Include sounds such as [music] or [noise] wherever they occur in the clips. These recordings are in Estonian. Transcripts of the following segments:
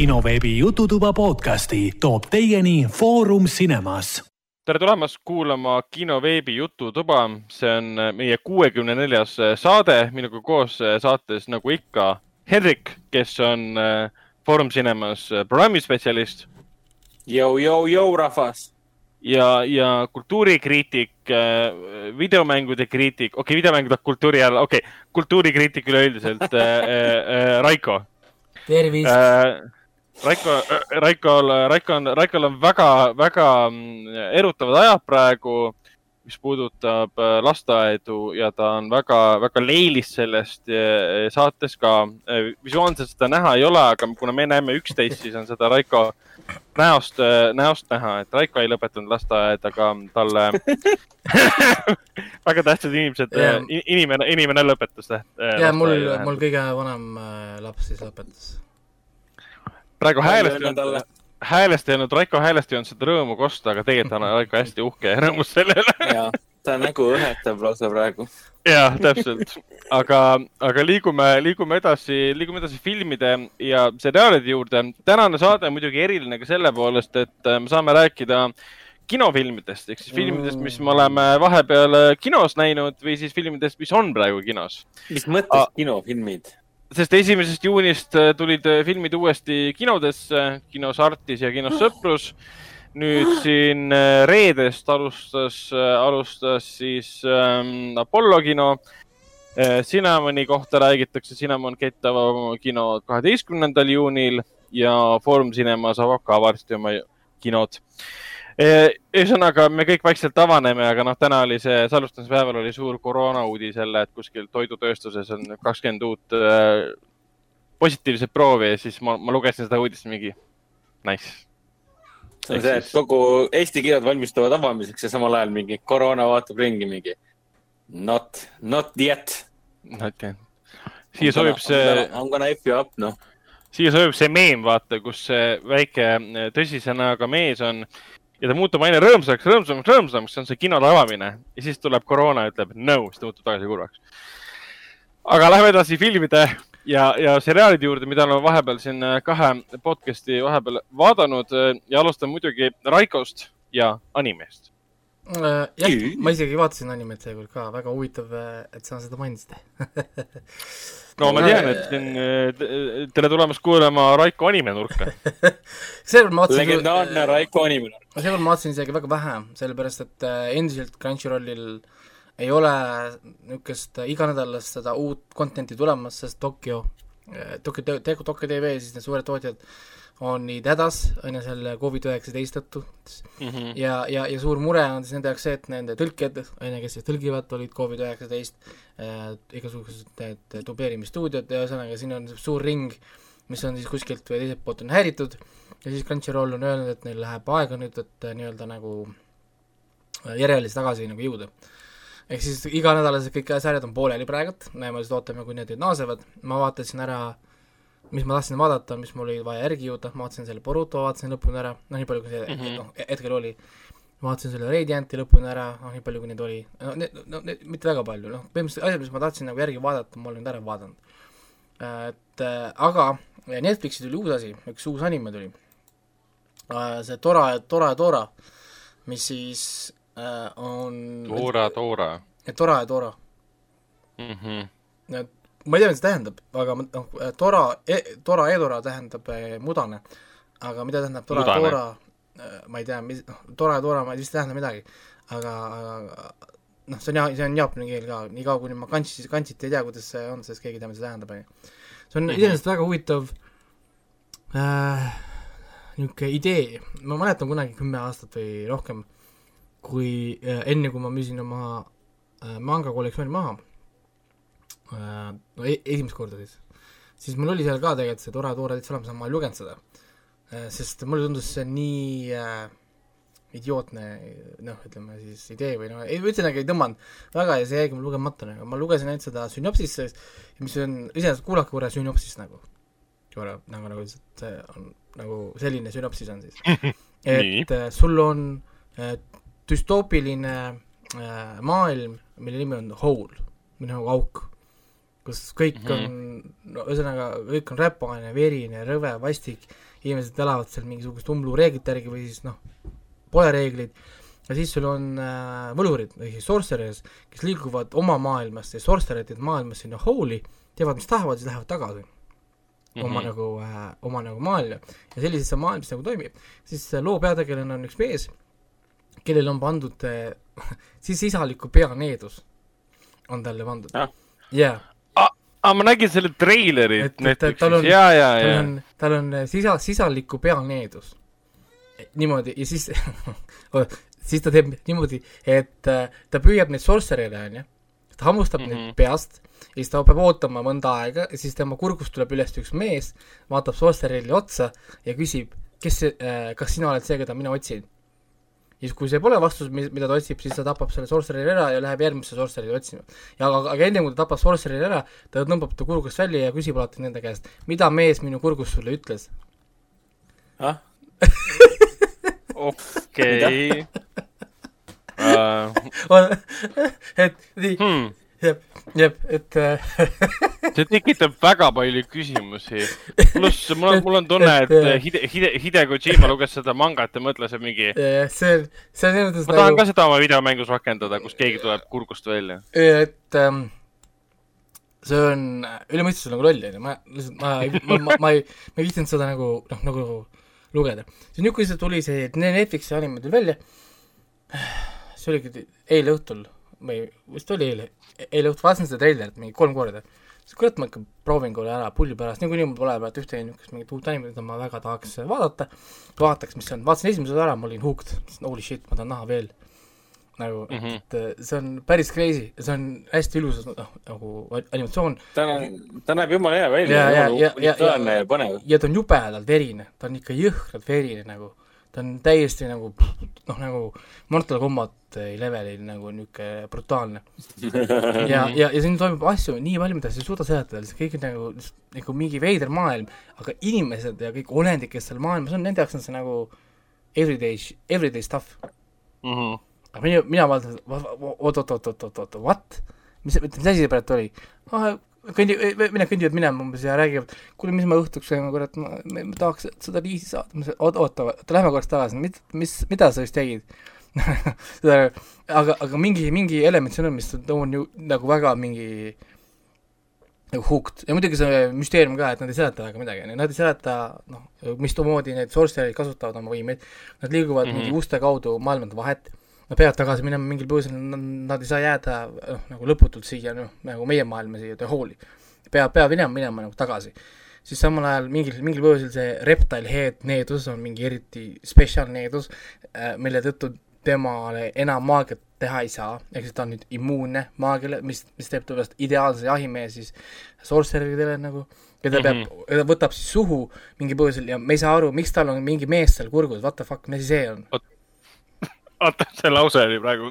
kinoveebi Jututuba podcasti toob teieni Foorum Cinemas. tere tulemast kuulama kinoveebi Jututuba, see on meie kuuekümne neljas saade, minuga koos saates nagu ikka Henrik, kes on Foorum Cinemas programmispetsialist. Jou, jou, jou, rahvas ja, ja kultuurikriitik, videomängude kriitik, okei okay,, videomängude kultuuri all, okei okay,, kultuurikriitik üleüldiselt äh, äh, Raiko. tervist äh,. Raiko, Raikol, Raiko on, Raikol on väga, väga mm, erutavad ajad praegu, mis puudutab lasteaedu ja ta on väga, väga leilis sellest saates ka. visuaalselt seda näha ei ole, aga kuna me näeme üksteist, siis on seda Raiko näost, näost näha, et Raiko ei lõpetanud lasteaeda, aga talle [laughs] väga tähtsad inimesed yeah., inimene, inimene lõpetas. ja mul, mul kõige vanem laps siis lõpetas praegu häälest ei olnud, häälest ei olnud, Raiko häälest ei olnud seda rõõmu kosta, aga tegelikult on Raiko hästi uhke ja rõõmus selle üle. ja, ta nägu õhetab lausa praegu. jah, täpselt, aga, aga liigume, liigume edasi, liigume edasi filmide ja seriaalide juurde. tänane saade on muidugi eriline ka selle poolest, et äh, me saame rääkida kinofilmidest ehk siis filmidest, mis me oleme vahepeal kinos näinud või siis filmidest, mis on praegu kinos. mis mõttes kinofilmid? Sest esimesest juunist äh, tulid äh, filmid uuesti kinodesse, kinos Artis ja kinos Sõprus. nüüd siin äh, reedest alustas, alustas siis ähm, Apollo kino. Cinnamoni kohta räägitakse, Cinnamon Gate avab oma kino kaheteistkümnendal juunil ja Foorum Cinemas avab ka varsti oma kinod ühesõnaga, me kõik vaikselt avaneme, aga noh, täna oli see salvestamispäeval oli suur koroona uudis jälle, et kuskil toidutööstuses on kakskümmend uut äh, positiivset proovi ja siis ma, ma lugesin seda uudist mingi nice. see on see, et kogu Eesti kinod valmistuvad avamiseks ja samal ajal mingi koroona vaatab ringi mingi not, not yet. Not yet. siia sobib see. I m gonna F you up, noh siia sobib see meem, vaata, kus see väike tõsise näoga mees on ja ta muutub aina rõõmsamaks, rõõmsamaks, rõõmsamaks, see on see kinode avamine ja siis tuleb koroona ütleb no, siis ta muutub tagasi kurvaks. aga lähme edasi filmide ja, ja seriaalide juurde, mida oleme vahepeal siin äh, kahe podcast'i vahepeal vaadanud äh, ja alustame muidugi Raikost ja animest. Jah, ma isegi vaatasin animet seekord ka, väga huvitav, äh, et sa seda mainisid. [laughs] No ma tean, et siin äh, tere tulemast kuulama Raiko animenurka. [laughs] Seekord ma vaatasin legendaarne Raiko animenurk. seekord ma vaatasin isegi väga vähe, sellepärast et äh, endiselt Crunchyrollil ei ole niisugust iganädalast seda uut content'i tulemas, sest Tokyo, Tokyo, Tokyo TV, siis need suured tootjad on nii hädas, on ju, selle Covid-19 tõttu mm. -hmm. ja, ja, ja suur mure on siis nende jaoks see, et nende tõlkijad, on ju, kes siis tõlgivad, olid Covid-19 äh,, igasugused need dubleerimisstuudiod ja ühesõnaga siin on suur ring, mis on siis kuskilt või teiselt poolt on häiritud ja siis Crunchyroll on öelnud, et neil läheb aega nüüd, et äh, nii-öelda nagu äh, järelisi tagasi nagu jõuda. ehk siis iganädalased kõik sarjad on pooleli praegult, me lihtsalt ootame, kui need nüüd naasevad, ma vaatasin ära äh, mis ma tahtsin vaadata, mis mul oli vaja järgi jõuda, ma vaatasin selle Boruto, vaatasin lõpuni ära, noh, nii palju, kui see mm -hmm. noh, hetkel oli. vaatasin selle Radianti lõpuni ära, noh, nii palju, kui neid oli, no need, no need, mitte väga palju, noh, põhimõtteliselt asjad, mis ma tahtsin nagu järgi vaadata, ma olen nüüd ära vaadanud. et äh, aga Netflixi tuli uus asi, üks uus anime tuli äh,, see Tora, Tora ja Tora, mis siis äh, on Tora, Tora. Tora ja Tora mm. -hmm. et ma ei tea, mida see tähendab, aga noh, tora e,, tora Edora tähendab eh, mudane, aga mida tähendab tora. Tora, eh, ma ei tea, mis, noh, tora ja Tora, ma ei vist ei tähenda midagi, aga, aga noh, see on, see on jaapani keel ka, niikaua kuni ma kantsi, kantsit ei tea, kuidas see on, sest keegi ei tea, mida see tähendab, on ju. see on mm -hmm. iseenesest väga huvitav äh, niisugune idee, ma mäletan kunagi kümme aastat või rohkem, kui äh, enne, kui ma müüsin oma äh, manga kollektsiooni maha no e esimest korda siis, siis mul oli seal ka tegelikult see tore toore täitsa olemas, aga ma ei lugenud seda. Äh, sest mulle tundus see nii äh, idiootne noh, ütleme siis idee või noh, ühesõnaga ei tõmmanud väga ja see jäigi mul lugemata, aga ma lugesin ainult seda sünopsist, mis on, iseenesest kuulake korra sünopsist nagu, korra nagu, nagu lihtsalt see on nagu selline sünopsis on siis. [laughs] Et äh, sul on äh, düstoopiline äh, maailm, mille nimi on Hole, või nagu auk kus kõik mm -hmm. on no ühesõnaga, kõik on räpane, verine, rõve, vastik, inimesed elavad seal mingisugust umbluureeglite järgi või siis noh, pole reegleid, ja siis sul on äh, võlurid ehk siis sorcerers, kes liiguvad oma maailmast ja sorcererid maailmas sinna holy, teevad, mis tahavad, siis lähevad tagasi mm -hmm. oma nagu äh,, oma nagu maailma. ja selliselt see maailm siis nagu toimib. siis äh, loo peategelane on üks mees, kellel on pandud äh, [laughs] siis isaliku peaneedus on talle pandud. jah yeah. Aa, ma nägin selle treilerit Netflixis, ja, ja, ja. tal on, tal on äh, sisa, sisaliku peaneedus. niimoodi ja siis [laughs] siis ta teeb niimoodi, et äh, ta püüab neid sorcere'e, onju, ta hammustab mm -hmm. neid peast ja siis ta peab ootama mõnda aega ja siis tema kurgust tuleb üles üks mees, vaatab sorcere'ile otsa ja küsib, kes see äh,, kas sina oled see, keda mina otsin? Ja siis, kui see pole vastus, mida ta otsib, siis ta tapab selle sorcere'i ära ja läheb järgmisse sorcere'i otsima. ja aga, aga enne kui ta tapab sorcere'i ära, ta tõmbab ta kurgust välja ja küsib alati nende käest, mida mees minu kurgust sulle ütles ah? [laughs] okei. [laughs] [laughs] et nii hmm., jep, jep, et [laughs] see tekitab väga palju küsimusi. pluss mul on, mul on tunne, et Hide, Hide, Hide Kojima luges seda mangat ja mõtles, et mingi. see on, see on selles mõttes. ma tahan nagu... ka seda oma videomängus rakendada, kus keegi tuleb kurgust välja. et ähm, see on üle mõistuse nagu loll, onju, ma lihtsalt, ma, ma, ma, ma ei, ma ei viitsinud seda nagu, noh, nagu lugeda. siis niisugune tuli see Netflixi anime tuli välja, see oligi eile õhtul või vist oli eile, eile õhtul vaatasin seda treilerit mingi kolm korda. siis kurat, ma ikka proovin korra ära pulli pärast, niikuinii mul pole praegu ühtegi niisugust mingit uut animet, mida ma väga tahaks vaadata, vaataks, mis see on, vaatasin esimese osa ära, ma olin hooked, holy shit, ma tahan näha veel. Nagu mm, -hmm. et see on päris crazy, see on hästi ilus noh, nagu animatsioon. ta on, ta näeb jumala hea välja, jumala unikaalne ja põnev. ja ta on jubedalt verine, ta on ikka jõhkralt verine nagu, ta on täiesti nagu noh, nagu Mortal Combat levelil nagu niisugune brutaalne. ja, ja, ja siin toimub asju nii palju, mida sa ei suuda seletada, lihtsalt kõik on nagu, nagu mingi veider maailm, aga inimesed ja kõik olendid, kes seal maailmas on, nende jaoks on see nagu everyday, everyday stuff mm. -hmm aga mina, mina vaatan, oot-oot-oot-oot-oot-oot, what? mis, mis asi see praegu oli ah,? Kõndi, mine kõndivad minema umbes ja räägivad, kuule, mis me õhtuks sööme, kurat, ma, ma, ma tahaks seda riisi saada, ma ütlesin, oota, oota, lähme korraks tagasi, mis, mis, mida sa just tegid? [laughs] Aga, aga mingi, mingi element siin on, mis on ju nagu väga mingi nagu hooked. Ja muidugi see müsteerium ka, et nad ei seleta väga midagi, nad ei seleta noh, mis moodi need sorcererid kasutavad oma võimeid, nad liiguvad mm -hmm. mingi uste kaudu maailmade vahet nad peavad tagasi minema mingil põhjusel, nad ei saa jääda noh, nagu lõputult siia, noh, nagu meie maailma siia, The Halli. peab, peab minema, minema nagu tagasi. siis samal ajal mingil, mingil põhjusel see reptile head needus on mingi eriti spetsial needus, äh, mille tõttu temale enam maagiat teha ei saa, ehk siis ta on nüüd immuunne maagiale, mis, mis teeb temast ideaalse jahimehe siis sorcereridele nagu, keda mm -hmm. peab, ta võtab siis suhu mingil põhjusel ja me ei saa aru, miks tal on mingi mees seal kurgus, what the fuck, mis see on? Oota, see lause oli praegu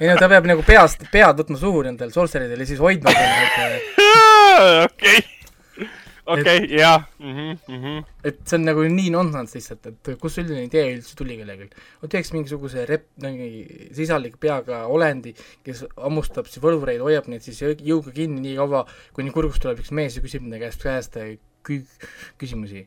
ei no ta peab nagu peast, pead võtma suhu nendel sorceridel ja siis hoidma neid [laughs] okei, okei, jah. Mhm, mhm. et see on nagu nii nonsense lihtsalt, et kust selline idee üldse tuli kellelgi. vot teeks mingisuguse rep-, mingi sisalik peaga olendi, kes hammustab siis võlvureid, hoiab neid siis jõuga kinni nii kaua, kuni kurgust tuleb üks mees ja küsib nende käest käest kü-, küsimusi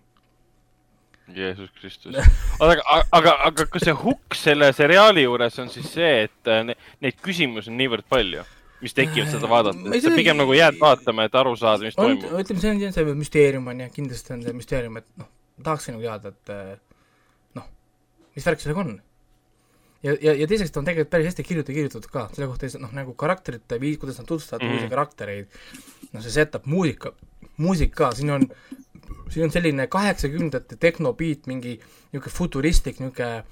Jeesus Kristus. [laughs] aga, aga, aga kas see hukk selle seriaali juures on siis see, et äh, ne, neid küsimusi on niivõrd palju, mis tekivad seda vaadates, sa pigem nagu jääd vaatama, et aru saada, mis on, toimub? ütleme, see on see müsteerium on ju, kindlasti on see müsteerium, et noh, tahaksin nagu teada, et äh, noh, mis värk sellega on. ja, ja, ja teiseks ta on tegelikult päris hästi kirjutatud, kirjutatud ka, selle kohta noh, nagu karakterite viis, kuidas nad tutvustavad mm. uusi karaktereid, noh, see setup, muusika, muusika, siin on siin on selline kaheksakümnendate tehnobeat, mingi niisugune futuristlik niisugune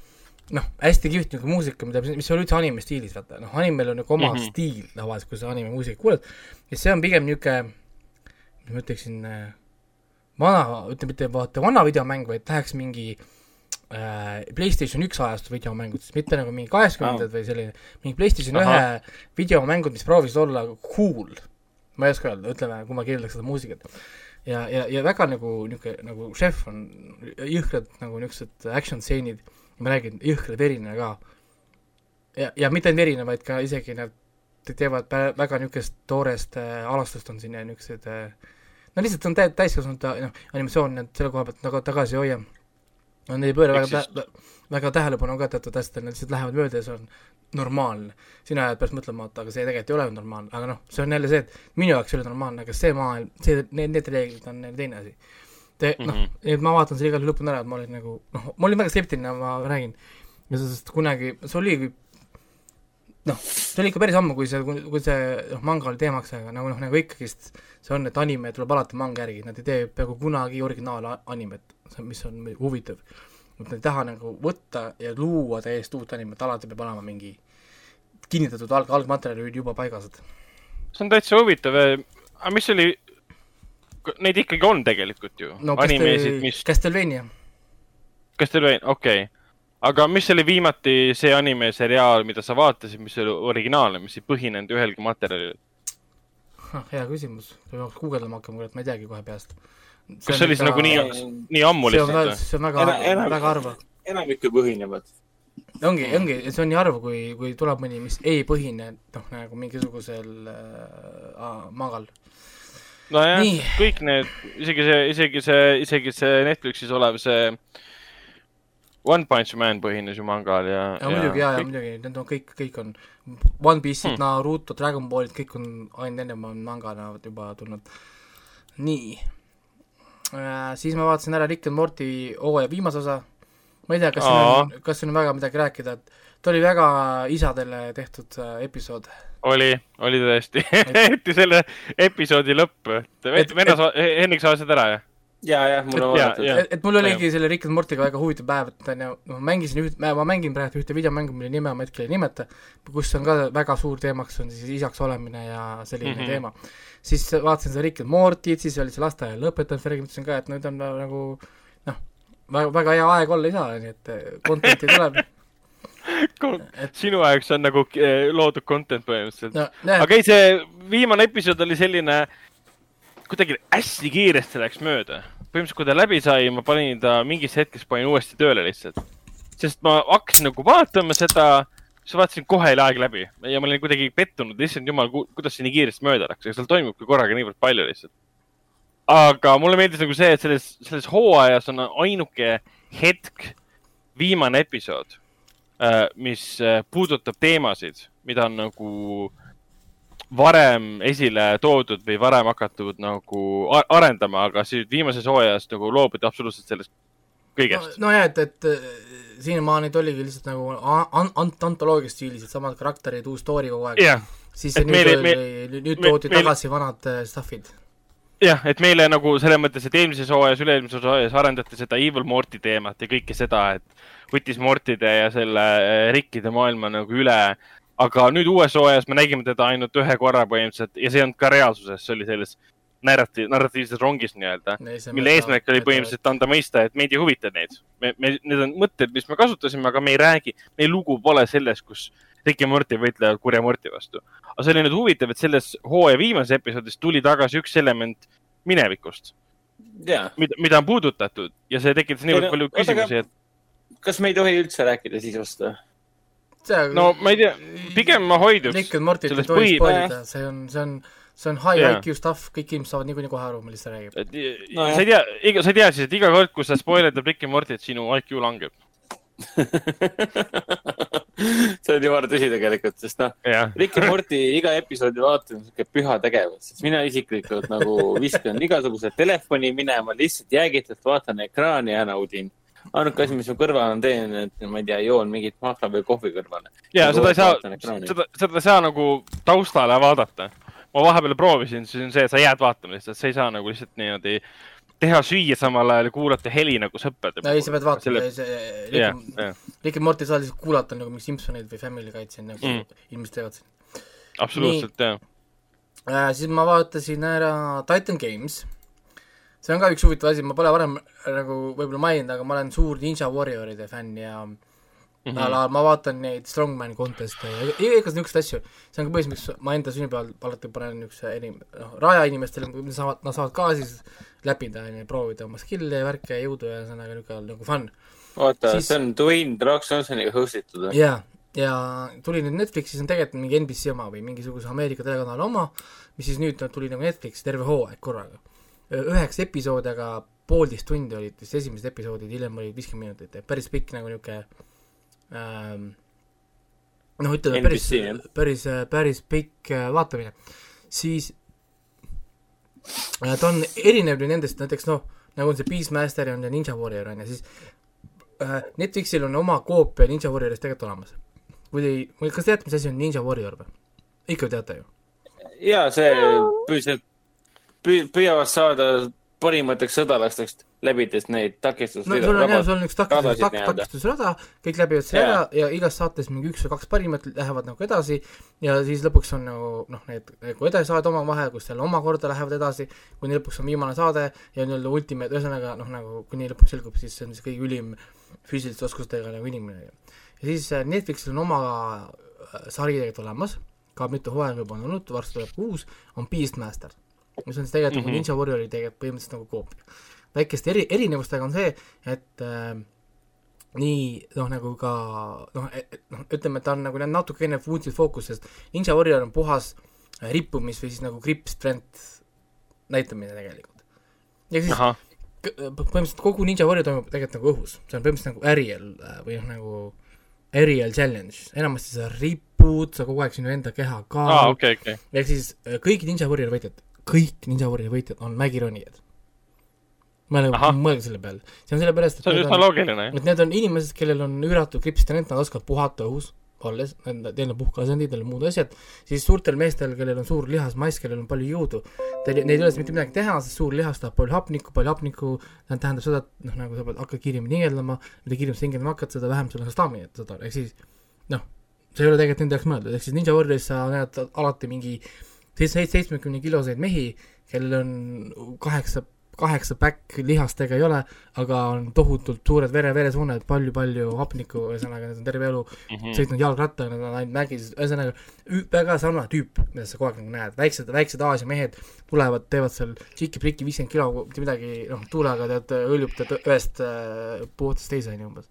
noh, hästi kihvt niisugune muusika, mida, mis ei ole üldse anime stiilis, vaata, noh, animel on nagu oma mm -hmm. stiil tavaliselt, kui sa anime muusikat kuuled, ja see on pigem niisugune, mis ma ütleksin, vana, ütleme mitte vaata vana videomäng, vaid läheks mingi äh, PlayStation üks ajastu videomängudest, mitte nagu mingi kaheksakümnendad oh. või selline, mingi PlayStation ühe videomängud, mis proovisid olla cool, ma ei oska öelda, ütleme, kui ma kirjeldaks seda muusikat ja, ja, ja väga nagu niisugune, nagu šef on jõhkrad nagu niisugused action stseenid, ma räägin, jõhkralt verine ka. ja, ja mitte ainult verine, vaid ka isegi nad teevad väga niisugust toorest äh, alastust on siin ja niisugused äh, no lihtsalt on tä-, täiskasvanute noh, animatsioon, et selle koha pealt nagu tagasi ei hoia. Nad ei pööra väga tä-, väga tähelepanu ka teatud asjadele, nad lihtsalt lähevad mööda ja see on normaalne. sina jääd pärast mõtlema, et aga see tegelikult ei ole normaalne, aga noh, see on jälle see, et minu jaoks ei ole normaalne, aga see maailm, see, need, need reeglid on teine asi. Te, noh mm -hmm., et ma vaatan selle igal juhul lõpuni ära, et ma olin nagu, noh, ma olin väga skeptiline, ma räägin. sest kunagi, see oli noh, see oli ikka päris ammu, kui see, kui see noh, manga oli teemaks, aga nagu noh, nagu ikkagist see on, et anime tuleb alati manga järgi, nad ei tee peaaegu kunagi originaalanimet, mis on huvitav nad ei taha nagu võtta ja luua täiesti uut animet, alati peab olema mingi kinnitatud alg-, algmaterjalid juba paigas, see on täitsa huvitav, aga mis oli, neid ikkagi on tegelikult ju no,, animesid, mis Castlevania. Castlevania, okei okay. aga mis oli viimati see anime seriaal, mida sa vaatasid, mis oli originaalne, mis ei põhinenud ühelgi materjalil? hea küsimus, peaks guugeldama hakkama, kurat, ma ei teagi kohe peast kas see oli siis nagu nii, nii ammu lihtsalt? see on väga, väga harva. enamik ju põhinevad. ongi, ongi, see on nii harv, kui, kui tuleb mõni, mis ei põhine, noh, nagu mingisugusel äh, magal. nojah, kõik need, isegi see, isegi see, isegi see Netflixis olev see One Punch Man põhines ju mangal ja. ja muidugi, ja, ja muidugi, need on kõik, kõik on One Piece'id hmm., Naruto, Dragon Ballid, kõik on ainult ennem on mangana juba tulnud. nii siis ma vaatasin ära Rick and Morty hooaja viimase osa, ma ei tea, kas siin on, kas siin on väga midagi rääkida, et ta oli väga isadele tehtud äh, episood. oli, oli tõesti. [laughs] Eriti selle episoodi lõpp, et venna sa, Henrik, sa vaatasid ära, jah? Ja, jah, mul on vaadatud. et, mul oligi selle Rick and Morty'ga väga huvitav päev, et on ju, noh, mängisin üht, ma mängin praegu ühte videomängu, mille nime ma hetkel ei nimeta, kus on ka väga suur teemaks, on siis isaks olemine ja selline mm -hmm. teema siis vaatasin seda Rick and Morty't, siis oli see lasteaia lõpetanud, Fergi mõtlesin ka, et nüüd on nagu noh, väga, väga hea aeg olla isa, nii et eh, content'i tuleb [laughs] et... sinu ajaks on nagu eh, loodud content põhimõtteliselt no,. aga ei, see viimane episood oli selline, kuidagi hästi kiiresti läks mööda. põhimõtteliselt, kui ta läbi sai, ma panin ta mingis hetkes panin uuesti tööle lihtsalt. sest ma hakkasin nagu vaatama seda siis vaatasin, kohe oli aeg läbi ja ma olin kuidagi pettunud, issand jumal, kuidas see nii kiiresti mööda läks, aga seal toimubki korraga niivõrd palju lihtsalt. aga mulle meeldis nagu see, et selles, selles hooajas on ainuke hetk, viimane episood, äh, mis äh, puudutab teemasid, mida on nagu varem esile toodud või varem hakatud nagu arendama, aga siis viimases hooajas nagu loobuti absoluutselt sellest kõigest. nojah, et, et siiamaani oligi lihtsalt nagu an-, an-, antoloogia stiilis, et samad karakterid, uus story kogu aeg yeah.. siis et nüüd meile, oli, nüüd toodi meil, tagasi meil... vanad äh, stuff'id. jah, et meile nagu selles mõttes, et eelmises hooajas, üle-eelmises hooajas arendati seda Evil Morty teemat ja kõike seda, et võttis Mortide ja selle äh, rikkide maailma nagu üle. Aga nüüd uues hooajas me nägime teda ainult ühe korra põhimõtteliselt ja see ei olnud ka reaalsuses, see oli selles narratiiv, narratiivses rongis nii-öelda, mille eesmärk oli põhimõtteliselt anda mõista, et meid ei huvita neid. me, me, need on mõtted, mis me kasutasime, aga me ei räägi, meie lugu pole selles, kus Rick ja Morty võitlevad kurja Morty vastu. aga see oli nüüd huvitav, et selles hooaja viimases episoodis tuli tagasi üks element minevikust yeah.. mida, mida on puudutatud ja see tekitas niivõrd palju küsimusi, et. kas me ei tohi üldse rääkida sisust või? No ma ei tea, pigem ma hoiduks. Rick and Morty't ei tohi spoilida, see on, see on see on high yeah. IQ stuff, kõik inimesed saavad niikuinii kohe aru, millest ta räägib. no, sa ei tea, iga, sa ei tea siis, et iga kord, kui sa spoilerdad Rick and Morty't, sinu IQ langeb [laughs] see on jumala tõsi tegelikult, sest noh yeah., Rick and Morty iga episoodi vaatamine on siuke püha tegevus, sest mina isiklikult nagu viskan igasuguse telefoni minema, lihtsalt jäägitult vaatan ekraani ja naudin ainuke asi, mis ma kõrval teen, et ma ei tea, joon mingit mahla või kohvi kõrvale. ja seda ei saa, seda, seda ei saa nagu taustale vaadata ma vahepeal proovisin, siis on see, et sa jääd vaatama lihtsalt, sa ei saa nagu lihtsalt niimoodi teha süüa samal ajal ja kuulata heli nagu sõprade ei, sa pead vaatama Selle..., see Rick, yeah, Rick and Morty saad lihtsalt kuulata nagu mingi Simsoneid või Family Guy'd siin nagu mm. inimesed teevad siin. absoluutselt, jah äh,. siis ma vaatasin ära Titan Games. See on ka üks huvitav asi, ma pole varem nagu võib-olla maininud, aga ma olen suur Ninja Warrioride fänn ja äh, mm. -hmm. ala ma vaatan neid Strongman contest'e ja igasugust niisuguseid asju. see on ka põhjus, miks ma enda sünnipäeval alati panen niisuguse enim-, noh, rajainimestele, nad saavad, nad saavad ka siis läbida, on ju, proovida oma skill'e ja värke ja jõudu ja ühesõnaga niisugune nagu fun. oota siis..., see on Dwayne The Rock Johnsoniga host itud või? jaa, ja tuli nüüd Netflixis on tegelikult mingi NBC oma või mingisuguse Ameerika telekanali oma, mis siis nüüd tuli nagu Netflixi terve hooaeg korraga üheksa episoodi, aga poolteist tundi olid vist esimesed episoodid, hiljem olid viiskümmend minutit, et päris pikk nagu niisugune ähm, noh, ütleme päris, päris, päris pikk äh, vaatamine, siis äh, ta on erinev nendest, näiteks noh, nagu on see Beastmaster ja on see Ninja Warrior on ju, siis äh, Netflixil on oma koopia Ninja Warriorist tegelikult olemas. kui te ei, kas teate, mis asi on Ninja Warrior või? ikka teate ju? jaa, see püüdsid, püüavad saada parimateks sõdalasteks, läbides neid takistus-. no sul on jah, sul on üks takistus, tak, takistusrada, kõik läbivad selle ära ja igas saates mingi üks või kaks parimat lähevad nagu edasi ja siis lõpuks on nagu noh, need nagu edasi saavad omavahel, kus jälle omakorda lähevad edasi, kuni lõpuks on viimane saade ja nii-öelda ultimate, ühesõnaga noh, nagu kuni lõpuks selgub, siis see on siis kõige ülim füüsiliste oskustega nagu inimene. ja siis äh, Netflixil on oma äh, sari tegelikult olemas, ka mitu hooaega juba on olnud, varsti tuleb uus, on Beastmaster mis on siis tegelikult mm -hmm. Ninja Warriori tegelikult põhimõtteliselt nagu koopia. väikeste eri, erinevustega on see, et äh, nii noh, nagu ka noh, noh, ütleme, et ta on nagu natukene food'il fookus, sest Ninja Warrior on puhas rippumis või siis nagu grip strength näitamine tegelikult. ja siis Aha. põhimõtteliselt kogu Ninja Warrior toimub tegelikult nagu õhus, see on põhimõtteliselt nagu aerial äh, või noh, nagu aerial challenge, enamasti sa ripud, sa kogu aeg sinu enda keha ka ah,. Okay, okay. ehk siis äh, kõik Ninja Warrior võitjad kõik Ninja Warriori võitjad on mägironijad. mõelge, mõelge selle peale. see on sellepärast, et see on üsna loogiline, et need on inimesed, kellel on üüratu kripstalent, nad oskavad puhata õhus, olles, neil on puhkeasendid, neil on muud asjad, siis suurtel meestel, kellel on suur lihasmass, kellel on palju jõudu, teil, neil ei ole mitte midagi teha, sest suur lihas tahab palju hapnikku, palju hapnikku, tähendab seda, et noh, nagu sa pead hakkad kiiremini hingeldama, mida kiiremini sa hingeldama hakkad, seda vähem sul on staminat, saad aru, ehk siis noh, see ei ole tegelikult nende jaoks mõeldud, ehk siis Ninja Warrioris sa näed alati mingi seitsmekümne kiloseid mehi, kellel on kaheksa, kaheksa päkk lihastega ei ole, aga on tohutult suured vere, veresooned, palju-palju hapnikku, ühesõnaga nad on terve elu mm -hmm. sõitnud jalgrattaga, nad on ainult mägis, ühesõnaga väga sarnane tüüp, mida sa kogu aeg nagu näed, väiksed, väiksed Aasia mehed tulevad, teevad seal tšiki-priki viiskümmend kilo, mitte midagi, noh, tuulega tead, hõljub tead ühest äh, puhtast teise, on ju umbes.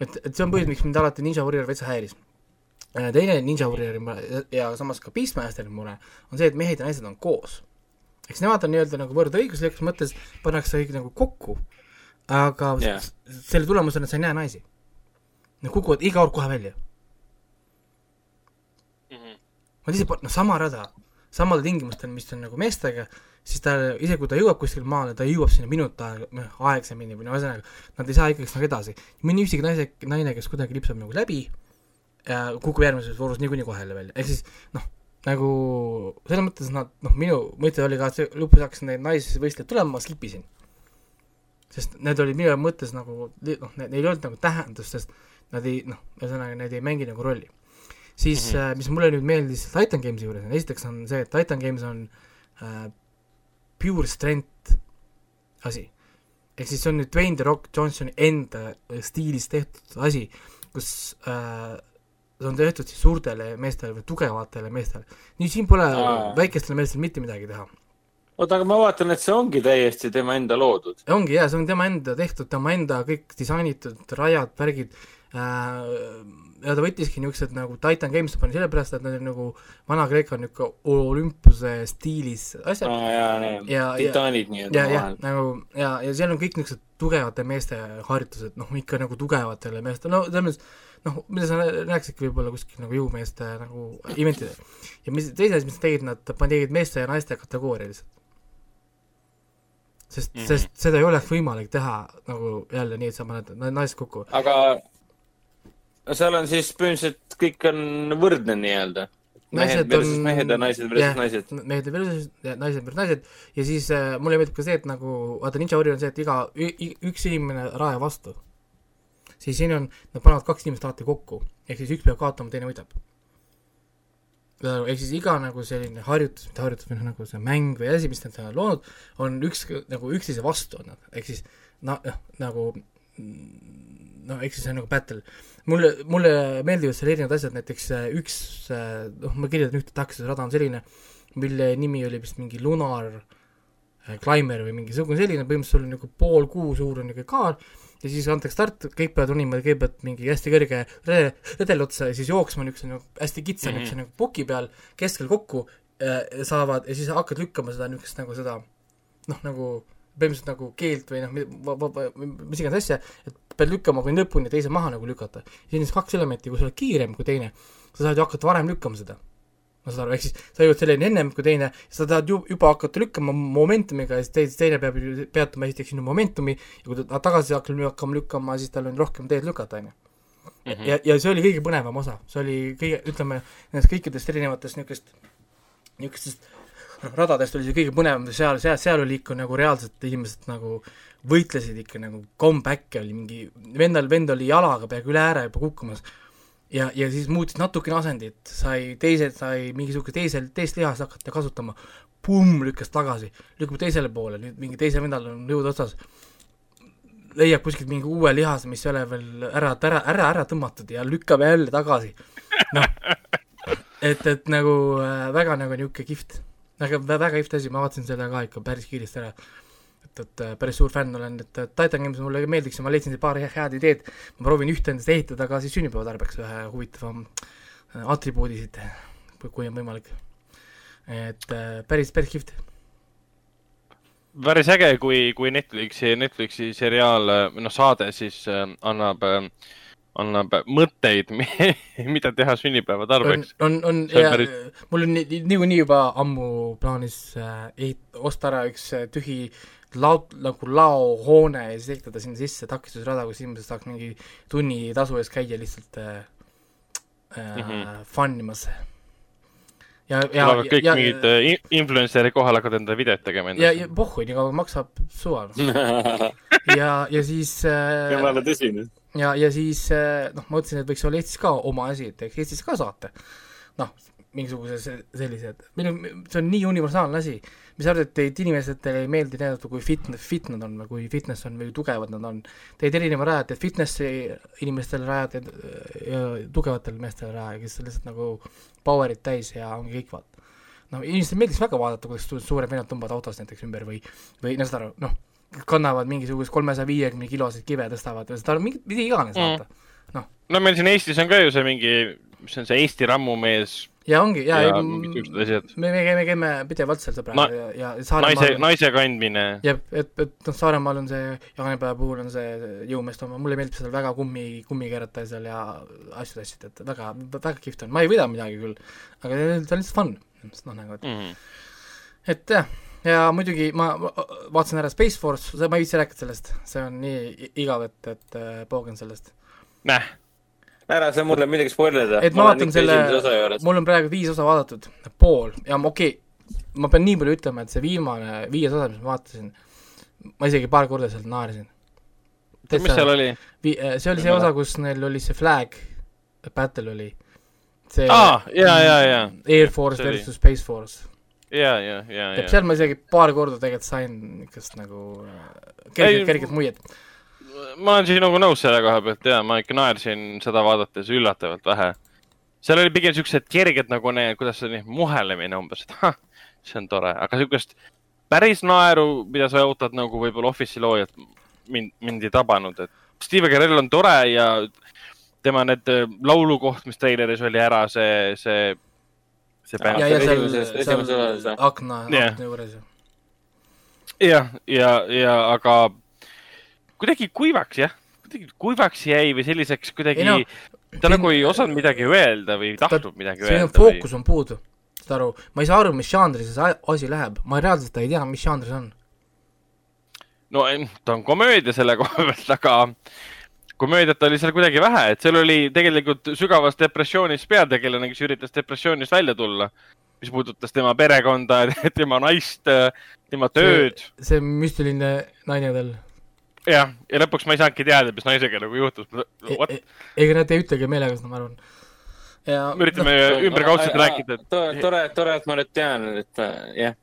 et, et see on põhjus, miks mind alati Ninja Warrior veitsa häiris teine Ninja Warriori mure ja samas ka Beastmasteri mure on see, et mehed ja naised on koos. eks nemad on nii-öelda nagu võrdõiguslikus mõttes, pannakse kõik nagu kokku, aga yeah. selle tulemusena sa ei näe naisi. Nad kukuvad iga kord kohe välja mm. -hmm. Nad lihtsalt, noh, sama rada, samadel tingimustel, mis on nagu meestega, siis ta, isegi kui ta jõuab kuskile maale, ta jõuab sinna minut aega, noh, aegsemini või no ühesõnaga, nad ei saa ikkagi nagu edasi. mõni üksik naise, naine, kes kuidagi lipsab nagu läbi, kukub järgmises voorus niikuinii kohe jälle välja, ehk siis noh, nagu selles mõttes nad, noh, minu mõte oli ka, et see lõpus hakkas neid naisvõistlejaid tulema, ma skip isin. sest need olid minu mõttes nagu noh, neil ei olnud nagu tähendust, sest nad ei noh, ühesõnaga need ei mängi nagu rolli. siis mm, -hmm. mis mulle nüüd meeldis Titan Games'i juures, esiteks on see, et Titan Games on äh, pure strength asi. ehk siis see on nüüd Dwayne The Rock Johnsoni enda stiilis tehtud asi, kus äh, see on tehtud siis suurtele meestele või tugevatele meestele. nii, siin pole Aa. väikestele meestele mitte midagi teha. oota, aga ma vaatan, et see ongi täiesti tema enda loodud. ongi jaa, see on tema enda tehtud, tema enda kõik disainitud rajad, värgid äh,, ja ta võttiski niisugused nagu Titan Games pani sellepärast, et nad on nagu Vana-Kreeka niisugune olümpuse stiilis asjad ah,. jaa, need ja, titaanid nii-öelda vahel. nagu ja, ja seal on kõik niisugused tugevate meeste harjutused, noh, ikka nagu tugevatele meestele, no selles mõttes noh, mida sa näeksidki võib-olla kuskil nagu jõumeeste nagu eventidel. ja mis, teine asi, mis nad tegid, nad tegid meeste ja naiste kategooria lihtsalt. sest mm, -hmm. sest seda ei oleks võimalik teha nagu jälle nii, et sa paned naised kokku. aga seal on siis põhimõtteliselt kõik on võrdne nii-öelda mehed versus on... mehed ja naised versus naised. mehed versus naised versus naised ja siis äh, mulle meeldib ka see, et nagu vaata Ninja Warrior on see, et iga, üks inimene raja vastu siis siin on, nad panevad kaks inimest alati kokku, ehk siis üks peab kaotama, teine võidab. ehk siis iga nagu selline harjutus, mitte harjutus, või noh, nagu see mäng või asi, mis nad on loonud, on üks, nagu üksteise vastu on nad, ehk siis noh, nagu noh, siis see on nagu battle. mulle, mulle meeldivad seal erinevad asjad, näiteks äh, üks, äh, noh, ma kirjeldan ühte takistusrada on selline, mille nimi oli vist mingi Lunar äh, Climber või mingisugune selline, põhimõtteliselt sul on nagu pool kuu suurune kaar, ja siis antakse start, kõik peavad ronima kõigepealt mingi hästi kõrge redeli, redeli otsa ja siis jooksma niisuguse nagu hästi kitsa mm -hmm. niisuguse nagu puki peal keskel kokku äh, saavad ja siis hakkad lükkama seda niisugust nagu seda noh, nagu põhimõtteliselt nagu keelt või noh, mis iganes asja, et pead lükkama kuni lõpuni teise maha nagu lükata. siis on kaks elementi, kui sa oled kiirem kui teine, sa saad ju hakata varem lükkama seda. Ma saan aru, ehk siis sa jõuad selleni ennem kui teine, sa tahad ju juba hakata lükkama momentumiga ja siis teine peab ju peatuma esiteks sinu momentumi ja kui ta tagasi hakkab hakkama lükkama, siis tal on rohkem teed lükata, on ju. Mhm. ja, ja see oli kõige põnevam osa, see oli kõige, ütleme, nendest kõikidest erinevatest niisugust, niisugustest radadest oli see kõige põnevam, seal, seal, seal oli ikka nagu reaalselt inimesed nagu võitlesid ikka nagu comeback'e oli mingi, vendal, vend oli jalaga peaaegu üle ääre juba kukkumas. Ja, ja siis muutis natukene asendit, sai teised, sai mingisugust teisel, teist lihast hakata kasutama, pumm, lükkas tagasi, lükkab teisele poole, nüüd mingi teisel vendal on jõud otsas, leiab kuskilt mingi uue lihase, mis ei ole veel ära, ära, ära, ära tõmmatud ja lükkab jälle tagasi. noh, et, et nagu äh, väga nagu niisugune kihvt. Väga, väga kihvt asi, ma vaatasin selle ka ikka päris kiiresti ära. Et, et äh, päris suur fänn olen, et Titan Games mulle meeldiks ja ma leidsin paar head ideed, ma proovin ühte endast ehitada ka siis sünnipäeva tarbeks ühe huvitava äh, atribuudi siit, kui on võimalik. et äh, päris, päris kihvt päris äge, kui, kui Netflixi, Netflixi seriaal, noh, saade siis annab äh, annab mõtteid, [laughs] mida teha sünnipäeva tarbeks. on, on, on ja päris... mul on niikuinii juba ammu plaanis äh, ehit-, osta ära üks äh, tühi laud-, nagu laohoone ja siis ehitada sinna sisse takistusrada, kus inimesed saaks mingi tunni tasu eest käia lihtsalt äh, mm -hmm. fun imas ja, ja, tulevad kõik ja, mingid ja, äh, influencer'id kohale, hakkavad endale videot tegema endast. ja, ja pohhui, nii kaua maksab suva [laughs] ja, ja siis äh, jumala tõsine. ja, ja siis äh, noh, ma mõtlesin, et võiks olla Eestis ka oma asi, et teeks Eestis ka saate. noh, mingisuguse sellised, meil on, see on nii universaalne asi, mis sa arvad, et teid inimestele ei meeldi näidata, kui fit, fit nad on või kui fitness on või tugevad nad on. Teid erineva rajate fitnessi inimestele rajate ja tugevatele meestele raja, kes lihtsalt nagu power'it täis ja ongi kõik, vaata. no inimestele meeldiks väga vaadata, kuidas suured vennad tõmbavad autos näiteks ümber või, või no saad aru, noh, kannavad mingisugust kolmesaja viiekümne kiloseid kive, tõstavad, saad aru, mingit, mida iganes mm., vaata, noh. no meil siin Eestis on ka ju see mingi, mis on see Eesti rammumees ja ongi, ja, ja mingid niisugused asjad. me, me käime, käime pidevalt seal sõbraga no, ja, ja Saaremaal naise, naise kandmine. jah, et, et noh, Saaremaal on see, jaanipäeva puhul on see jõumeeste oma, mulle meeldib seal väga kummi, kummi keerata seal ja asju tassida, et väga, väga kihvt on, ma ei võida midagi küll, aga see on lihtsalt fun, noh nagu, et mm -hmm. et jah, ja muidugi ma vaatasin ära Space Force, ma ei viitsi rääkida sellest, see on nii igav, et, et äh, poogen sellest. näh ära sa mulle midagi spoilida. et ma, vaatan selle, mul on praegu viis osa vaadatud, pool, ja okei okay,, ma pean nii palju ütlema, et see viimane, viies osa, mis ma vaatasin, ma isegi paar korda sealt naersin. mis seal oli? Eh, see oli see osa, kus neil oli see flag battle oli. see aa, ja, ja, ja. Air Force versus Space Force. ja, ja, ja, ja. seal ma isegi paar korda tegelikult sain niisugust nagu kerget, kerget muiet ma olen sinuga nõus selle koha pealt ja ma ikka naersin seda vaadates üllatavalt vähe. seal oli pigem siuksed kerged nagu need, kuidas see oli, muhelemine umbes, et ahah, see on tore, aga siukest päris naeru, mida sa ootad nagu võib-olla Office'i loojalt, mind, mind ei tabanud, et Steve Carell on tore ja tema need äh, laulukoht, mis treileris oli ära, see, see, see bänd. ja, ja seal, seal akna, akna juures. jah, ja, ja, ja aga kuidagi kuivaks jah, kuidagi kuivaks jäi või selliseks kuidagi no, ta nagu ei osanud midagi öelda või ei tahtnud midagi öelda. see fookus või... on puudu, saad aru, ma ei saa aru, mis žanris see asi läheb, ma reaalselt ei tea, mis žanris on. no ta on komöödia selle [laughs] koha pealt, aga komöödiat oli seal kuidagi vähe, et seal oli tegelikult sügavas depressioonis peategelane, kes üritas depressioonist välja tulla, mis puudutas tema perekonda, [laughs] tema naist, tema tööd. see müstiline naine tal jah, ja lõpuks ma ei saanudki teada, mis naisega nagu juhtus. E-, ega nad ei ütlegi meelega seda, ma arvan. ja me üritame no, ümberkaudselt no, rääkida, et tore, tore, et ma nüüd tean, et äh, jah.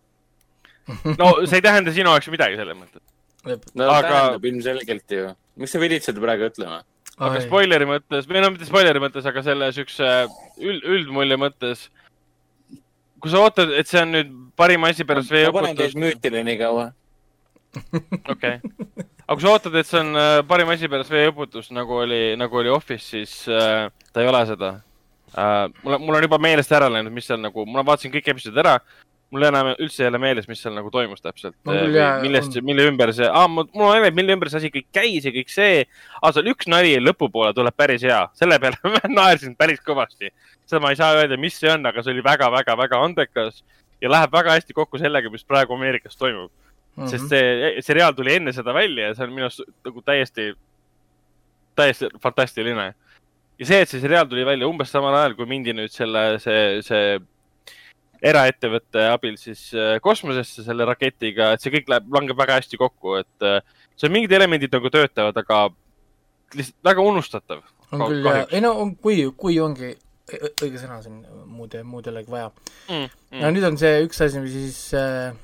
[laughs] no see ei tähenda sinu jaoks midagi selles mõttes. no aga... tähendab ilmselgelt ju. miks sa vilitsed praegu ütlema? aga spoileri mõttes, või no mitte spoileri mõttes, aga selle siukse üld, üldmulje mõttes. kui sa ootad, et see on nüüd parim asi pärast veeõpetust. ma panen teid müütile nii kaua. [laughs] okei okay aga kui sa ootad, et see on äh, parim asi pärast veeõputust, nagu oli, nagu oli Office, siis äh, ta ei ole seda äh,. mul, mul on juba meelest ära läinud, mis seal nagu, ma vaatasin kõik episoodid ära. mul enam üldse ei ole meeles, mis seal nagu toimus täpselt no,. millest, mille ümber see ah,, mul on meeles, mille ümber see asi kõik käis ja kõik see. aga seal üks nali lõpupoole tuleb päris hea, selle peale [laughs] ma naersin päris kõvasti. seda ma ei saa öelda, mis see on, aga see oli väga-väga-väga andekas ja läheb väga hästi kokku sellega, mis praegu Ameerikas toimub mm. -hmm. sest see seriaal tuli enne seda välja ja see on minu arust nagu täiesti, täiesti fantastiline. ja see, et see seriaal tuli välja umbes samal ajal, kui mindi nüüd selle, see, see eraettevõtte abil siis äh, kosmosesse selle raketiga, et see kõik läheb, langeb väga hästi kokku, et äh, see on mingid elemendid nagu töötavad, aga lihtsalt väga unustatav. on küll jah, ei no on, kui, kui ongi õige sõna siin muud, muud ei olegi vaja mm,. Mm. ja nüüd on see üks asi, mis siis äh,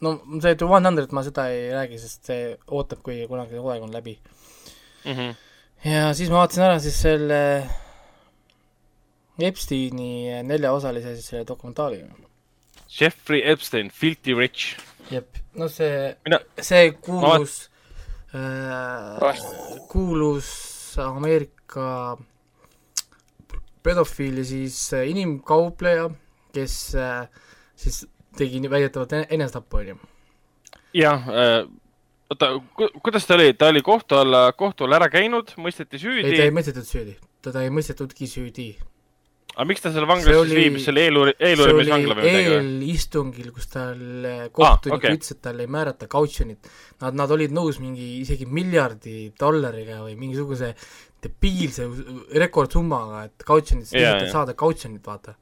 no see One Hundred ma seda ei räägi, sest see ootab, kui kunagi hooaeg on läbi mm. -hmm. ja siis ma vaatasin ära siis selle Epsteini neljaosalise siis selle dokumentaali. Jeffrey Epstein, Filthy Rich. jep, no see Mina..., see kuulus ma... äh, kuulus Ameerika pedofiili siis äh, inimkaupleja, kes äh, siis tegi väidetavalt enesetapu, on ju. jah äh,, oota, kuidas ta oli, ta oli kohtu alla, kohtu alla ära käinud, mõisteti süüdi? ei, ta ei mõistetud süüdi, teda ei mõistetudki süüdi aga miks ta seal vanglas siis viibis, see oli eeluuri-, eeluurimisvangla või midagi või? eelistungil, kus tal kohtunik ah, okay. ütles, et talle ei määrata kautšonit. Nad, nad olid nõus mingi isegi miljardi dollariga või mingisuguse debiilse rekordsummaga, et yeah. saada kautšonit, vaata.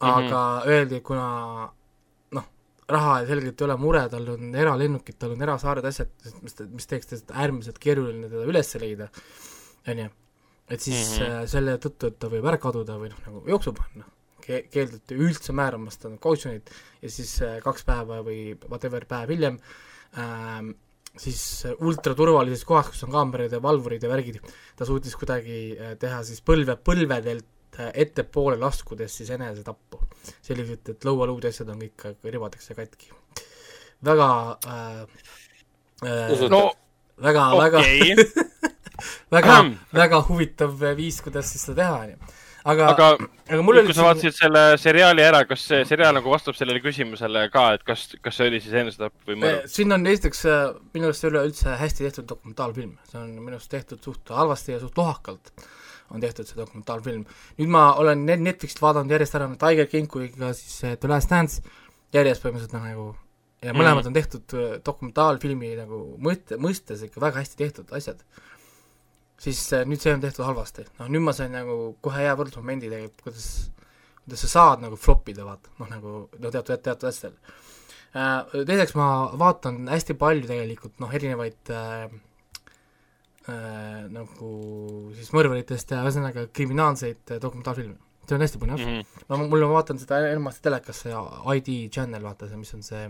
aga mm -hmm. öeldi, kuna raha selgelt ei ole mure, tal on eralennukid, tal on erasaared, asjad, mis, mis teeks tast äärmiselt keeruline teda üles leida, on ju et siis mm -hmm. selle tõttu, et ta võib ära kaduda või noh, nagu jooksu panna ke-, keelduti üldse määramast talle kautsjonit ja siis äh, kaks päeva või whatever päev hiljem ähm, siis ultraturvalises kohas, kus on kaamerad ja valvurid ja värgid, ta suutis kuidagi äh, teha siis põlve, põlvedelt ettepoole laskudes siis enesetappu. selliselt, et lõualuud ja asjad on kõik ribadeks ja katki. väga äh, äh, no, väga okay. väga [laughs] väga, väga huvitav viis, kuidas siis seda teha, onju. aga, aga, aga mul oli kui sa vaatasid selle seriaali ära, kas see seriaal nagu vastab sellele küsimusele ka, et kas, kas see oli siis enesetapp või mõrv? Eh, siin on esiteks äh, minu arust üleüldse hästi tehtud dokumentaalfilm, see on minu arust tehtud suht halvasti ja suht lohakalt on tehtud see dokumentaalfilm. nüüd ma olen Netflixilt vaadanud järjest ära Tiger King kui ka siis The Last Dance järjest põhimõtteliselt noh, nagu ja mõlemad mm. on tehtud äh, dokumentaalfilmi nagu mõtte, mõistes ikka väga hästi tehtud asjad siis äh, nüüd see on tehtud halvasti. noh, nüüd ma sain nagu kohe hea võrdlusmomendi tegelikult, kuidas, kuidas sa saad nagu flop ida, vaata, noh nagu no teatud, teatud asjadel. Teiseks ma vaatan hästi palju tegelikult noh, erinevaid äh, äh, nagu siis mõrvaritest ja ühesõnaga kriminaalseid äh, dokumentaalfilme. see on hästi põnev mm. -hmm. no mul, ma vaatan seda enamasti telekas, see ID channel, vaata see, mis on see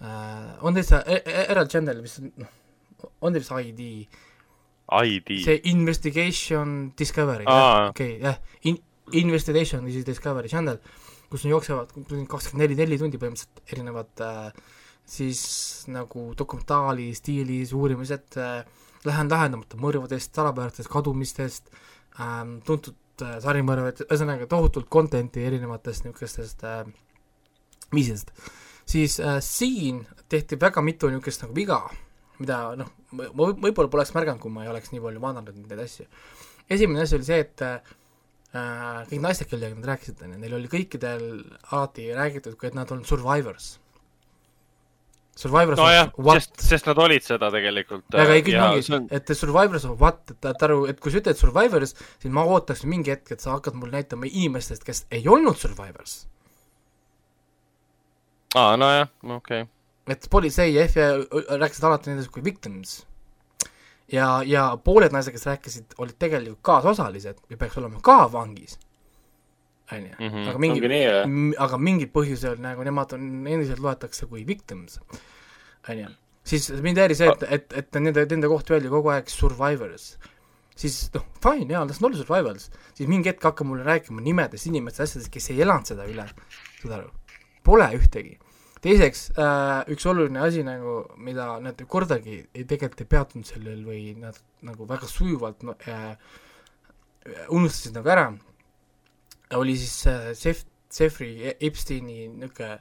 äh, on see e-, e-, eraldi channel, mis on, noh, on teil see ID ID. see Investigation Discovery, okei jah, in-, Investigation Discovery channel, kus jooksevad kakskümmend neli, neli tundi põhimõtteliselt erinevad äh, siis nagu dokumentaali stiilis uurimised äh, lähen lahendamata mõrvadest, salapärastest kadumistest ähm,, tuntud äh, sarimõrvad, ühesõnaga tohutult content'i erinevatest niisugustest äh, viisidest. siis äh, siin tehti väga mitu niisugust nagu viga mida noh, ma võib-olla poleks märganud, kui ma ei oleks nii palju vaadanud neid asju. esimene asi oli see, et äh, kõik naised, kellega nad rääkisid, neil oli kõikidel alati räägitud, et nad on survivors. Survivors nojah, sest, sest nad olid seda tegelikult. aga ei, kõik ongi on..., et survivors of what, et saad aru, et kui sa ütled survivors, siis ma ootaks mingi hetk, et sa hakkad mulle näitama inimestest, kes ei olnud survivors. aa, nojah, okei okay et politsei ja FBI rääkisid alati nendest kui victims. ja, ja pooled naised, kes rääkisid, olid tegelikult kaasosalised ja peaks olema ka vangis. On ju, mhm. aga mingi, aga mingil põhjusel nagu nemad on, endiselt loetakse kui victims. on ju, siis mind häiris see, et, et, et nende, nende kohta öeldi kogu aeg survivors siis noh, fine, jaa, las nad olla survivors, siis mingi hetk hakkab mulle rääkima nimedest inimestest, asjadest, kes ei elanud seda üle, saad aru? Pole ühtegi teiseks äh, üks oluline asi nagu, mida nad kordagi ei, tegelikult ei peatunud sellel või nad nagu väga sujuvalt no, äh, unustasid nagu ära, oli siis äh, Jeff, Jeffrey Epsteini niisugune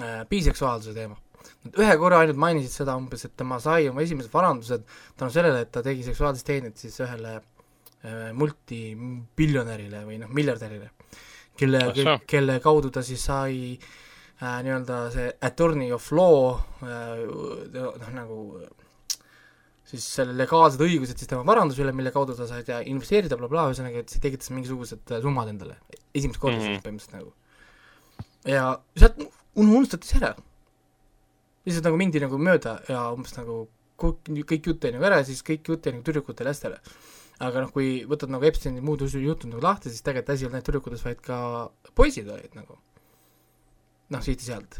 äh, biseksuaalsuse teema. Nad ühe korra ainult mainisid seda umbes, et tema sai oma esimesed varandused tänu sellele, et ta tegi seksuaalset teenet siis ühele äh, multibiljonärile või noh, miljardärile, kelle, kelle kaudu ta siis sai äh, nii-öelda see attorney of law äh, noh, nagu siis selle legaalsed õigused siis tema varanduse üle, mille kaudu ta sai investeerida bla,, blablabla, ühesõnaga, et see tekitas mingisugused äh, summad endale, esimest korda mm -hmm. põhimõtteliselt nagu. ja sealt unustati see ära lihtsalt nagu mindi nagu mööda ja umbes nagu kõik jutt jäi nagu ära ja siis kõik jutt jäi nagu tüdrukutele ja lastele. aga noh, kui võtad nagu Epsteini muud jutud nagu lahti, siis tegelikult asi ei olnud ainult tüdrukutes, vaid ka poisid olid nagu noh, siit-sealt,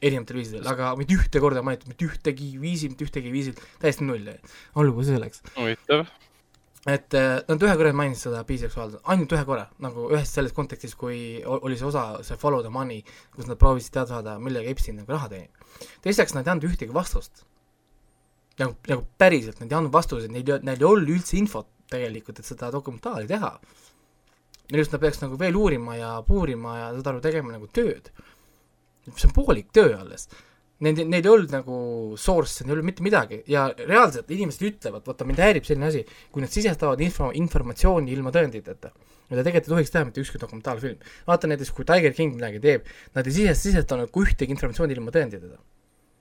erinevatel viisidel, aga mitte ühte korda mainitud, mitte ühtegi viisil, mitte ühtegi viisil, täiesti null, olgu see selleks. huvitav et äh, nad ühe korra mainisid seda biseksuaalselt, ainult ühe korra, nagu ühes selles kontekstis, kui oli see osa, see follow the money, kus nad proovisid teada saada, millega Epstein nagu raha teenib. teiseks, nad ei andnud ühtegi vastust. nagu, nagu päriselt, nad ei andnud vastuseid, neil, neil ei olnud üldse infot tegelikult, et seda dokumentaali teha. minu arust nad peaks nagu veel uurima ja puurima ja saad aru, tegema nagu tööd. See on poolik töö alles. Neil, neil ei olnud nagu source'i, neil ei olnud mitte midagi. Ja reaalselt inimesed ütlevad, vaata mind häirib selline asi, kui nad sisestavad info, informatsiooni ilma tõenditeta, mida tegelikult ei tohiks teha mitte ükski dokumentaalfilm. vaata näiteks, kui Tiger King midagi teeb, nad ei sisest-, sisestanud ühtegi informatsiooni ilma tõenditeta.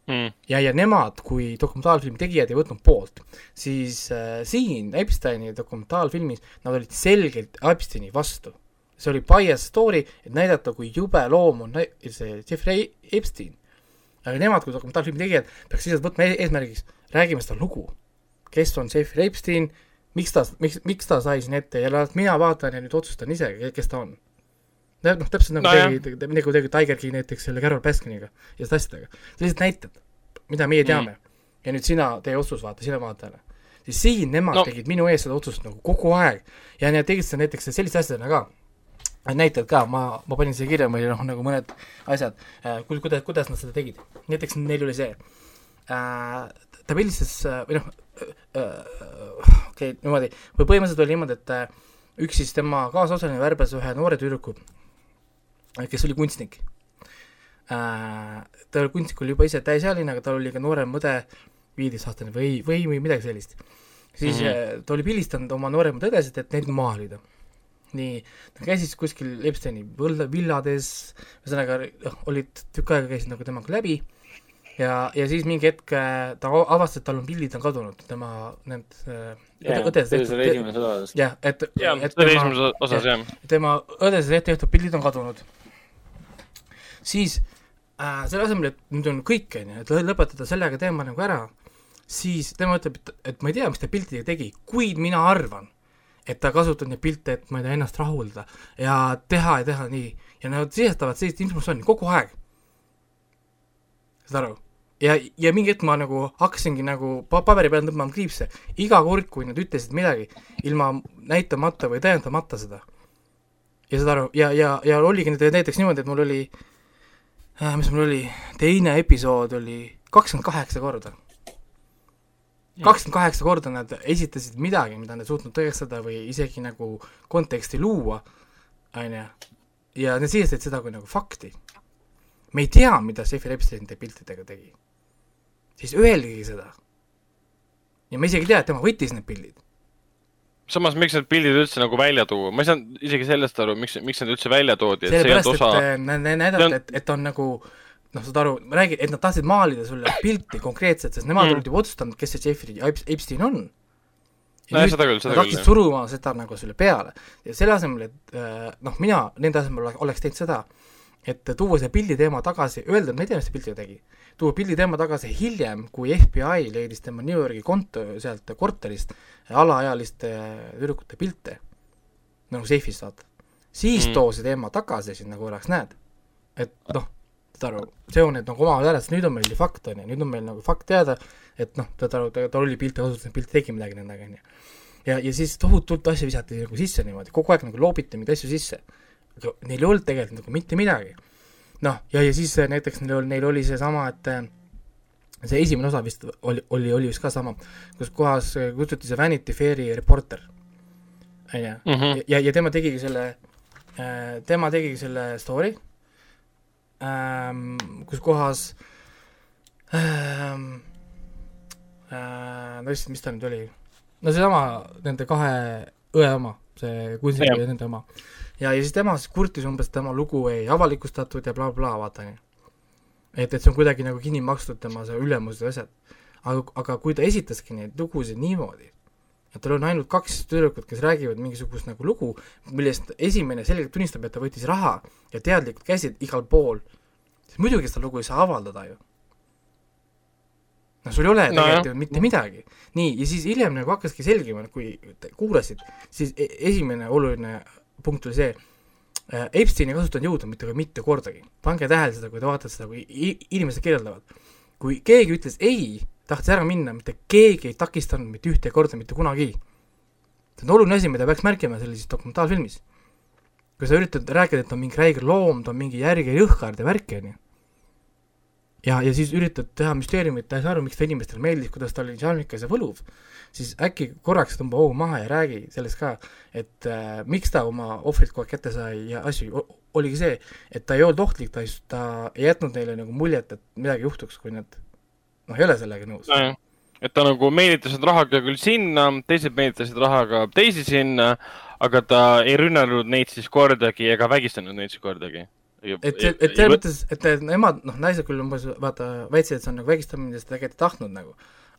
Mm.. ja, ja nemad kui dokumentaalfilmi tegijad ei võtnud poolt, siis äh, siin Epsteini dokumentaalfilmis nad olid selgelt Epsteini vastu. See oli bias story, et näidata, kui jube loom on see Jeffrey Epstein aga nemad kui dokumentaalfilmi tegijad peaks lihtsalt võtma e-, eesmärgiks, räägime seda lugu. kes on Jeffrey Epstein, miks ta, miks, miks ta sai siin ette ja las mina vaatan ja nüüd otsustan ise, kes ta on. noh, täpselt nagu no, tegi, nagu tegi Tiger King näiteks selle Carol Baskiniga ja seda asjadega. sellised näited, mida meie teame mm.. ja nüüd sina, tee otsus, vaata, sina vaata ära. siis siin nemad no. tegid minu eest seda otsust nagu kogu aeg ja nad tegid seda näiteks selliste asjadena ka näited ka, ma, ma panin siia kirja, meil noh, nagu mõned asjad äh,, kuidas, kuidas nad seda tegid. näiteks neil oli see äh,, ta pildistas äh, või noh okei okay,, niimoodi, või põhimõtteliselt oli niimoodi, et üks siis tema kaasosaline värbas ühe noore tüdruku, kes oli kunstnik ta oli kunstnik, oli juba ise täisealine, aga tal oli ka noorem õde, viieteistaastane või, või, või midagi sellist. siis mm -hmm. ta oli pildistanud oma nooremaid õdesid, et neid maalida nii, ta käis kuskil Epsteini villades, ühesõnaga noh, olid tükk aega käisid nagu temaga läbi. Ja, ja siis mingi hetk äh, ta avastas, et tal on pildid on kadunud, tema need yeah, õdes tehtud jah, et jah, see oli esimeses osas, jah. tema õdes tehtud pildid on kadunud. siis äh, selle asemel, et nüüd on kõik, on ju, et lõpetada sellega teema nagu ära, siis tema ütleb, et, et ma ei tea, mis ta piltidega tegi, kuid mina arvan et ta kasutab neid pilte, et ma ei tea, ennast rahuldada ja teha ja teha nii. ja nad sisestavad sellist informatsiooni kogu aeg. saad aru? ja, ja mingi hetk ma nagu hakkasingi nagu pa-, paberi peal tõmbama kriipse, iga kord, kui nad ütlesid midagi, ilma näitamata või tõendamata seda. ja saad aru, ja, ja, ja oligi näiteks niimoodi, et mul oli äh,, mis mul oli, teine episood oli kakskümmend kaheksa korda kakskümmend kaheksa korda nad esitasid midagi, mida nad suutnud tõestada või isegi nagu konteksti luua, on ju, ja nad sisestasid seda kui nagu fakti. me ei tea, mida Jeffrey Epstein nende piltidega tegi. siis öelgegi seda. ja me isegi ei tea, et tema võttis need pildid. samas, miks need pildid üldse nagu välja tuua, ma ei saanud isegi sellest aru, miks, miks need üldse välja toodi, et sellepärast, et osa... näidata, et, et on nagu noh, saad aru, ma räägin, et nad tahtsid maalida sulle pilti konkreetselt, sest nemad mm. olid juba otsustanud, kes see Jeffrey Epstein on. nojah, seda küll, seda küll. hakkasid suruma seda nagu sulle peale ja selle asemel, et äh, noh, mina nende asemel oleks teinud seda, et tuua see pildi teema tagasi, öelda, ma ei tea, mis ta pildiga tegi, tuua pildi teema tagasi hiljem, kui FBI leidis tema New Yorgi konto sealt korterist alaealiste tüdrukute pilte, nagu seifis vaata. siis mm. too see teema tagasi sinna korraks, näed, et noh saad aru, seoned nagu omavahel ära, sest nüüd on meil ju fakt, on ju, nüüd on meil nagu fakt teada, et noh, saad aru, ta, ta oli pilte kasutas, pilt tegi midagi nendega, on ju. ja, ja siis tohutult asju visati nagu sisse niimoodi, kogu aeg nagu loobiti mingeid asju sisse. aga neil ei olnud tegelikult nagu mitte midagi. noh, ja, ja siis näiteks neil oli, neil oli seesama, et see esimene osa vist oli, oli, oli vist ka sama, kus kohas kutsuti see Vanity Fairi reporter, on ju, mhm. ja, ja tema tegigi selle äh, tema tegigi selle story ähm,, kus kohas ähm, äh, no issand, mis ta nüüd oli, no seesama nende kahe õe oma, see kunstnik ja nende oma. ja, ja siis tema siis kurtis umbes, tema lugu ei avalikustatud ja blablabla bla,, vaata nii. et, et see on kuidagi nagu kinni makstud tema see ülemused ja asjad. aga, aga kui ta esitaski neid lugusid niimoodi, et tal on ainult kaks tüdrukut, kes räägivad mingisugust nagu lugu, millest esimene selgelt tunnistab, et ta võttis raha ja teadlikult käisid igal pool, siis muidugi seda lugu ei saa avaldada ju. noh, sul ei ole no, tegelikult ju mitte midagi. nii, ja siis hiljem nagu hakkaski selgima, kui kuulasid, siis e-, esimene oluline punkt oli see, äh, Epstein ei kasutanud jõudu mitte, mitte kordagi. pange tähele seda, kui te vaatate seda, kui inimesed kirjeldavad. kui keegi ütles ei, tahtis ära minna, mitte keegi ei takistanud mitte ühte korda mitte kunagi. see on oluline asi, mida peaks märkima sellises dokumentaalfilmis. kui sa üritad rääkida, et on mingi räige loom, ta on mingi järge jõhkard ja värki, on ju. ja, ja siis üritad teha müsteeriumit, ta ei saa aru, miks ta inimestele meeldis, kuidas ta oli šarmikas ja võluv, siis äkki korraks tõmba hoogu maha ja räägi sellest ka, et äh, miks ta oma ohvrit kogu aeg kätte sai ja asju, oligi see, et ta ei olnud ohtlik, ta ei, ta ei jätnud neile nagu muljet, et midagi juhtuks, kui nad noh, ei ole sellega nõus no,. et ta nagu meelitasid rahaga küll sinna, teised meelitasid rahaga teisi sinna, aga ta ei rünnanud neid siis kordagi ega vägistanud neid siis kordagi. et, et, et selles mõttes, et nemad, noh, naised küll umbes vaata, väitsid, et see on nagu vägistamine, sest ta tegelikult ei tahtnud nagu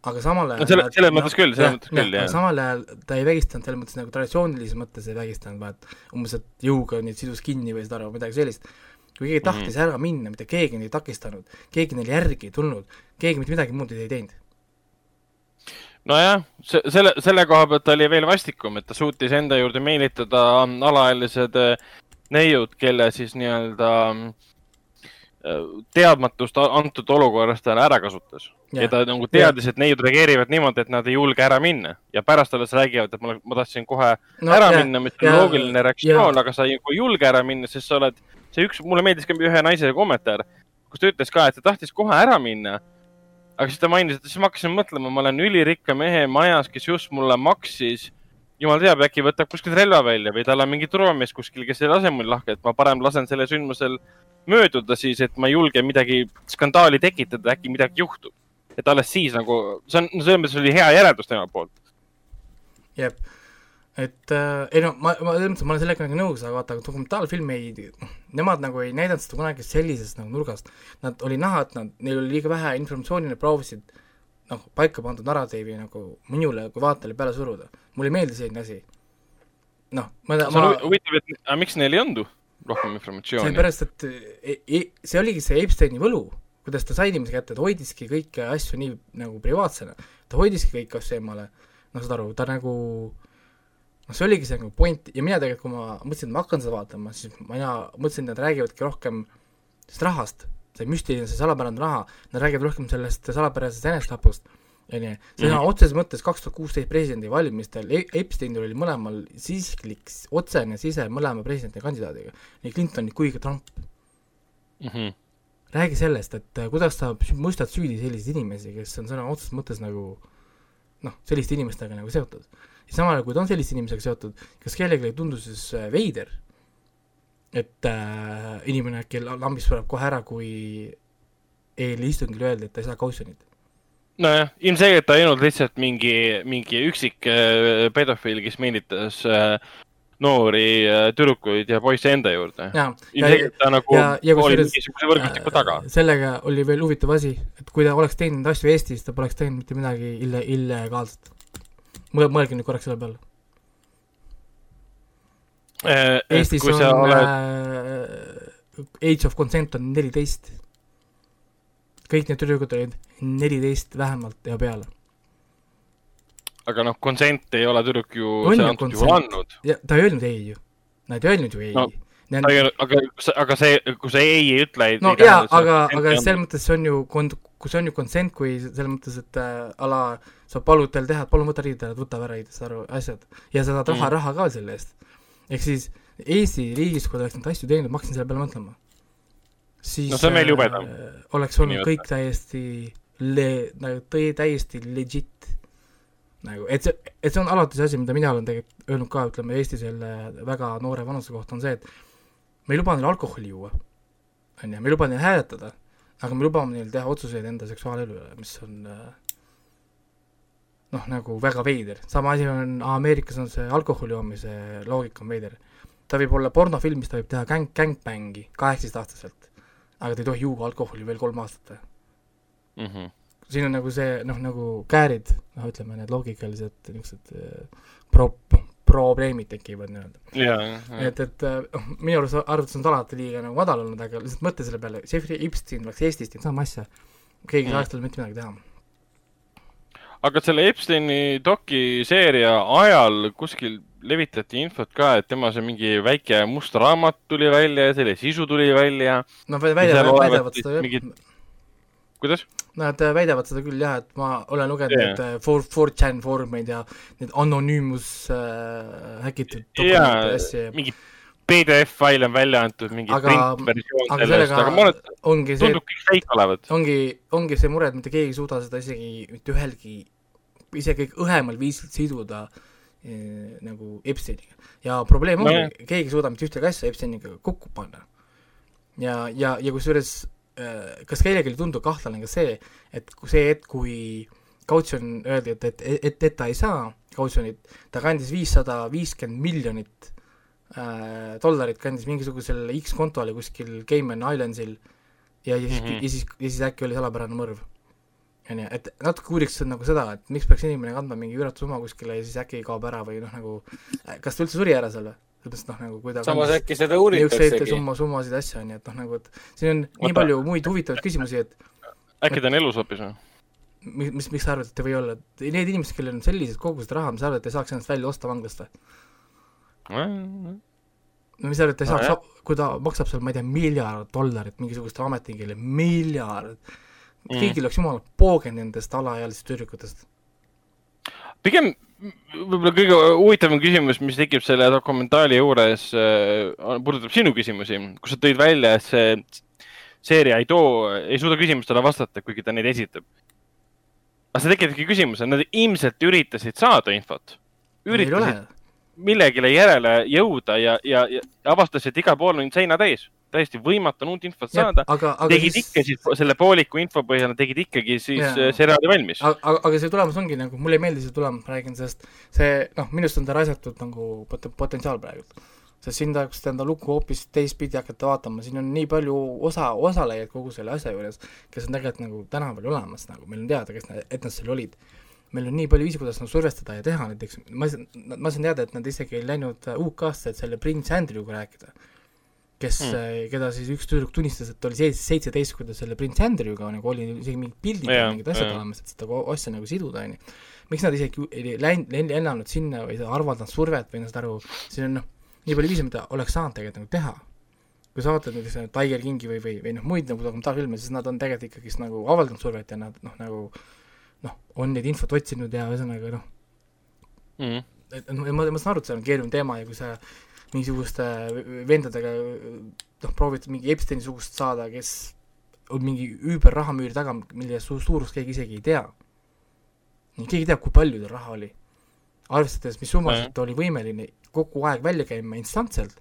aga samal ajal no selle, selles mõttes küll, selles mõttes küll, jah. samal ajal ta ei vägistanud selles mõttes nagu traditsioonilises mõttes ei vägistanud, vaat umbes, et jõuga neid sidus kinni või saad aru, midagi sellist kui keegi tahtis mm ära minna, mitte keegi neid ei takistanud, keegi neile järgi ei tulnud, keegi mitte midagi muud ei teinud. nojah, see, selle, selle koha pealt oli veel vastikum, et ta suutis enda juurde meelitada alaealised äh, neiud, kelle siis nii-öelda äh, teadmatust antud olukorrast ta ära kasutas. ja ta nagu teadis, et neiud reageerivad niimoodi, et nad ei julge ära minna. Ja pärast alles räägivad, et ma, ma tahtsin kohe no, ära ja, minna, mis on loogiline reaktsioon, aga sa ei julge ära minna, sest sa oled see üks, mulle meeldis ka ühe naise kommentaar, kus ta ütles ka, et ta tahtis kohe ära minna. aga siis ta mainis, et siis ma hakkasin mõtlema, ma olen ülirikka mehe majas, kes just mulle maksis. jumal teab, äkki võtab kuskilt relva välja või tal on mingi turvamees kuskil, kes ei lase mul lahti, et ma parem lasen selle sündmusel mööduda siis, et ma ei julge midagi skandaali tekitada, äkki midagi juhtub. et alles siis nagu, see on, selles mõttes oli hea järeldus tema poolt. jep et äh, ei no ma, ma mõttes ma olen sellega nagu nõus, aga vaata, dokumentaalfilm ei, nemad nagu ei näidanud seda kunagi sellisest nagu nurgast. Nad, oli näha, et nad, neil oli liiga vähe informatsiooni, nad proovisid noh, paika pandud narratiivi nagu minule kui vaatajale peale suruda. mulle ei meeldi selline asi. noh, ma see on huvitav, et aga miks neil ei olnud rohkem informatsiooni? sellepärast, et e, e, see oligi see Epsteini võlu, kuidas ta sai inimese kätte, ta hoidiski kõiki asju nii nagu privaatsena. ta hoidiski kõiki asju eemale, noh, saad aru, ta nagu noh, see oligi see nagu point ja mina tegelikult, kui ma mõtlesin, et ma hakkan seda vaatama, siis mina mõtlesin, et nad räägivadki rohkem sellest rahast, see müstiline, see salapärane raha, nad räägivad rohkem sellest salapärasest enesetapust, on ju, on mm. otseses mõttes kaks tuhat kuusteist presidendivalimistel e, Epsteinil oli mõlemal isiklik otsene sise mõlema presidendikandidaadiga, nii Clintoni kui ka Trump mm. -hmm. räägi sellest, et äh, kuidas sa mõistad süüdi selliseid inimesi, kes on sõna otseses mõttes nagu noh, selliste inimestega nagu seotud ja samal ajal, kui ta on selliste inimesega seotud, kas kellelegi ei tundu siis äh, veider, et äh, inimene äkki lambist sureb kohe ära, kui eile istungil öeldi, et ta ei saa kautsjonit? nojah, ilmselgelt ta ei olnud lihtsalt mingi, mingi üksik äh, pedofiil, kes meelitas äh, noori äh, tüdrukuid ja poisse enda juurde. ilmselgelt ta nagu ja, ja oli mingisuguse võrgustiku taga. Äh, sellega oli veel huvitav asi, et kui ta oleks teinud asju Eestis, ta poleks teinud mitte midagi ille-, illegaalset mõelge nüüd korraks selle peale äh,. Eestis on oled... äh, age of consent on neliteist. kõik need tüdrukud olid neliteist vähemalt ja peale. aga noh, consent ei ole tüdruk ju see antud juhul andnud. ta ei öelnud ei ju. Nad ei öelnud ju ei no Need... aga, aga see, kui sa ei ei ütle, no jaa, aga, aga selles mõttes see on ju kui see on ju consent, kui selles mõttes, et äh, ala sa palud tal teha, palun võta riided ära, võta ära riided, saad aru, asjad. ja sa saad raha mm., raha ka selle eest. ehk siis Eesti riigis, kui ta oleks neid asju teinud, ma hakkasin selle peale mõtlema. siis no äh,. oleks olnud kõik täiesti le-, nagu tõi täiesti legit nagu, et see, et see on alati see asi, mida mina olen tegelikult öelnud ka, ütleme Eesti selle väga noore vanuse kohta, on see, et me ei luba neil alkoholi juua, on ju, me ei luba neil hääletada, aga me lubame neil teha otsuseid enda seksuaalelu üle, mis on äh, noh, nagu väga veider, sama asi on, Ameerikas on see alkoholi joomise loogika on veider. ta võib olla pornofilmis, ta võib teha gäng, gängbängi kaheksateistaastaselt, aga ta ei tohi juua alkoholi veel kolm aastat mm. -hmm. siin on nagu see, noh, nagu käärid, noh, ütleme need loogikalised niisugused äh, pro-, probleemid tekivad nii-öelda. et, et noh, minu arust arvutus on alati liiga nagu madal olnud, aga lihtsalt mõtle selle peale, Jeffrey Epstein oleks Eestis teinud sama asja, keegi ei saaks talle mitte midagi teha aga selle Epsteini dokiseeria ajal kuskil levitati infot ka, et tema see mingi väike must raamat tuli välja ja selle sisu tuli välja. no väidavad, väidavad seda jah mingid... kuidas? Nad äh, väidavad seda küll jah, et ma olen lugenud yeah. neid äh, for, 4chan foorumeid ja need anonüümus äh, häkitud dokumente ja asju. mingi PDF-fail on välja antud, mingi aga, printversioon sellest, aga ma olen, tundub kõik fake olevat. ongi, ongi see mure, et mitte keegi ei suuda seda isegi mitte ühelgi, isegi õhemal viisil siduda eh, nagu Epsteiniga. ja probleem ongi no,, keegi ei suuda mitte ühtegi asja Epsteiniga kokku panna. ja, ja, ja kusjuures eh, kas kellelegi ei tundu kahtlane ka see, et see hetk, kui kautsjon öeldi, et, et, et, et ta ei saa kautsjonit, ta kandis viissada viiskümmend miljonit äh, dollarit kandis mingisugusele X kontole kuskil Cayman Islandsil ja, ja siis mm, -hmm. ja siis, ja siis äkki oli salapärane mõrv. onju, et natuke uuriks nagu seda, et miks peaks inimene kandma mingi üüratu summa kuskile ja siis äkki kaob ära või noh, nagu kas ta üldse suri ära seal või? sellepärast noh, nagu kui ta samas äkki seda uuritaksegi. summa, summasid asju, onju, et noh, nagu, et siin on Oota. nii palju muid huvitavaid küsimusi, et äkki ta on elus hoopis või? mis, mis, miks sa arvad, et ta või olla, need inimesed, kellel on sellised kogused raha, mis sa arvad, et ei saaks ennast välja osta vanglast või? No mis arvad, ta ei saaks no,, kui ta maksab seal, ma ei tea, miljard dollarit mingisugustele ametnikele, miljard mm., kõigil oleks jumala poogen nendest alaealistest tüdrukutest. pigem võib-olla kõige huvitavam küsimus, mis tekib selle dokumentaali juures äh,, puudutab sinu küsimusi, kus sa tõid välja, et see seeria ei too, ei suuda küsimustele vastata, kuigi ta neid esitab. aga see tekitabki küsimuse, nad ilmselt üritasid saada infot. üritasid millegile järele jõuda ja, ja, ja avastasid, igal pool on seina täis. täiesti võimatu on uut infot saada. tegid siis... ikka siis selle pooliku info põhjal, tegid ikkagi siis. Äh, seriaali valmis. aga, aga see tulemus ongi nagu, mulle ei meeldi see tulemus, ma räägin, sest see, noh, minu arust on ta raisatud nagu pot-, potentsiaal praegult. sest siin tahaks enda lugu hoopis teistpidi hakata vaatama, siin on nii palju osa, osalejaid kogu selle asja juures, kes on tegelikult nagu tänaval olemas, nagu meil on teada, kes, et nad seal olid meil on nii palju viisi, kuidas nagu survestada ja teha, näiteks ma, ma saan teada, et nad isegi ei läinud UK-sse, et selle prints Andrewga rääkida, kes mm., keda siis üks tüdruk tunnistas, et oli seitseteist, kui ta selle prints Andrewga nagu oli isegi mingid pildid ja mingid asjad olemas, et seda asja nagu siduda, on ju. miks nad isegi ei läinud, lennanud sinna või avaldanud survet või saad aru, siin on noh, nii palju viise, mida oleks saanud tegelikult nagu teha kui sa vaatad näiteks Tiger Kingi või, või, või noh, muid nagu dokumentaalfilme, siis nad on tegelikult ikkagist nagu avaldanud survet ja nad noh, nagu noh, on neid infot otsinud ja ühesõnaga noh mm., et ma, ma, saan aru, et see on keeruline teema ja kui sa mingisuguste vendadega noh, proovid mingi Epsteini-sugust saada, kes on mingi üüber rahamüüri taga, mille su suurust keegi isegi ei tea. keegi teab, kui palju tal raha oli. arvestades, mis summasid ta oli võimeline kogu aeg välja käima instantselt,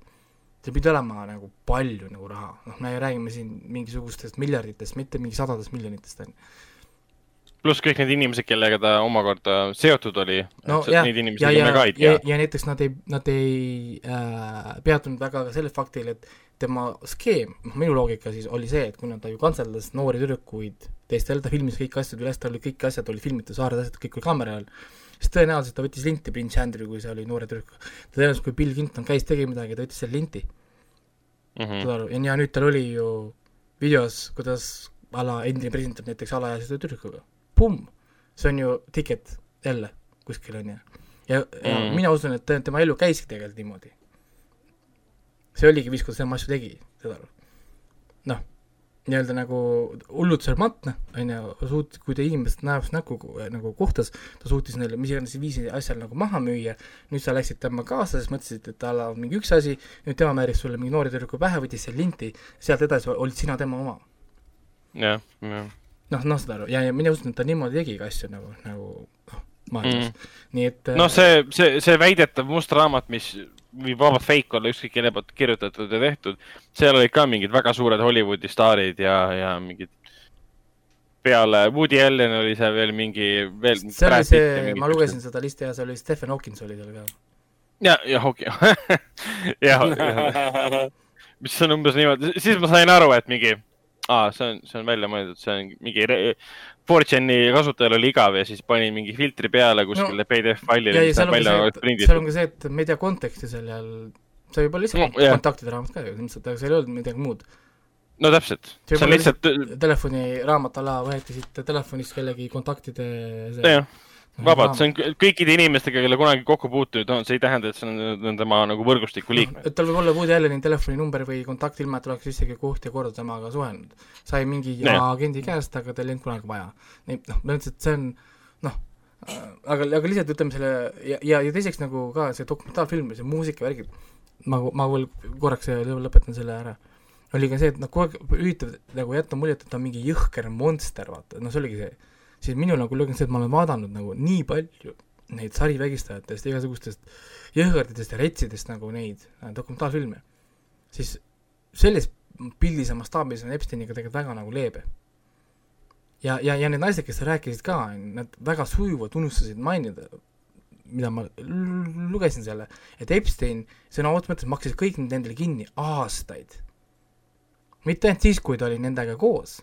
see pidi olema nagu palju nagu raha, noh, me räägime siin mingisugustest miljarditest, mitte mingi sadadest miljonitest, on ju pluss kõik need inimesed, kellega ta omakorda seotud oli. no jah, ja, ja, ja, ja, ja näiteks nad ei, nad ei äh, peatunud väga ka sellel faktil, et tema skeem, noh minu loogika siis oli see, et kuna ta ju kantseldas noori tüdrukuid teistel, ta filmis kõik asjad üles, tal oli kõik asjad oli filmitud, saared asjad, kõik oli kaamera all, siis tõenäoliselt ta võttis linti Prince Andrew, kui see oli noore tüdruk. tõenäoliselt, kui Bill Clinton käis, tegi midagi, ta võttis selle linti mm. -hmm. saad aru, ja, nüüd tal oli ju videos, kuidas ala endine president näiteks alaealise tüdrukuga pumm, see on ju ticket jälle kuskil, on ju. ja, ja mm. mina usun, et tema elu käiski tegelikult niimoodi. see oligi viis, kuidas tema asju tegi, saad aru. noh, nii-öelda nagu hullult šarmantne, on ju, suut-, kui ta inimest näost näkku nagu kohtas, ta suutis neile mis iganes viisi asjal nagu maha müüa, nüüd sa läksid temaga kaasa, siis mõtlesid, et tal on mingi üks asi, nüüd tema määris sulle mingi noori tüdruku pähe, võttis selle linti, sealt edasi olid sina tema oma. jah, jah noh, noh, saad aru, ja, ja mina usun, et ta niimoodi tegigi asju nagu, nagu noh, maailmas mm., nii et noh, see, see, see väidetav must raamat, mis võib vabalt fake olla, ükskõik kelle poolt kirjutatud ja tehtud. seal olid ka mingid väga suured Hollywoodi staarid ja, ja mingid peale Woody Allen oli seal veel mingi, veel. see oli see, ma lugesin seda listi ja see oli Stephen Hawkins oli seal ka. ja, ja okei, [laughs] jah, [laughs] mis on umbes niimoodi, siis ma sain aru, et mingi, aa, see on, see on välja mõeldud, see on mingi 4chan'i kasutajal oli igav ja siis pani mingi filtri peale kuskile no, PDF failile. seal, seal on ka see, et me ei tea konteksti seal, see võib olla lihtsalt no, yeah. kontaktide raamat ka ju ilmselt, aga seal ei olnud midagi muud. no täpselt. see on lihtsalt. telefoniraamat ala võeti siit telefonist kellegi kontaktide. jah vabalt, see on kõikide inimestega, kelle kunagi kokku puutunud on, see ei tähenda, et see on, tema nagu võrgustiku liikmed. et tal võib olla Woody Alleni telefoninumber või kontakt, ilma et oleks isegi koht ja kord temaga suhelnud. sai mingi nee. agendi käest, aga tal ei olnud kunagi vaja. nii, noh, ma ütlesin, et see on, noh, aga, aga lihtsalt ütleme selle ja, ja, ja teiseks nagu ka see dokumentaalfilm ja see muusikavärgid, ma, ma veel korraks lõpetan selle ära oli ka see, et noh, kogu aeg üritab nagu jätta muljet, et ta on mingi jõhker monster, vaata, noh, see oligi see siis minul on küll olnud see, et ma olen vaadanud nagu nii palju neid sarivägistajatest, igasugustest jõhkarditest ja retsidest nagu neid äh, dokumentaalfilme, siis selles pildis ja mastaabis on Epsteiniga tegelikult väga nagu leebe. ja, ja, ja need naised, kes rääkisid ka, nad väga sujuvalt unustasid mainida, mida ma lugesin selle, et Epstein sõna otseses mõttes maksis kõik need endale kinni aastaid. mitte ainult siis, kui ta oli nendega koos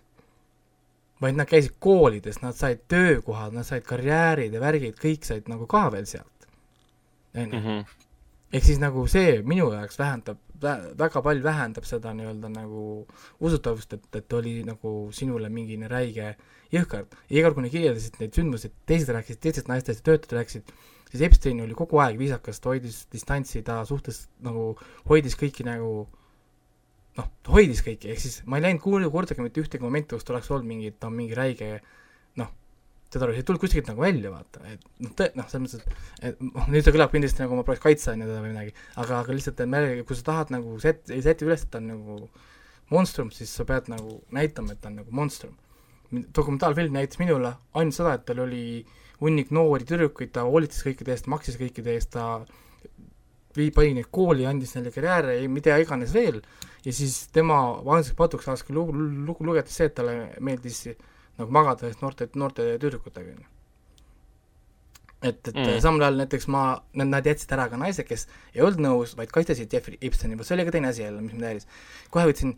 vaid nad käisid koolides, nad said töökohad, nad said karjäärid ja värgid, kõik said nagu ka veel sealt. on ju. Mhm. ehk siis nagu see minu jaoks vähendab vä,, väga palju vähendab seda nii-öelda nagu usutavust, et, et oli nagu sinule mingine räige jõhkard. ja iga kord, kui nad kirjeldasid neid sündmusi, teised rääkisid teistest naistest ja töötajad rääkisid, siis Epstein oli kogu aeg viisakas, ta hoidis distantsi, ta suhtes nagu hoidis kõiki nagu noh, ta hoidis kõiki, ehk siis ma ei läinud kuulda kordagi mitte ühtegi momenti, kus ta oleks olnud mingi, ta on mingi räige noh, see ei tulnud kuskilt nagu välja, vaata, et noh, tõ-, noh, selles mõttes, et, et noh, nüüd see kõlab kindlasti nagu ma on ju, teda või midagi, aga, aga lihtsalt, et me, kui sa tahad nagu set-, seti üles, et ta on nagu monstrum, siis sa pead nagu näitama, et ta on nagu monstrum. dokumentaalfilm näitas minule ainult seda, et tal oli hunnik noori tüdrukuid, ta hoolitses kõikide eest, maksis kõikide eest, ta vii-, pani neid kooli, andis neile karjääre, mida iganes veel, ja siis tema vanuseks patuks ajas lugu, lugu lugedes see, et talle meeldis nagu magada noorte, noorte tüdrukutega, on ju. et, et mm. samal ajal näiteks ma, nad, jätsid ära ka naised, kes ei olnud nõus, vaid kaitsesid Jeffrey Epsteini, vot see oli ka teine asi jälle, mis mind häiris. kohe võtsin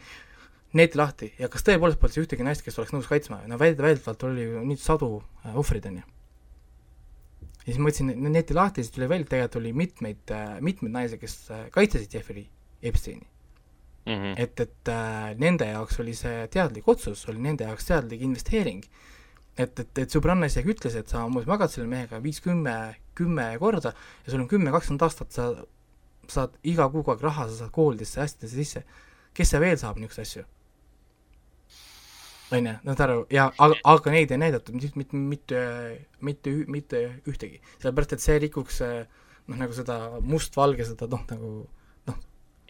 neeti lahti ja kas tõepoolest polnud ühtegi naist, kes oleks nõus kaitsma, no väid-, väidetavalt oli ju nüüd sadu äh, ohvreid, on ju. ja siis ma võtsin neeti lahti, siis tuli välja, et tegelikult oli mitmeid äh,, mitmeid naisi, kes äh, kaitsesid Jeffrey Epsteini mm. -hmm. et, et äh, nende jaoks oli see teadlik otsus, oli nende jaoks teadlik investeering. et, et, et sõbranna isegi ütles, et sa umbes magad selle mehega viis, kümme, kümme korda ja sul on kümme, kakskümmend aastat, sa saad iga kuu kogu aeg raha, sa saad koolidesse, asjadesse sisse. kes see veel saab niisuguseid asju? on ju, saad aru, ja aga, aga neid ei näidatud mitte, mitte, mitte, mitte, mitte ühtegi, sellepärast et see rikuks noh, nagu seda mustvalge, seda noh, nagu noh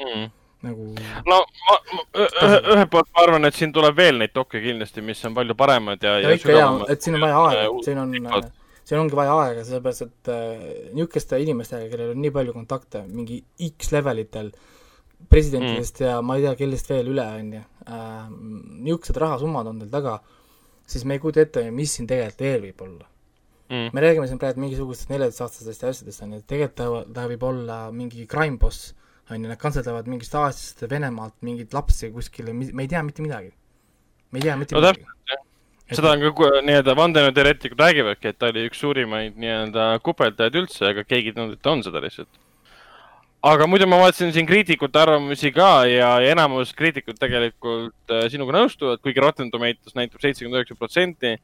mm., nagu. no ma, ühelt poolt ma arvan, et siin tuleb veel neid dokke kindlasti, mis on palju paremad ja, ja, ja ikka jaa, et siin on vaja aega, äh, siin on, siin ongi vaja aega, sellepärast et äh, niisuguste inimestega, kellel on nii palju kontakte mingi X levelitel, presidentidest mm. ja ma ei tea, kellest veel üle, on ju, äh, niisugused rahasummad on tal taga, siis me ei kujuta ette, mis siin tegelikult veel võib olla. Mm.. me räägime siin praegu mingisugustest neljateistaastastest ja asjadest, on ju, tegelikult ta, ta võib olla mingi crime boss on ju, nad kantseldavad mingist Aasiast, Venemaalt mingeid lapsi kuskile, me ei tea mitte midagi. me ei tea mitte no, midagi. seda on ka nii-öelda vandenõuteoreetikud räägivadki, et ta oli üks suurimaid nii-öelda kupeldajaid üldse, aga keegi ei tundnud, et ta on seda lihtsalt. aga muidu ma vaatasin siin kriitikute arvamusi ka ja, ja enamus kriitikud tegelikult äh, sinuga nõustuvad, kuigi Rotten Tomatoes näitab seitsekümmend üheksa protsenti.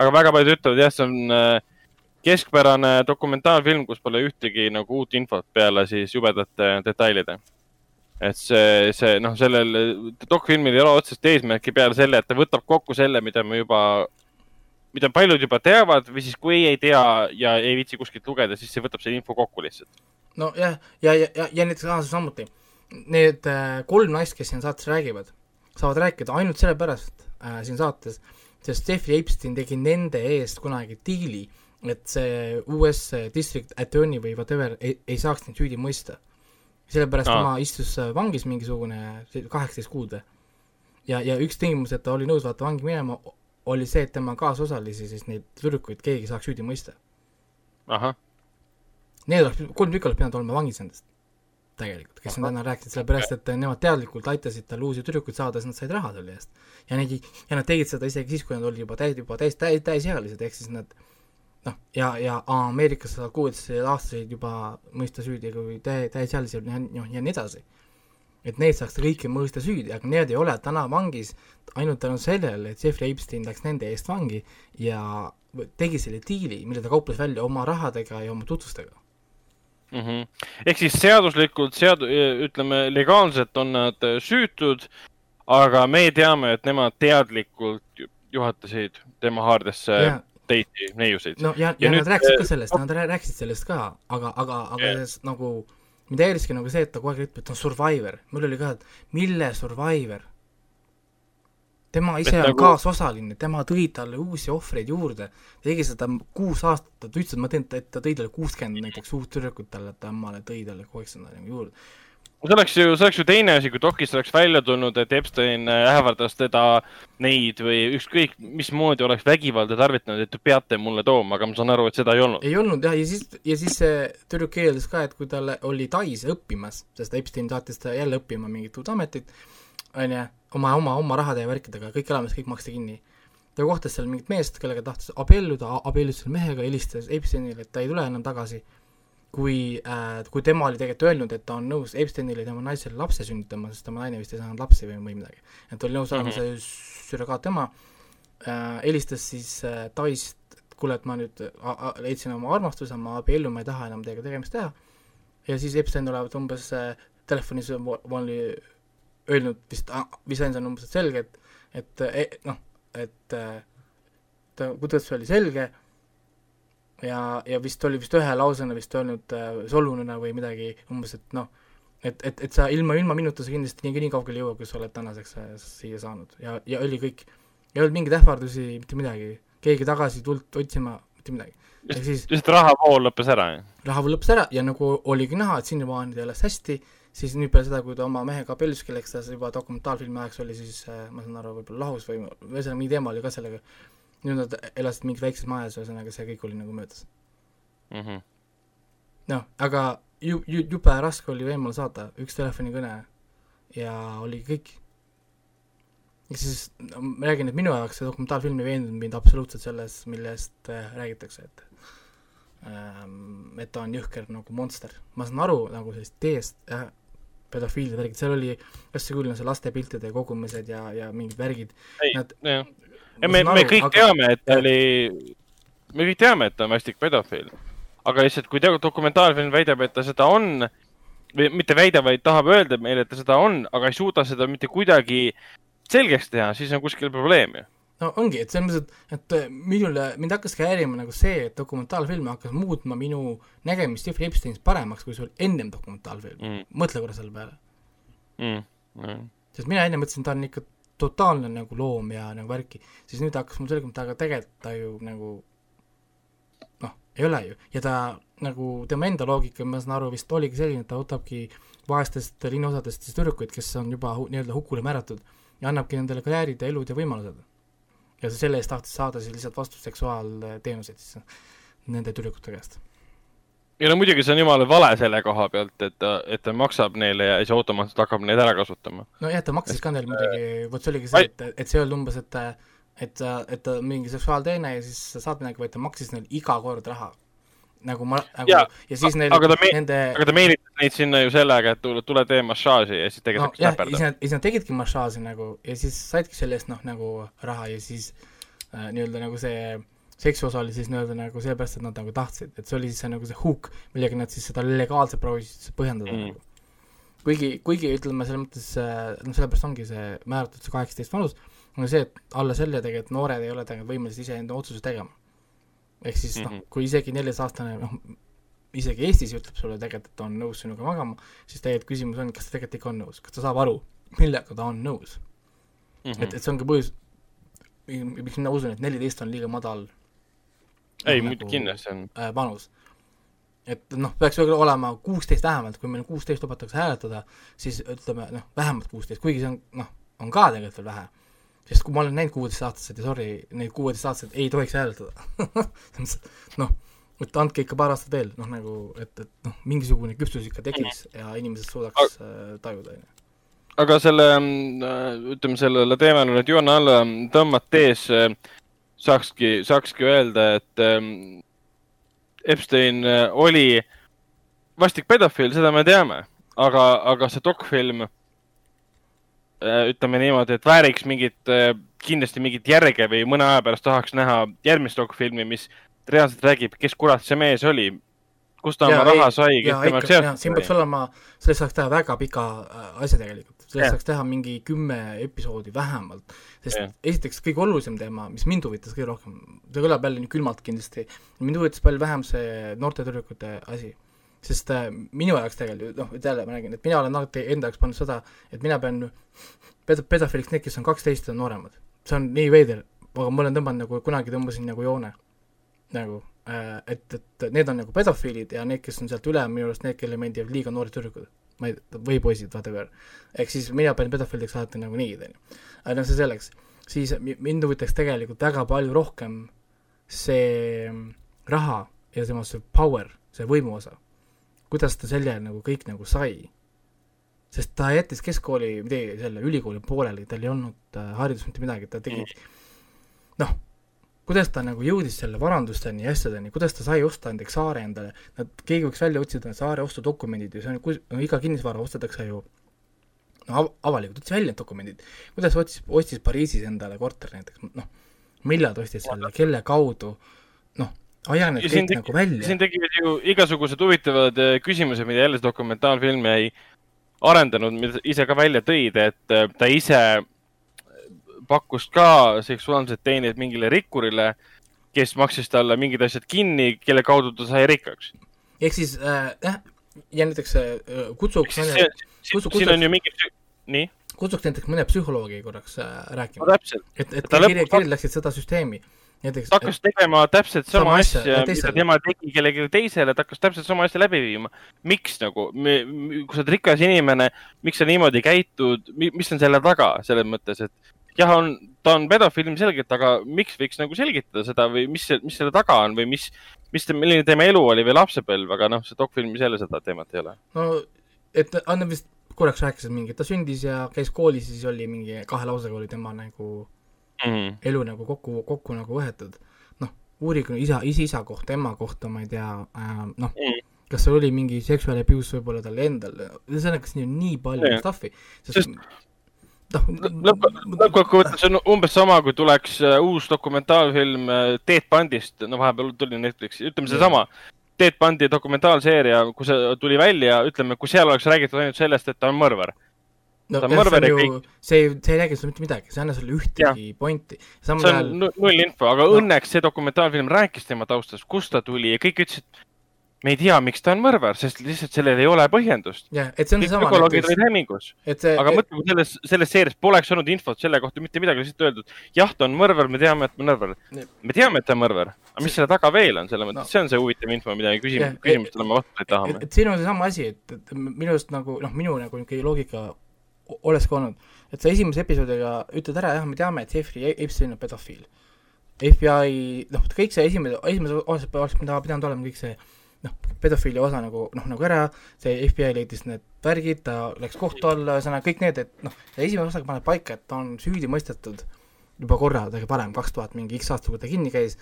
aga väga paljud ütlevad, jah, see on äh, keskpärane dokumentaalfilm, kus pole ühtegi nagu uut infot peale siis jubedate detailide. et see, see noh, sellel dokfilmil ei ole otsest eesmärki peale selle, et ta võtab kokku selle, mida me juba, mida paljud juba teavad või siis kui ei tea ja ei viitsi kuskilt lugeda, siis see võtab selle info kokku lihtsalt. nojah, ja, ja, ja, ja näiteks samuti need äh, kolm naist, kes siin saates räägivad, saavad rääkida ainult sellepärast äh, siin saates, sest Jeffrey Epstein tegi nende eest kunagi diili et see US district attorney või whatever ei, ei saaks neid süüdi mõista. sellepärast Aa. tema istus vangis mingisugune kaheksateist kuud või. ja, ja üks tingimus, et ta oli nõus vaata vangi minema, oli see, et tema kaasosalisi, siis neid tüdrukuid keegi saaks süüdi mõista. ahah. Need oleks, kolm tükki oleks pidanud olema vangis nendest tegelikult, kes on täna rääkinud, sellepärast et nemad teadlikult aitasid tal uusi tüdrukuid saada, siis nad said raha selle eest. ja neid, ja nad tegid seda isegi siis, kui nad olid juba täis, juba täis, täis, täisealised, ehk siis nad noh, ja, ja Ameerikas saavad kuueteistaastaseid juba mõista süüdi kui täi-, täisealisi ja noh, ja nii edasi. et neid saaks kõiki mõista süüdi, aga need ei ole täna vangis ainult tänu sellele, et Jeffrey Epstein läks nende eest vangi ja tegi selle diili, mille ta kauples välja oma rahadega ja oma tutvustega mm. -hmm. ehk siis seaduslikult sead-, ütleme legaalselt on nad süütud, aga me teame, et nemad teadlikult juhatasid tema haardesse yeah teisi neiusid. no ja, ja, ja nüüd... nad rääkisid ka sellest, nad rääkisid sellest ka, aga, aga, aga yeah. nagu mind häiriski nagu see, et ta kogu aeg ütleb, et ta on survivor. mul oli ka, et mille survivor? tema ise on nagu... kaasosaline, tema tõi talle uusi ohvreid juurde, tegi seda kuus aastat, ta ütles, et ma teen, et ta tõi talle kuuskümmend näiteks uut tüdrukut talle, ta emale tõi talle kogu aeg seda nagu juurde see oleks ju, see oleks ju teine asi, kui dokis oleks välja tulnud, et Epstein äh, ähvardas teda, neid või ükskõik mismoodi oleks vägivalda tarvitanud, et te peate mulle tooma, aga ma saan aru, et seda ei olnud. ei olnud jah, ja siis, ja siis see tüdruk keeldas ka, et kui tal oli Tais õppimas, sest Epstein saatis ta jälle õppima mingit uut ametit, onju, oma, oma, oma rahade ja värkidega, kõik elamis, kõik maksti kinni. ta kohtas seal mingit meest, kellega tahtis abielluda, abiellus selle mehega, helistas Epsteinile, et ta ei tule enam tagasi kui äh,, kui tema oli tegelikult öelnud, et ta on nõus Epsteinile tema naisele lapse sünnitama, sest tema naine vist ei saanud lapsi või, või midagi. et ta oli nõus olema mm -hmm. see surrogaat tema äh,, helistas siis äh, Taist, kuule, et ma nüüd leidsin oma armastuse, ma abiellun, ma ei taha enam teiega tegemist teha, ja siis Epstein olevat umbes äh, telefonis oli öelnud vist, vist ainult on umbes selge, et, et e, noh, et äh, ta, kuidas see oli selge ja, ja vist oli vist ühe lausena vist öelnud äh, solvununa või midagi umbes, et noh, et, et, et sa ilma, ilma minuta sa kindlasti nii, nii kaugele ei jõua, kui sa oled tänaseks äh, siia saanud ja, ja oli kõik. ei olnud mingeid ähvardusi, mitte midagi, keegi tagasi tuld otsima, mitte midagi. siis lihtsalt rahavool lõppes ära, jah? rahavool lõppes ära ja nagu oligi näha, et sinnamaani ta elas hästi, siis nüüd peale seda, kui ta oma mehega abiellus, kelleks ta juba dokumentaalfilmi ajaks oli, siis äh, ma saan aru, võib-olla lahus või ühesõnaga mingi teema oli ka sellega nüüd nad elasid mingis väikses majas, ühesõnaga see kõik oli nagu möödas mm -hmm.. noh, aga ju-, ju-, jube raske oli võimule saada, üks telefonikõne ja oli kõik. ja siis no, ma räägin, et minu jaoks see dokumentaalfilm ei veendunud mind absoluutselt selles, millest äh, räägitakse, et ähm, et ta on jõhker nagu monster. ma saan aru nagu sellest teest äh,, pedofiilide värgid, seal oli, kas see küll on see lastepiltide kogumised ja, ja mingid värgid. ja me, me kõik aga... teame, et ta oli, me kõik teame, et ta on vastik pedofiil. aga lihtsalt, kui dokumentaalfilm väidab, et ta seda on, või mitte väidab, vaid tahab öelda meile, et ta seda on, aga ei suuda seda mitte kuidagi selgeks teha, siis on kuskil probleem ju. No ongi, et selles mõttes, et, et minule, mind hakkaski häirima nagu see, et dokumentaalfilm hakkas muutma minu nägemist Jeffrey Epsteinist paremaks, kui see oli ennem dokumentaalfilm mm.. mõtle korra selle peale. Mm.. Mm. sest mina enne mõtlesin, ta on ikka totaalne nagu loom ja nagu värki, siis nüüd hakkas mul selguma, et aga tegelikult ta ju nagu noh, ei ole ju, ja ta nagu, tema enda loogika, ma saan aru, vist oligi selline, et ta võtabki vaestest linnaosadest siis tüdrukuid, kes on juba hu, nii-öelda hukule määratud ja annabki nendele karjäärid ja elud ja võimalused. ja selle eest tahtis saada siis lihtsalt vastu seksuaalteenuseid siis nende tüdrukute käest ei no muidugi see on jumala vale selle koha pealt, et ta, et ta maksab neile ja siis automaatselt hakkab neid ära kasutama. nojah, ta maksis ka neile muidugi, vot see oligi see, et, et see ei olnud umbes, et et et ta mingi seksuaalteene ja siis sa saad midagi, vaid ta maksis neile iga kord raha. nagu ma, nagu ja, ja siis neil, aga ta me, nende aga ta meelitas neid sinna ju sellega, et tule, tule tee massaaži ja siis tegelikult no, jah, ja siis nad, siis nad tegidki massaaži nagu ja siis saidki selle eest noh, nagu raha ja siis äh, nii-öelda nagu see äh, seksuosa oli siis nii-öelda nagu sellepärast, et nad nagu tahtsid, et see oli siis see nagu see hook, millega nad siis seda legaalselt proovisid põhjendada mm. nagu. kuigi, kuigi ütleme, selles mõttes, noh, sellepärast ongi see määratud see kaheksateist vanus, on see, et alla selle tegelikult noored ei ole tegelikult võimelised iseenda otsuseid tegema. ehk siis mm -hmm. noh, mhm. kui isegi neljateistaastane, noh, isegi Eestis ütleb sulle tegelikult, et ta on nõus sinuga magama, siis tegelikult küsimus on, kas ta tegelikult ikka on nõus, kas ta saab aru, millega ta on nõus mm. -hmm. et, et see on ka põhjus, miks mina usun, et neliteist on liiga madal ei, muidugi kindlasti on äh,. panus. et noh, peaks olema kuusteist vähemalt, kui meil kuusteist lubatakse hääletada, siis ütleme noh, vähemalt kuusteist, kuigi see on noh, on ka tegelikult veel vähe. sest kui ma olen näinud kuueteistaastased ja sorry, neid kuueteistaastased ei tohiks hääletada [laughs] noh, et andke ikka paar aastat veel, noh nagu, et, et noh, mingisugune küpsus ikka tekiks ja inimesed suudaks äh, tajuda, on ju aga selle, mm, ütleme sellele teemale nüüd joone alla tõmmates äh, saakski, saakski öelda, et ähm, Epstein äh, oli vastik pedofiil, seda me teame, aga, aga see dokfilm, äh, ütleme niimoodi, et vääriks mingit, äh, kindlasti mingit järge või mõne aja pärast tahaks näha järgmist dokfilmi, mis reaalselt räägib, kes kurat see mees oli, kust ta oma raha sai, kes temaga seotud. siin peaks olema, sellest saaks teha väga pika asja tegelikult, sellest saaks teha mingi kümme episoodi vähemalt, sest ja. esiteks kõige olulisem teema, mis mind huvitas kõige rohkem, see kõlab jälle nii külmalt kindlasti, mind huvitas palju vähem see noorte tüdrukute asi. sest äh, minu jaoks tegelikult, noh, et jälle ma räägin, et mina olen alati enda jaoks pannud seda, et mina pean ped-, pedofiiliks need, kes on kaksteist ja nooremad. see on nii veider, aga ma olen tõmmanud nagu, kunagi tõmbasin nagu joone, nagu Äh, et, et need on nagu pedofiilid ja need, kes on sealt üle, on minu arust need, kellele meeldivad liiga noored tüdrukud. Ma ei, või poisid, whatever. ehk siis mina pean pedofiilideks alati nagunii, on ju. aga noh, see selleks. siis mind huvitaks tegelikult väga palju rohkem see raha ja tema see power, see võimu osa. kuidas ta selle nagu kõik nagu sai. sest ta jättis keskkooli, mitte selle ülikooli pooleli, tal ei olnud äh, haridust mitte midagi, ta tegi noh kuidas ta nagu jõudis selle varandusteni ja asjadeni, kuidas ta sai osta näiteks saare endale, nad, keegi võiks välja otsida need saare ostudokumendid ja see on, no iga kinnisvara ostetakse ju no av-, avalikult, otsi välja need dokumendid. kuidas otsis, ostis Pariisis endale korteri näiteks, noh, millal ta ostis selle, kelle kaudu, noh, aja need kõik tegi, nagu välja. siin tekivad ju igasugused huvitavad äh, küsimused, mida jälle see dokumentaalfilm jäi arendanud, mida ise ka välja tõid, et äh, ta ise pakkus ka seksuaalset teeneid mingile rikkurile, kes maksis talle mingid asjad kinni, kelle kaudu ta sai rikkaks. ehk siis äh, jah ja näiteks äh, kutsuks kutsuks, siin on ju mingi, nii? kutsuks näiteks mõne psühholoogi korraks äh, rääkima no,. et, et kirja, kirjeldaksid seda süsteemi näiteks ta hakkas tegema täpselt sama, sama asja, asja, mida tema tegi kellelegi teisele, ta hakkas täpselt sama asja läbi viima. miks nagu, kui sa oled rikas inimene, miks sa niimoodi käitud, mis on selle taga, selles mõttes, et jah, on, ta on pedofiil selgelt, aga miks võiks nagu selgitada seda või mis, mis selle taga on või mis, mis, milline tema elu oli või lapsepõlv, aga noh, see dokfilmis jälle seda teemat ei ole. no, et Anne vist korraks rääkis, et mingi, ta sündis ja käis koolis, siis oli mingi kahe lausega oli tema nagu mm -hmm. elu nagu kokku, kokku nagu võetud. noh, uurige isa, isa-isa kohta, ema kohta, ma ei tea äh,, noh mm, -hmm kas seal oli mingi sexual abuse võib-olla tal endal, ühesõnaga, siin on nii palju stuff'i, sest, sest noh, lõppkokkuvõttes on umbes sama, kui tuleks äh, uus dokumentaalfilm äh, Ted Bundist, no vahepeal tuli Netflixi, ütleme seesama. Ted Bundi dokumentaalseeria, kui see tuli välja, ütleme, kui seal oleks räägitud ainult sellest, et ta on mõrvar. no ta on mõrvar ja kõik. see ei, see ei räägi sulle mitte midagi, see ei anna sulle ühtegi pointi. see on ajal... null info, aga no. õnneks see dokumentaalfilm rääkis tema taustast, kust ta tuli ja kõik ütlesid, me ei tea, miks ta on mõrvar, sest lihtsalt sellel ei ole põhjendust. jah, et see on seesama. ökoloogid olid hämmingus. aga et... mõtle, kui selles, selles seerias poleks olnud infot selle kohta mitte midagi, lihtsalt öeldud, jah, ta on mõrvar, me teame, et ta on mõrvar. me teame, et ta on mõrvar, aga mis selle taga veel on, selles mõttes no., see on see huvitav info, mida me küsim-, küsimustele me vastuseid tahame. et siin on seesama asi, et, et minu arust nagu noh, minu nagu niisugune loogika oleks ka olnud, et sa esimese episoodiga ütled ära, jah, me teame, et Jeffrey Epstein on pedofiil. FBI, noh, kõik see esimene, esimese osas oleks pidanud olema kõik see noh, pedofiili osa nagu noh, nagu ära, see FBI leidis need värgid, ta läks kohtu alla, ühesõnaga kõik need, et noh, esimese osaga paneb paika, et ta on süüdi mõistetud juba korra, tegelikult varem, kaks tuhat mingi X aasta, kui ta kinni käis,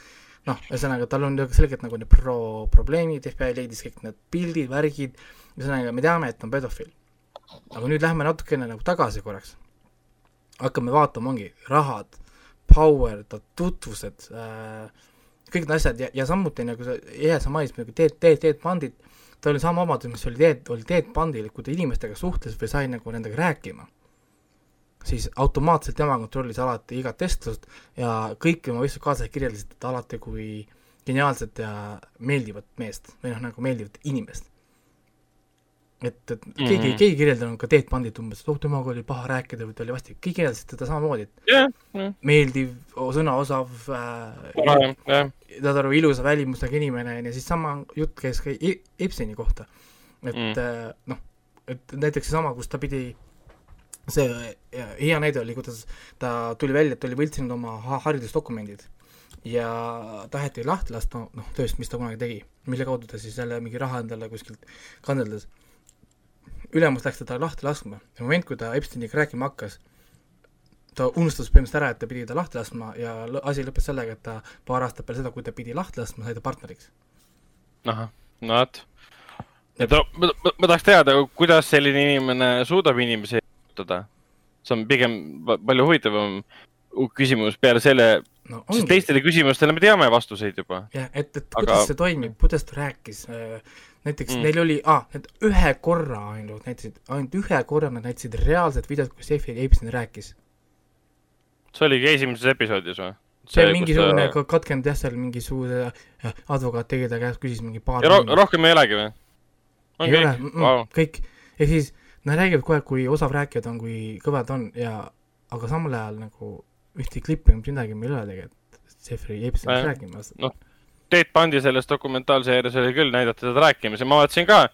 noh, ühesõnaga tal on selgelt nagu need pro-, probleemid, FBI leidis kõik need pildid, värgid, ühesõnaga me teame, et on pedofiil. aga nüüd lähme natukene nagu tagasi korraks. hakkame vaatama, ongi rahad, power, tutvused äh,, kõik need asjad ja, ja samuti nagu sa, ehe sa mainisid nagu Teet, Teet, Teet Bandit, ta oli sama omadus, mis oli Teet, oli Teet Bandil, et kui ta inimestega suhtles või sai nagu nendega rääkima, siis automaatselt tema kontrollis alati igat vestlust ja kõik oma vestluskaaslased kirjeldasid alati kui geniaalset ja meeldivat meest või noh, nagu meeldivat inimest. Et, et keegi mm, -hmm. keegi ei kirjeldanud ka Ted Bundit umbes, et oh, temaga oli paha rääkida või ta oli vastik, kõik kirjeldasid teda samamoodi, et yeah, yeah. meeldiv, sõnaosav äh,, yeah. saad aru, ilusa välimustega inimene, on ju, siis sama jutt käis ka Epsteini kohta. et mm. äh, noh, et näiteks seesama, kus ta pidi see hea näide oli, kuidas ta tuli välja, et oli võltsinud oma haridusdokumendid ja taheti lahti lasta, noh, tööst, mis ta kunagi tegi, mille kaudu ta siis jälle mingi raha endale kuskilt kandeldas. Ülemus läks teda lahti laskma ja moment, kui ta Epsteiniga rääkima hakkas, ta unustas põhimõtteliselt ära, et ta pidi ta lahti laskma ja asi lõppes sellega, et ta paar aastat peale seda, kui ta pidi lahti laskma, sai ta partneriks. ahah, no vot. et ma, ma, ma tahaks teada, kuidas selline inimene suudab inimesi kasutada. see on pigem palju huvitavam küsimus peale selle no,, sest teistele küsimustele me teame vastuseid juba. jah, et, et aga... kuidas see toimib, kuidas ta rääkis, äh, näiteks mm. neil oli ah,, need ühe korra ainult näitasid, ainult ühe korra nad näitasid reaalset videot, kus Jeffrey Epstein rääkis. see oligi esimeses episoodis või? see on mingisugune ta... katkenud jah, seal mingisuguse äh, advokaat tegi ta käest, küsis mingi paar ja ro rohkem ei olegi või? ei kõik? ole mm, wow. kõik, ja siis nad räägivad kogu aeg, kui osav rääkijad on, kui kõvad on ja aga samal ajal nagu ühtegi klippi mitte midagi meil ei ole tegelikult Jeffrey Epsteinist rääkimas. noh, Ted Bundi selles dokumentaalseerias oli küll näidata teda rääkimas ja ma vaatasin ka,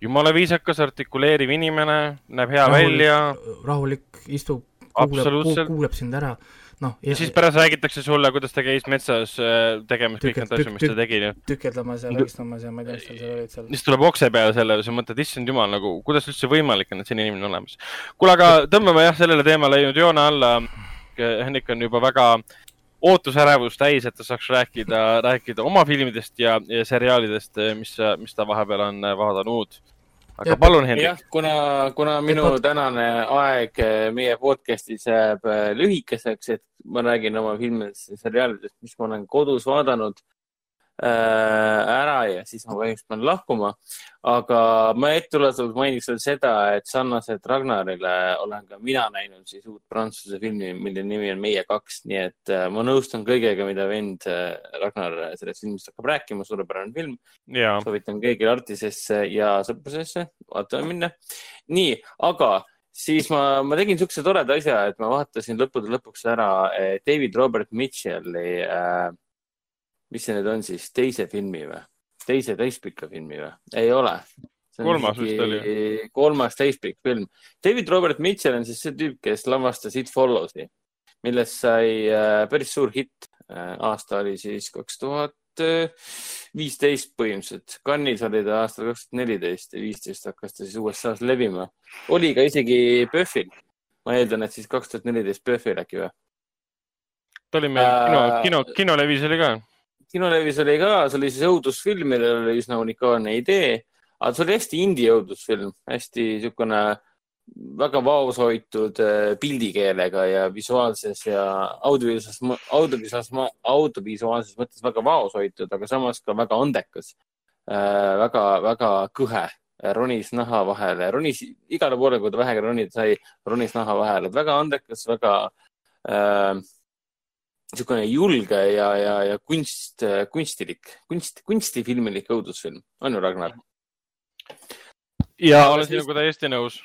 jumala viisakas, artikuleeriv inimene, näeb hea rahulik, välja. rahulik, istub, kuuleb, kuuleb sind ära noh. ja siis pärast räägitakse sulle, kuidas ta käis metsas äh, tegemas kõik need asju, mis ta tegi. tükeldamas ja lõistamas ja ma ei tea, mis tal seal olid seal. siis tuleb okse peale selle, sa mõtled, issand jumal, nagu kuidas üldse võimalik on, et selline inimene olemas. kuule, aga tõmbame jah, sellele teemale nüüd joone alla. Henrik on juba väga ootusärevust täis, et ta saaks rääkida, rääkida oma filmidest ja, ja seriaalidest, mis, mis ta vahepeal on vaadanud aga ja, palun, Hendrik. jah, kuna, kuna minu tänane aeg eh, meie podcast'is jääb eh, lühikeseks, et ma räägin oma filmidest ja seriaalidest, mis ma olen kodus vaadanud ära ja siis ma kahjuks pean lahkuma. aga ma etteruttavalt mainiks veel seda, et sarnaselt Ragnarile olen ka mina näinud siis uut prantsuse filmi, mille nimi on Meie kaks, nii et äh, ma nõustun kõigega, mida vend äh, Ragnar sellest filmist hakkab rääkima, suurepärane film. soovitan kõigile Artisesse ja Sõprusesse vaatama minna. nii, aga siis ma, ma tegin niisuguse toreda asja, et ma vaatasin lõppude lõpuks ära David Robert Mitchell'i äh, mis see nüüd on siis, teise filmi või? teise täispika filmi või? ei ole. kolmas vist oli. kolmas täispikk film. David Robert Mitchell on siis see tüüp, kes lavastas It Follows'i, millest sai äh, päris suur hitt äh,. aasta oli siis kaks tuhat viisteist põhimõtteliselt. Cannes'is oli ta aastal kaks tuhat neliteist ja viisteist hakkas ta siis USA-s levima. oli ka isegi PÖFFil. ma eeldan, et siis kaks tuhat neliteist PÖFFil äkki või? ta oli meil kino, äh, kino, kinolevis oli ka kinolevis oli ka, see oli siis õudusfilm, millel oli üsna unikaalne idee, aga see oli hästi indie õudusfilm, hästi niisugune väga vaos hoitud äh, pildikeelega ja visuaalses ja audiovisuaalses, audiovisuaalses, audiovisuaalses mõttes väga vaos hoitud, aga samas ka väga andekas. Äh,. väga, väga kõhe, ronis naha vahele, ronis igale poole, kuhu ta vähegi ronida sai, ronis naha vahele, väga andekas, väga äh, niisugune julge ja, ja, ja kunst, kunstilik, kunst, kunstifilmilik õudusfilm, on ju, Ragnar? ja olen sinuga täiesti nõus.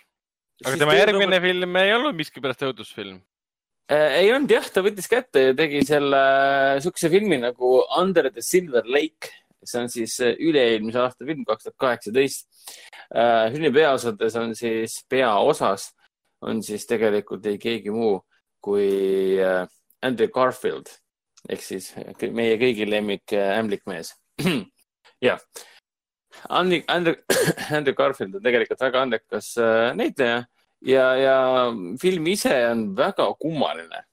aga tema järgmine Robert... film ei olnud miskipärast õudusfilm äh,. ei olnud jah, ta võttis kätte ja tegi selle niisuguse filmi nagu Under the Silver Lake. see on siis üle-eelmise aasta film, kaks tuhat kaheksateist äh,. filmi peaosades on siis, peaosas on siis tegelikult ei keegi muu kui äh, Andrew Garfield ehk siis meie kõigi lemmik äh, ämblikmees. [clears throat] jah, Andrew, [clears throat] Andrew, Garfield on tegelikult väga andekas äh, näitleja ja, ja film ise on väga kummaline.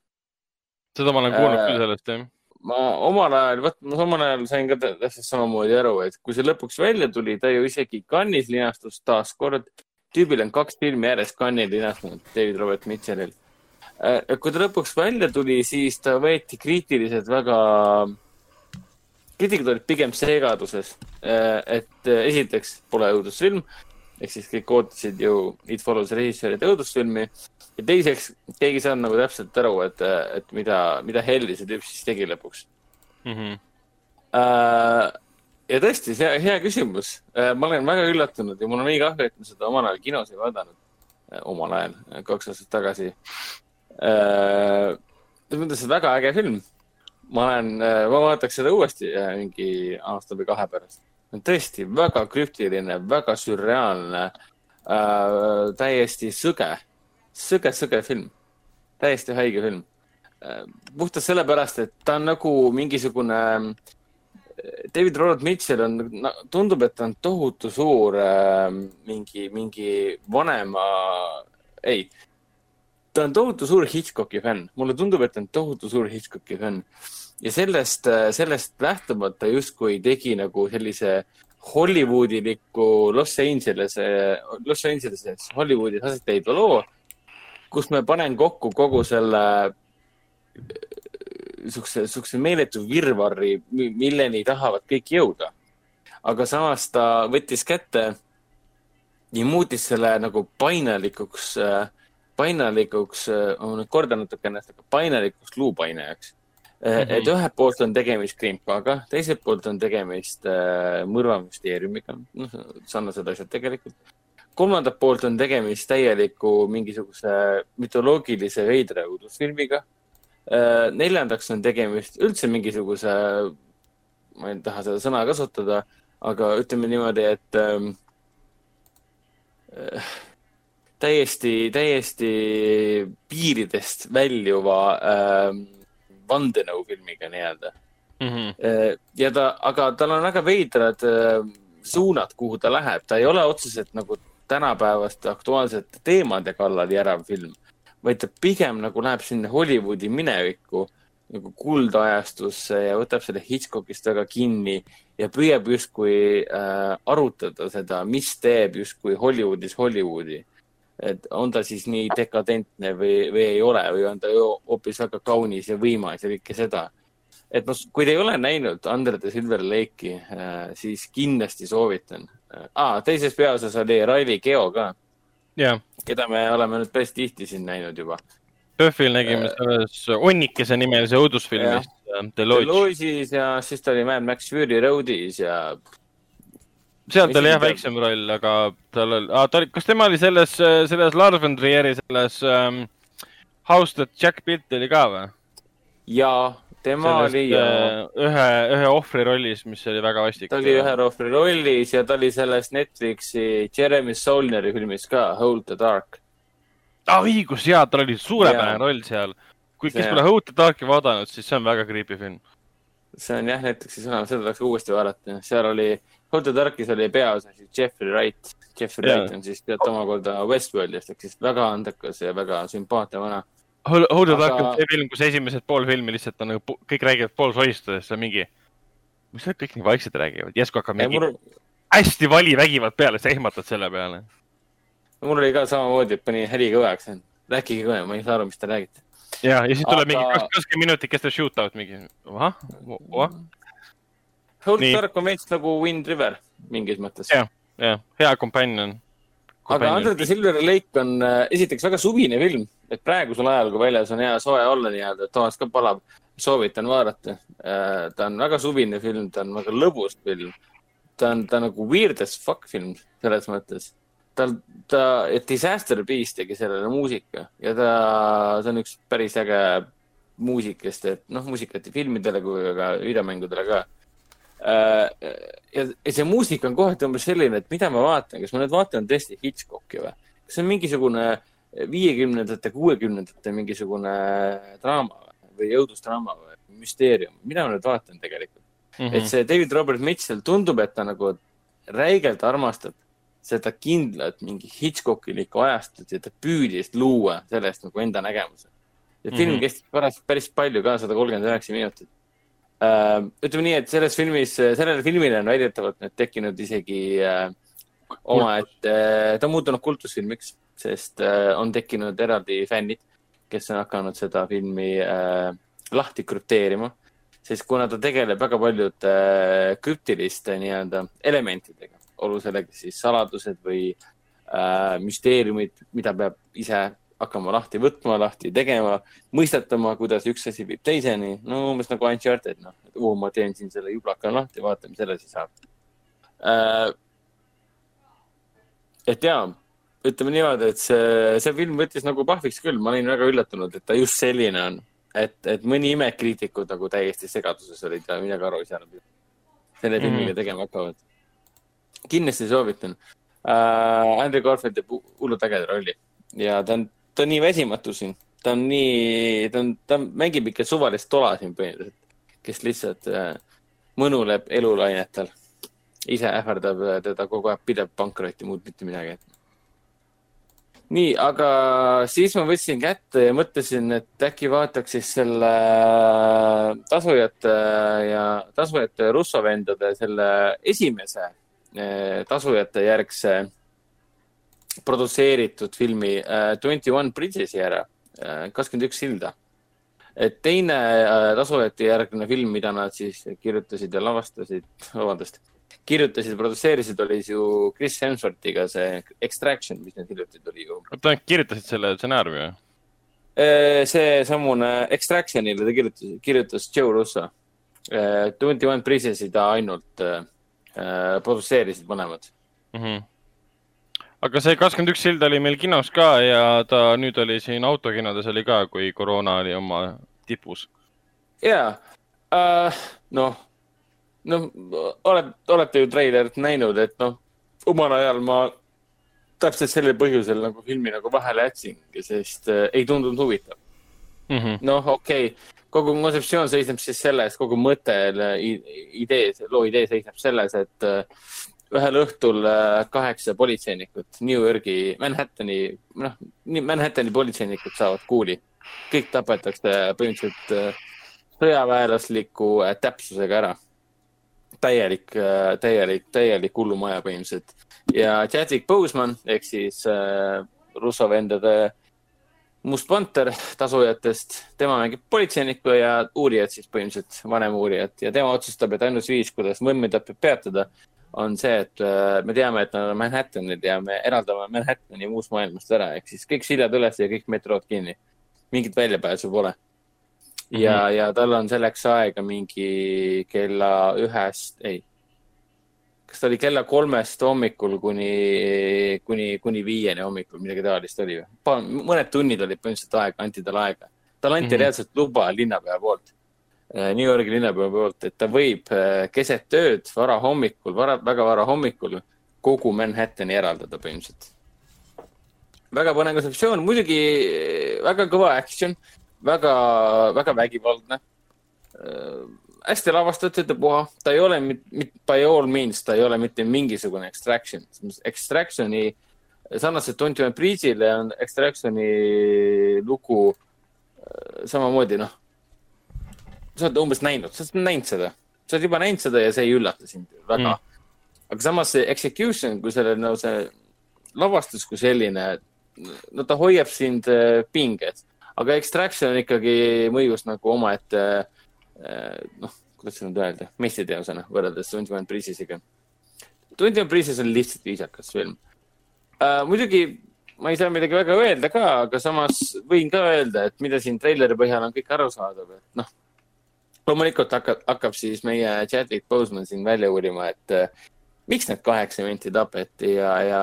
seda ma olen kuulnud küll äh, sellest, jah ma omal ajal, vot ma omal ajal sain ka täpselt samamoodi aru, et kui see lõpuks välja tuli, ta ju isegi Cannes'is linastus taaskord. tüübil on kaks filmi järjest Cannes'is linastunud, David Robert Mitchellil kui ta lõpuks välja tuli, siis ta võeti kriitiliselt väga, kriitikud olid pigem segaduses. Äh, et äh, esiteks pole õudusfilm ehk siis kõik ootasid ju It Follows režissööride õudusfilmi ja teiseks keegi ei saanud nagu täpselt aru, et, et mida, mida helli see tüüp siis tegi lõpuks mm. -hmm. Ja tõesti, see hea küsimus. Äh, ma olen väga üllatunud ja mul on nii kahju, et ma seda omal ajal kinos ei vaadanud. Äh, omal ajal, kaks aastat tagasi. Selles mõttes, et väga äge film. ma olen, ma vaataks seda uuesti mingi aasta või kahe pärast. tõesti väga krüptiline, väga sürreaalne äh,, täiesti sõge, sõge, sõge film. täiesti haige film äh,. puhtalt sellepärast, et ta on nagu mingisugune äh, David Ronald Mitchell on tundub, et ta on tohutu suur äh, mingi, mingi vanema, ei, ta on tohutu suur Hitchcocki fänn. mulle tundub, et ta on tohutu suur Hitchcocki fänn. ja sellest, äh, sellest lähtuvalt ta justkui tegi nagu sellise Hollywoodiliku Los Angelese, Los Angeleses Hollywoodis aset leidva loo, kus me panen kokku kogu selle niisuguse, niisuguse meeletu virvarri, milleni tahavad kõik jõuda. aga samas ta võttis kätte ja muutis selle nagu painalikuks, painalikuks, ma nüüd kordan natuke ennast, aga painalikuks luupainajaks mm. -hmm. et ühelt poolt on tegemist krimpaga, teiselt poolt on tegemist äh, mõrvamüsteeriumiga, noh, sarnased asjad tegelikult. kolmandalt poolt on tegemist täieliku mingisuguse mütoloogilise veidra õudusfilmiga Äh, neljandaks on tegemist üldse mingisuguse, ma ei taha seda sõna kasutada, aga ütleme niimoodi, et ähm, äh, täiesti, täiesti piiridest väljuva äh, vandenõufilmiga nii-öelda mm. -hmm. ja ta, aga tal on väga veidrad äh, suunad, kuhu ta läheb, ta ei ole otseselt nagu tänapäevaste aktuaalsete teemade kallal järav film vaid ta pigem nagu läheb sinna Hollywoodi minevikku nagu kuldajastusse ja võtab selle Hitchcockist väga kinni ja püüab justkui äh, arutada seda, mis teeb justkui Hollywoodis Hollywoodi. Et on ta siis nii dekadentne või, või ei ole või on ta hoopis väga kaunis ja võimas ja kõike seda. et noh, kui te ei ole näinud Under the Silver Lake'i äh,, siis kindlasti soovitan ah,. teises peaosas oli Riley Keo ka yeah.. keda me oleme nüüd päris tihti siin näinud juba. PÖFFil nägime äh, selles Onnikese nimelise õudusfilmis äh, Lodge. The Lodge'is ja siis ta oli Mad Max Fury Road'is ja. Seal ta oli jah väiksem roll, aga tal oli ah,, ta oli, kas tema oli selles, selles Lars von Trieri selles um, House that Jack built oli ka või? jaa tema Sellest, oli ja... Äh, ühe, ühe ohvri rollis, mis oli väga vastik. ta oli ühe ohvri rollis ja ta oli selles Netflixi Jeremy Saulneri filmis ka, Hold the Dark. aa, ah, õigus, jaa, tal oli suurepärane roll seal. kui, kes pole Hold the Darki vaadanud, siis see on väga creepy film. see on jah Netflixis olemas, seda tuleks uuesti vaadata. seal oli, The Darkis oli peaosas Jeffrey Wright. Jeffrey yeah. Wright on siis tead omakorda Westworldist ehk siis väga andekas ja väga sümpaatne vana the Dark on see film, kus esimesed pool filmi lihtsalt on nagu kõik räägivad poolsoistades ja mingi, mis nad kõik nii vaikselt räägivad, järsku hakkab mingi mul... hästi vali vägivald peale, sa ehmatad selle peale. mul oli ka samamoodi, et pani heli kõvaks, rääkige kõve, ma ei saa aru, mis te räägite. ja, ja siis tuleb Aga... mingi kakskümmend minutit kestab shootout mingi, ahah, ahah. Dark on veits nagu Wind River mingis mõttes. jah, jah, hea companion aga Under the Silver Lake on äh, esiteks väga suvine film, et praegusel ajal, kui väljas on hea soe olla nii-öelda, et toas ka palab, soovitan vaadata. Äh, ta on väga suvine film, ta on väga lõbus film. ta on, ta on nagu weird as fuck film selles mõttes. tal, ta, Disaster Beast tegi sellele muusika ja ta, see on üks päris äge muusik, kes teeb, noh, muusikat nii filmidele kui ka videomängudele ka ja, ja see muusika on kohati umbes selline, et mida ma vaatan, kas ma nüüd vaatan tõesti Hitchcocki või? kas see on mingisugune viiekümnendate, kuuekümnendate mingisugune draama või õudusdraama või müsteerium, mida ma nüüd vaatan tegelikult mm. -hmm. et see David Robert Mitchell tundub, et ta nagu räigelt armastab seda kindlat mingi Hitchcockilikku ajastut ja ta püüdis luua sellest nagu enda nägemuse. ja film mm -hmm. kestis pärast päris palju ka, sada kolmkümmend üheksa minutit äh,. Ütleme nii, et selles filmis, sellele filmile on väidetavalt nüüd tekkinud isegi äh, omaette äh,, ta on muutunud kultusfilmiks, sest äh, on tekkinud eraldi fännid, kes on hakanud seda filmi äh, lahti krüpteerima. sest kuna ta tegeleb väga paljude äh, krüptiliste nii-öelda elementidega, olgu selleks siis saladused või äh, müsteeriumid, mida peab ise hakkama lahti võtma, lahti tegema, mõistatama, kuidas üks asi viib teiseni. no umbes nagu Uncharted, noh, et oo, ma teen siin selle jublaka lahti, vaatame, mis edasi saab äh,. et jaa, ütleme niimoodi, et see, see film võttis nagu pahviks küll, ma olin väga üllatunud, et ta just selline on. et, et mõni imekriitikud nagu täiesti segaduses olid ja midagi aru ei saanud. selle filmiga mm -hmm. tegema hakkavad. kindlasti soovitan äh,. Andrew Garfield teeb hullult ägeda rolli ja ta on, ta on nii väsimatu siin, ta on nii, ta on, ta mängib ikka suvalist tola siin põhimõtteliselt, kes lihtsalt äh, mõnuleb elulainetel. ise ähvardab äh, teda kogu aeg pidev pankrot ja muud mitte midagi. nii, aga siis ma võtsin kätte ja mõtlesin, et äkki vaataks siis selle äh, tasujate ja tasujate russovendade selle esimese äh, tasujate järgse produtseeritud filmi Twenty One Bridges'i ära, äh, kakskümmend üks silda. et teine äh, tasujate järgne film, mida nad siis kirjutasid ja lavastasid, [laughs] vabandust, kirjutasid, produtseerisid, oli ju Chris Hemsworthiga see Extraction, mis nüüd hiljuti tuli ju. oota, kirjutasid selle stsenaariumi või? Äh, seesamune Extractionile ta kirjutas, kirjutas Joe Russo. Twenty One Bridges'i ta ainult äh, produtseerisid mõlemad mm. -hmm aga see kakskümmend üks sild oli meil kinos ka ja ta nüüd oli siin autokinodes oli ka, kui koroona oli oma tipus. ja uh,, noh, noh, oled, olete ju treilerit näinud, et noh, omal ajal ma täpselt sellel põhjusel nagu filmi nagu vahele jätsingi, sest uh, ei tundunud huvitav mm -hmm.. noh, okei okay., kogu kontseptsioon seisneb siis selles, kogu mõte, idee, loo idee seisneb selles, et uh, ühel õhtul äh, kaheksa politseinikut New Yorgi, Manhattani, noh, Manhattani politseinikud saavad kuuli. kõik tapetakse põhimõtteliselt äh, sõjaväelasliku äh, täpsusega ära. täielik, täielik, täielik hullumaja põhimõtteliselt. ja Chadwick Boseman ehk siis äh, Russo vendade Must Panter tasujatest, tema mängib politseinikku ja uurijat siis põhimõtteliselt, vanem uurijat ja tema otsustab, et ainus viis, kuidas mõmmitappe peatada, on see, et äh, me teame, et nad on Manhattanid ja me eraldame Manhattani muust maailmast ära, ehk siis kõik sillad üles ja kõik metrood kinni. mingit väljapääsu pole. ja mm, -hmm. ja tal on selleks aega mingi kella ühest, ei. kas ta oli kella kolmest hommikul kuni, kuni, kuni viieni hommikul, midagi taolist oli või? mõned tunnid olid põhimõtteliselt aega, anti talle aega. talle anti mm -hmm. reaalselt luba linnapea poolt New Yorgi linnapea poolt, et ta võib äh, keset ööd, varahommikul, vara, väga varahommikul kogu Manhattani eraldada põhimõtteliselt. väga põnev kontseptsioon, muidugi äh, väga kõva action, väga, väga vägivaldne äh,. hästi lavastatud ja puha, ta ei ole, by all means, ta ei ole mitte mingisugune extraction. Extraction'i, sarnaselt Twenty One Bridge'ile on extraction'i lugu äh, samamoodi, noh sa oled umbes näinud, sa oled näinud seda, sa oled juba näinud seda ja see ei üllata sind väga mm.. aga samas see execution kui selle, no see lavastus kui selline, no ta hoiab sind äh, pinges, aga extraction ikkagi mõjus nagu omaette äh, noh, kuidas seda nüüd öelda, meistriteosena võrreldes Bridges'iga. Twenty One Bridges on lihtsalt viisakas film uh,. muidugi ma ei saa midagi väga öelda ka, aga samas võin ka öelda, et mida siin treileri põhjal on kõik arusaadav, et noh loomulikult hakkab, hakkab siis meie Chadwick Boseman siin välja uurima, et äh, miks need kaheksa minti tapeti ja, ja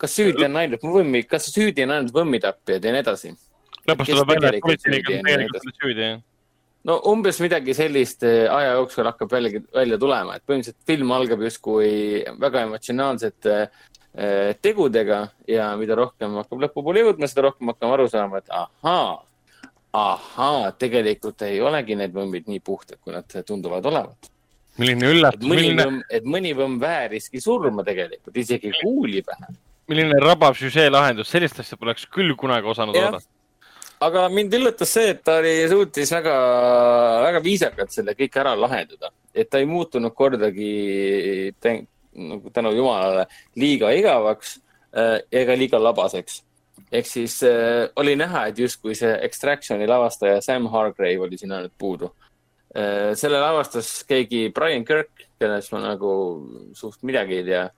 kas süüdi on ainult võmmi, kas süüdi on ainult võmmitapjad ja nii edasi. lõpus tuleb välja, et politseinikud on tegelikult süüdi, jah no umbes midagi sellist äh, aja jooksul hakkab välja, välja tulema, et põhimõtteliselt film algab justkui väga emotsionaalsete äh, tegudega ja mida rohkem hakkab lõpupoole jõudma, seda rohkem hakkame aru saama, et ahaa, ahaa, tegelikult ei olegi need võmmid nii puhtad, kui nad tunduvad olevat. milline üllatus. Milline... et mõni võmm vääriski surma tegelikult, isegi kuuli pähe. milline rabav süžee lahendus, sellist asja poleks küll kunagi osanud oodata. aga mind üllatas see, et ta oli, suutis väga, väga viisakalt selle kõik ära lahendada, et ta ei muutunud kordagi nagu tänu jumalale liiga igavaks äh, ega liiga labaseks ehk siis äh, oli näha, et justkui see Extractioni lavastaja Sam Hargrave oli siin ainult puudu äh,. selle lavastas keegi Brian Kirk, kellest ma nagu suht midagi ei tea.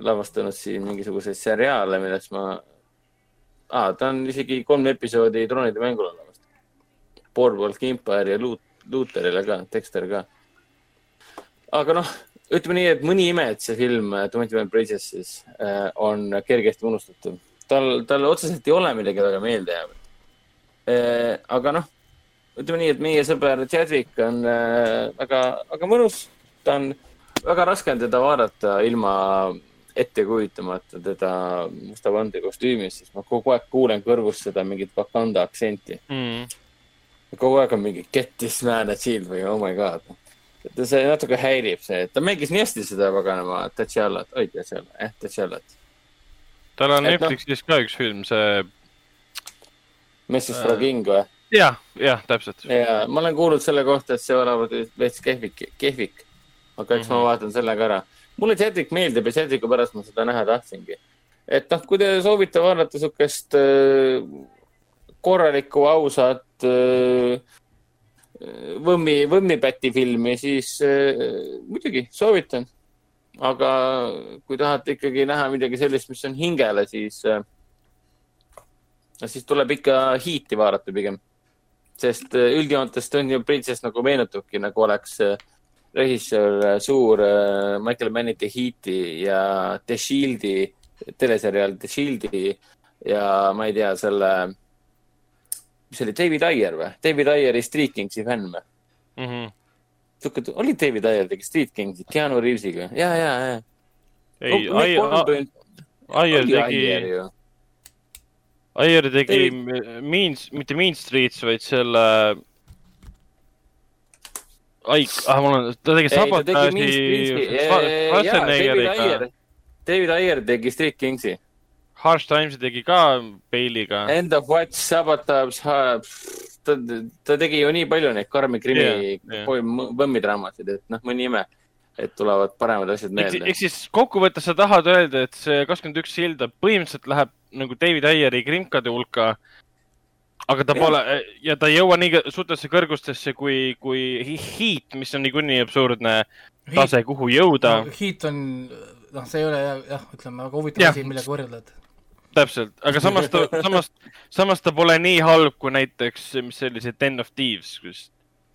lavastanud siin mingisuguseid seriaale, millest ma ah,, ta on isegi kolm episoodi troonide mängul olemas. Boardwalk Empire ja Loot, Looterile ka, Dexter ka. aga noh, ütleme nii, et mõni ime, et see film Twenty One Bridges siis äh, on kergesti unustatav. Tal, tal otseselt ei ole midagi väga meeldejäävat äh,. aga noh, ütleme nii, et meie sõber Chadwick on äh, väga, väga mõnus. ta on, väga raske on teda vaadata ilma ette kujutamata teda musta vande kostüümis, siis ma kogu aeg kuulen kõrvust seda mingit Wakanda aktsenti mm.. kogu aeg on mingi get this man a shield või oh my god. see natuke häirib see, et ta mängis nii hästi seda paganama T'Challat, oi T'Challa, jah, T'Challat. Tal on et Netflixis no, ka üks film, see. Mrs äh... King või? jah, jah, täpselt. ja ma olen kuulnud selle kohta, et see olevat veits kehvik, kehvik. aga eks mm -hmm. ma mhm. vaatan selle ka ära mulle Cedric meeldib ja Cedricu pärast ma seda näha tahtsingi. et noh, kui te soovite vaadata siukest äh, korralikku, ausat äh, võmmi, võmmipäti filmi, siis äh, muidugi soovitan. Aga kui tahate ikkagi näha midagi sellist, mis on hingele, siis, siis tuleb ikka Heat'i vaadata pigem. sest üldjoontes Tony Princess nagu meenutabki, nagu oleks äh, režissöör suur äh, Michael Manniti Heat'i ja The Shield'i, teleseriaal The Shield'i ja ma ei tea, selle, mis see oli, David Ayer või? David Ayeri Street Kingsi fänn või mm -hmm.? Sihuke, oli David Ayer tegi Street Kingsi Keanu Reavesiga? ja, ja, ja. ei no,, Ayer, Ayer tegi, Ayer tegi Mean, mitte Mean Streets, vaid selle ai, ah mul on, ta tegi Schwarzeneggeriga. David Ayer tegi Street Kingsi. Harsh Timesi tegi ka Bale'iga. End of Watch, Sabotage, ta, ta tegi ju nii palju neid karmi krimi yeah, yeah. võmmidraamasid, et noh, mõni ime, et tulevad paremad asjad meelde. ehk siis kokkuvõttes sa tahad öelda, et see kakskümmend üks silda põhimõtteliselt läheb nagu David Ayeri krimkade hulka aga ta ja. pole ja ta ei jõua nii suurtesse kõrgustesse kui, kui Heat, mis on niikuinii absurdne tase, kuhu jõuda no,. Heat on, noh, see ei ole jah, ütleme väga huvitav asi, millega võrrelda, et täpselt, aga samas ta, [laughs] samas, samas ta pole nii halb kui näiteks, mis see oli, see Den of Thieves, kus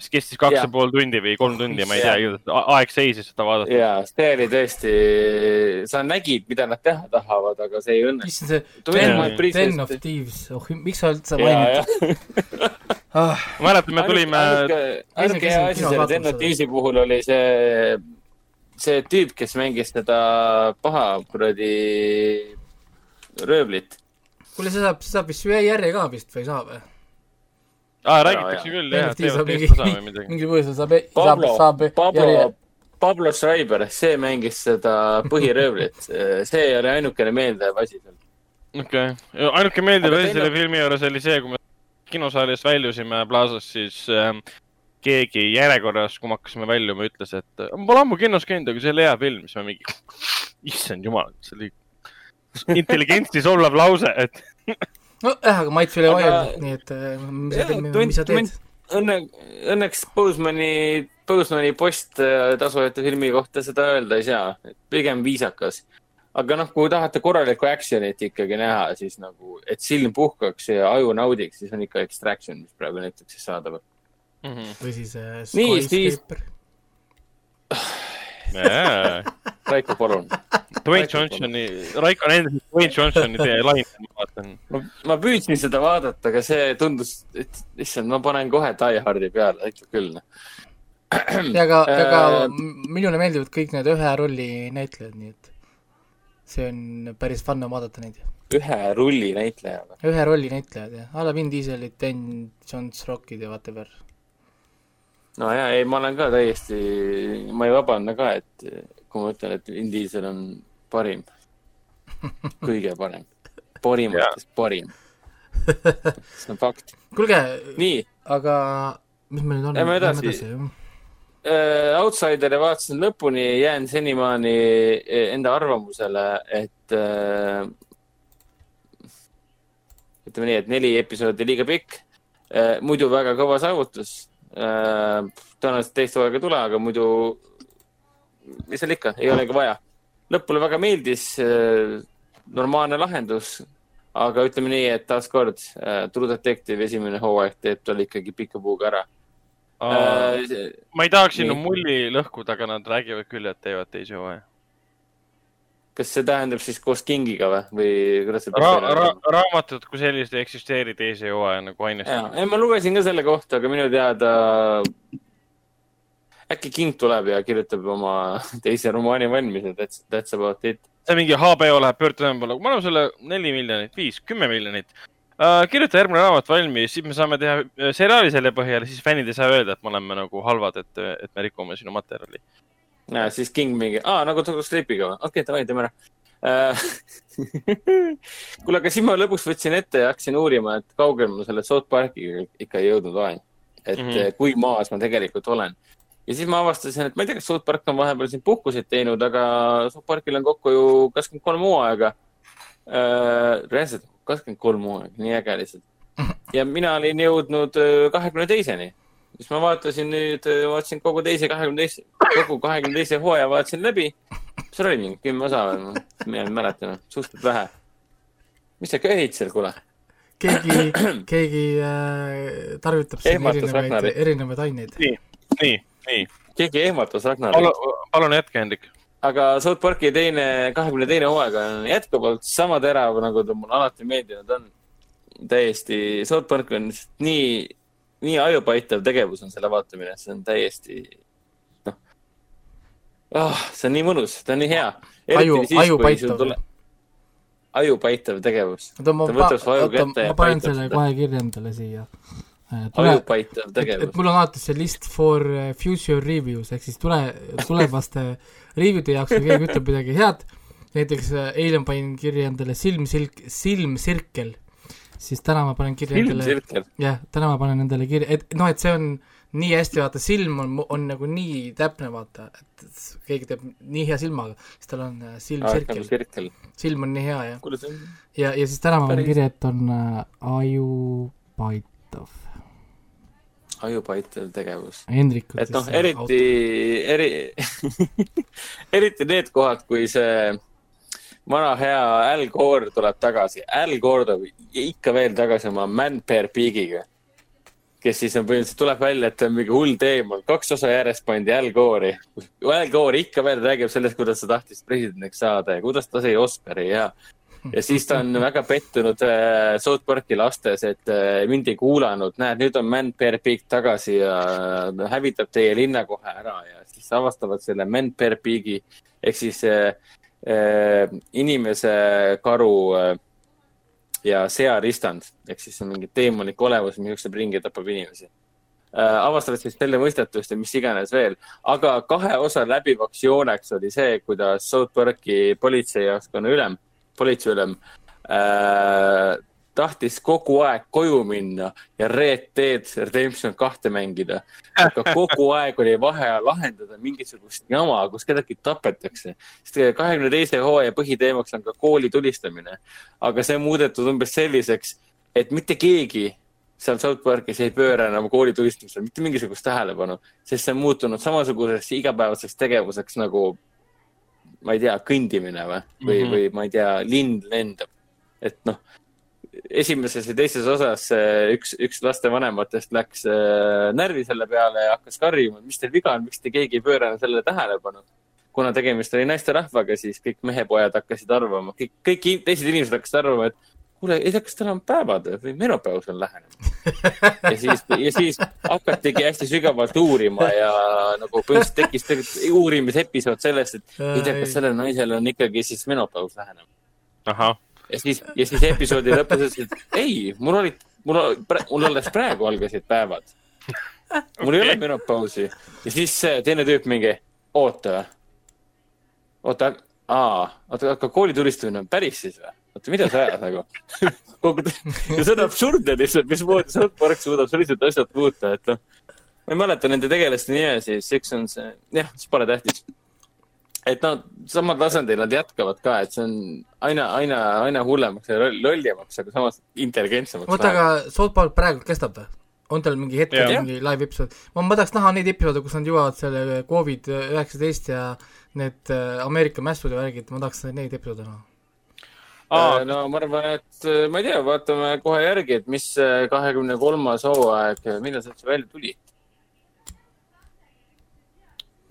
mis kestis kaks ja pool tundi või kolm tundi, ma ei tea, aeg seisis seda vaadata. ja, see oli tõesti, sa nägid, mida nad teha tahavad, aga see ei see Den of Thieves, oh, miks sa üldse mainid [laughs] ah.? mäletan, me tulime. ainuke hea asi selle Den of Thievesi puhul oli see, see tüüp, kes mängis seda paha kuradi röövlit. kuule, see saab, see saab vist järje ka vist või ei saa või? aa, räägitakse küll, jah, midagi. mingil põhjusel saab, saab, saab Pablo, Pablo Schreiber, see mängis seda põhiröövlit, see oli ainukene meeldejääv asi seal. okei okay., ainuke meeldiv asi selle filmi juures oli see, kui me kinosaalist väljusime Plaza's, siis äh, keegi järjekorras, kui me hakkasime väljuma, ütles, et ma pole ammu kinos käinud, aga see oli hea film, siis me mingi, issand jumal, see oli intelligentsi solvav lause, et nojah, aga Mait File vaielnud, nii et äh, mis sa teed, mis sa teed? Õnne, õnneks Bosemani, Bosemani post äh, tasujate filmi kohta seda öelda ei saa, pigem viisakas. aga noh, kui tahate korralikku action'it ikkagi näha, siis nagu, et silm puhkaks ja aju naudiks, siis on ikka Extraction, mis praegu Netflixis saadaval mm. -hmm. või siis äh, Skyscraper. Raiko, palun. Dwayne Johnsoni, Raiko on endiselt Dwayne Johnsoni tee laine, ma vaatan. ma püüdsin seda vaadata, aga see tundus, et issand, ma panen kohe Die Hardi peale, aitab küll. [clears throat] ja aga, aga äh, minule meeldivad kõik need ühe rolli näitlejad, nii et see on päris fun on vaadata neid. ühe rolli näitleja või? ühe rolli näitlejad, jah. a la Vin Dieselid, Ben Jones, Rockid ja whatever no ja, ei, ma olen ka täiesti, ma ei vabanda ka, et kui ma ütlen, et Vin Diesel on parim, kõige parem, parimatest parim. see on fakt. kuulge, aga mis meil nüüd on? Lähme edasi, edasi. Uh, Outsideri vaatasin lõpuni, jään senimaani e, enda arvamusele, et uh, ütleme nii, et neli episoodi liiga pikk uh,. muidu väga kõva saavutus Äh, tõenäoliselt teist hooaega ei tule, aga muidu, mis seal ikka, ei olegi vaja. lõpule väga meeldis, äh, normaalne lahendus, aga ütleme nii, et taaskord äh, True Detective esimene hooaeg teeb tal ikkagi pika puuga ära äh,. ma ei tahaks sinu mulli lõhkuda, aga nad räägivad küll, et teevad teise hooaja kas see tähendab siis koos Kingiga või, või kuidas see ra? Ra raamatud kui sellised ei eksisteeri teise hooaja nagu ainest. ei, ma lugesin ka selle kohta, aga minu teada äkki King tuleb ja kirjutab oma [laughs] teise romaani valmis ja that's, that's about it. see mingi HBO läheb pöördujama poole, ma annan sulle neli miljonit, viis, kümme miljonit uh,. kirjuta järgmine raamat valmis, siis me saame teha äh, seriaali selle põhjal, siis fännid ei saa öelda, et me oleme nagu halvad, et, et me rikume sinu materjali ja siis King mingi, aa nagu Doctor Sleepiga okei okay,, davai, teeme ära äh, [laughs] kuule, aga siis ma lõpuks võtsin ette ja hakkasin uurima, et kaugel ma selle South Parkiga ikka ei jõudnud olen. et mm -hmm. kui maas ma tegelikult olen. Ja siis ma avastasin, et ma ei tea, kas South Park on vahepeal siin puhkuseid teinud, aga South Parkil on kokku ju kakskümmend kolm hooaega äh,. reaalselt kakskümmend kolm hooaega, nii äge lihtsalt. [laughs] ja mina olin jõudnud äh, kahekümne teiseni siis ma vaatasin nüüd, vaatasin kogu teise kahekümne teise, kogu kahekümne teise hooaja vaatasin läbi. seal oli mingi kümme osa või? ma ei mäleta, suhteliselt vähe. mis sa köhid seal, kuule? keegi, [clears throat] keegi äh, tarvitab siin erinevaid, erinevaid aineid. nii, nii, nii. keegi ehmatas Ragnarit. palun, palun jätke, Hendrik. aga South Parki teine, kahekümne teine hooaeg on jätkuvalt sama terav, nagu ta mulle alati meeldinud on. täiesti, South Park on nii nii ajupaitav tegevus on selle vaatamine, see on täiesti, noh oh,, see on nii mõnus, ta on nii hea. aju, ajupaitav. ajupaitav tegevus. oota, ma, oota, ma panen selle kohe kirja endale siia. Ajupaitav tegevus. mul on alati see list for uh, future reviews ehk siis tule, [laughs] tulevaste review'de jaoks, kui keegi ütleb midagi head, näiteks uh, eile ma panin kirja endale silmsilk, silmsirkel siis täna ma panen kirja endale, jah, täna ma panen endale kirja, et noh, et see on nii hästi, vaata, silm on, on nagu nii täpne, vaata, et keegi teeb nii hea silmaga, siis tal on äh, silmsirkel. silm on nii hea, jah. ja, ja siis täna ma panen kirja, et on äh, ajupaitav. Ajupaitav tegevus. Et noh, eriti, eri [laughs] eriti need kohad, kui see vana hea Al Gore tuleb tagasi. Al Gore tuleb ikka veel tagasi oma Man Per Pigiga. kes siis on põhimõtteliselt, tuleb välja, et ta on mingi hull teemal. kaks osa järjest pandi Al Gore'i. Al Gore ikka veel räägib sellest, kuidas ta tahtis presidendiks saada ja kuidas ta sai Oscari ja [laughs] ja siis ta on väga pettunud äh, South Parki lastes, et äh, mind ei kuulanud, näed, nüüd on Man Per Pig tagasi ja äh, hävitab teie linna kohe ära ja siis avastavad selle Man Per Pigi ehk siis äh, Äh, inimese karu äh, ja searistand ehk siis on mingi teemonlik olevus, mis jookseb ringi ja tapab inimesi. Äh, avastavad siis selle mõistatust ja mis iganes veel, aga kahe osa läbivaks jooneks oli see, kuidas South Parki politseijaoskonna ülem, politseiülem äh, tahtis kogu aeg koju minna ja Red Dead Redemption kahte mängida. aga kogu aeg oli vahe lahendada mingisugust jama, kus kedagi tapetakse. sest kahekümne teise hooaja põhiteemaks on ka kooli tulistamine. aga see on muudetud umbes selliseks, et mitte keegi seal South Parkis ei pööra enam kooli tulistamisele mitte mingisugust tähelepanu, sest see on muutunud samasuguseks igapäevaseks tegevuseks nagu, ma ei tea, kõndimine või, või mm, -hmm. või ma ei tea, lind lendab. et noh esimeses ja teises osas üks, üks lastevanematest läks äh, närvi selle peale ja hakkas karjuma, et mis teil viga on, miks te keegi ei pööranud sellele tähelepanu. kuna tegemist oli naisterahvaga, siis kõik mehepojad hakkasid arvama, kõik, kõik teised inimesed hakkasid arvama, et kuule, ei tea, kas tal on päevad või menopaus on lähenemas. ja siis, ja siis hakatigi hästi sügavalt uurima ja nagu põhimõtteliselt tekkis tegelikult uurimisepisood sellest, et ei tea, kas sellel naisel on ikkagi siis menopaus lähenemas. ahah ja siis, ja siis episoodi lõpus ütles, et ei, mul olid, mul, mul alles praegu algasid päevad. mul ei ole menopausi. ja siis teine tüüp mingi, oota, oota, aa, oota, aga koolitulistamine on päris siis või? Oota, mida sa ajad nagu kogu, ja see on absurdne lihtsalt, mismoodi South Park suudab sellised asjad muuta, et noh. ma ei mäleta nende tegelaste nime siis, üks on see, jah, see pole tähtis et nad samal tasandil nad jätkavad ka, et see on aina, aina, aina hullemaks ja lollimaks, aga samas intelligentsemaks. oota, aga South Park praegu kestab või? on tal mingi yeah. mingi live episood? ma, ma tahaks näha neid episoode, kus nad jõuavad selle Covid üheksateist ja need äh, Ameerika mässud ja värgid, ma tahaks neid episoode näha Aa, no ma arvan, et ma ei tea, vaatame kohe järgi, et mis kahekümne kolmas hooaeg, millal see üldse välja tuli?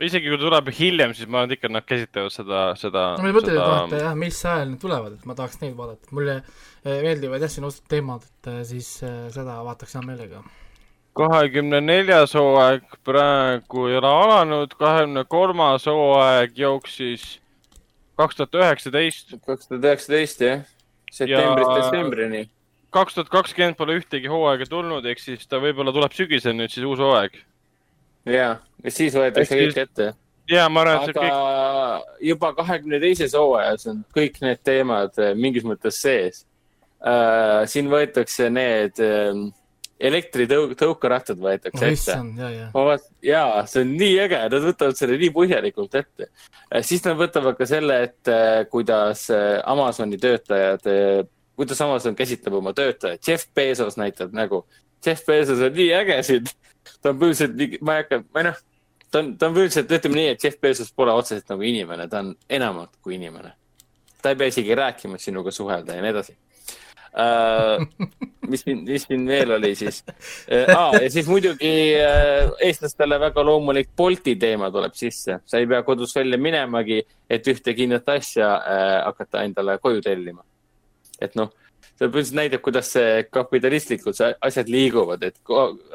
isegi kui tuleb hiljem, siis ma arvan, et ikka nad käsitlevad seda, seda. mul ei mõtle, et vaadata jah, mis ajal need tulevad, et ma tahaks neid vaadata, mulle meeldivad jah, siin ausad teemad, et siis seda vaataks hea meelega. kahekümne neljas hooaeg praegu ei ole alanud, kahekümne kolmas hooaeg jooksis kaks tuhat üheksateist. kaks tuhat üheksateist jah, septembrist detsembrini. kaks tuhat kakskümmend pole ühtegi hooaega tulnud, ehk siis ta võib-olla tuleb sügisel nüüd siis uus hooaeg ja, ja siis võetakse kõik ette. ja ma arvan, et see kõik. juba kahekümne teises hooajas on kõik need teemad eh, mingis mõttes sees uh,. siin võetakse need uh, elektritõukerattad võetakse oh, ette. ja, ja. ja see on nii äge, nad võtavad selle nii põhjalikult ette uh,. siis nad võtavad ka selle ette, kuidas Amazoni töötajad, kuidas Amazon käsitleb oma töötajaid. Jeff Bezos näitab nägu. Jeff Bezos on nii äge siin ta on põhiliselt, ma ei hakka, või noh, ta on, ta on põhiliselt, ütleme nii, et Jeff Bezos pole otseselt nagu inimene, ta on enamat kui inimene. ta ei pea isegi rääkima, et sinuga suhelda ja nii edasi uh,. mis siin, mis siin veel oli siis uh,? Ah, ja siis muidugi uh, eestlastele väga loomulik Bolti teema tuleb sisse. sa ei pea kodus välja minemagi, et ühte kindlat asja uh, hakata endale koju tellima. et noh see põhimõtteliselt näitab, kuidas see kapitalistlikult see asjad liiguvad, et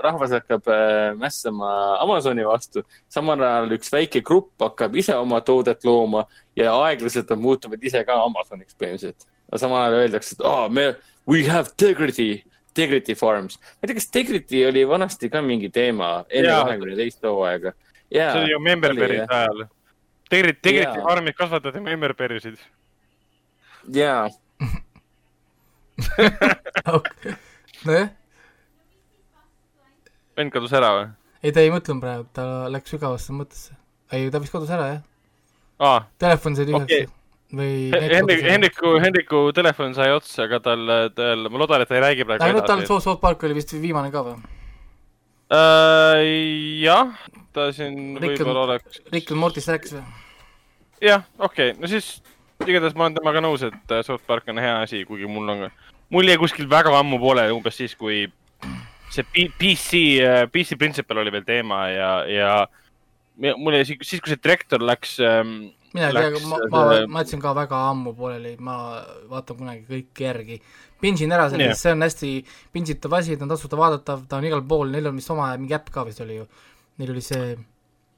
rahvas hakkab äh, mässama Amazoni vastu. samal ajal üks väike grupp hakkab ise oma toodet looma ja aeglaselt nad muutuvad ise ka Amazoniks põhimõtteliselt. Aga samal ajal öeldakse, et aa oh,, me, we have integrity, integrity farms. ma ei tea, kas integrity oli vanasti ka mingi teema enne kahekümne teist hooaega. see oli ju Memberberry'de ajal. Integrity, integrity farm'id kasvatati Memberberry'sid. jaa [laughs] nojah. vend kadus ära või? ei, ta ei mõtlenud praegu, ta läks sügavasse mõttesse. ei, ta vist kadus ära, jah ah.. telefon sai tühjaks okay. Või Hendrik, Hendriku, Hendriku telefon sai otsa, aga tal, tal, ma loodan, et ta ei räägi praegu edasi. tal South, South Park oli vist viimane ka või uh,? jah, ta siin võib-olla oleks. Rick and Mortist rääkis või? jah, okei okay., no siis igatahes ma olen temaga nõus, et äh, South Park on hea asi, kuigi mul on, mul jäi kuskil väga ammu pooleli, umbes siis, kui see PC, äh, PC Principle oli veel teema ja, ja mul jäi siis, kui see direktor läks ähm,. Mina ei tea, ma, ma, ma jätsin ka väga ammu pooleli, ma vaatan kunagi kõik järgi. Pingin ära selle yeah., see on hästi pintsitav asi, ta on tasuta vaadatav, ta on igal pool, neil on vist oma mingi äpp ka vist oli ju. Neil oli see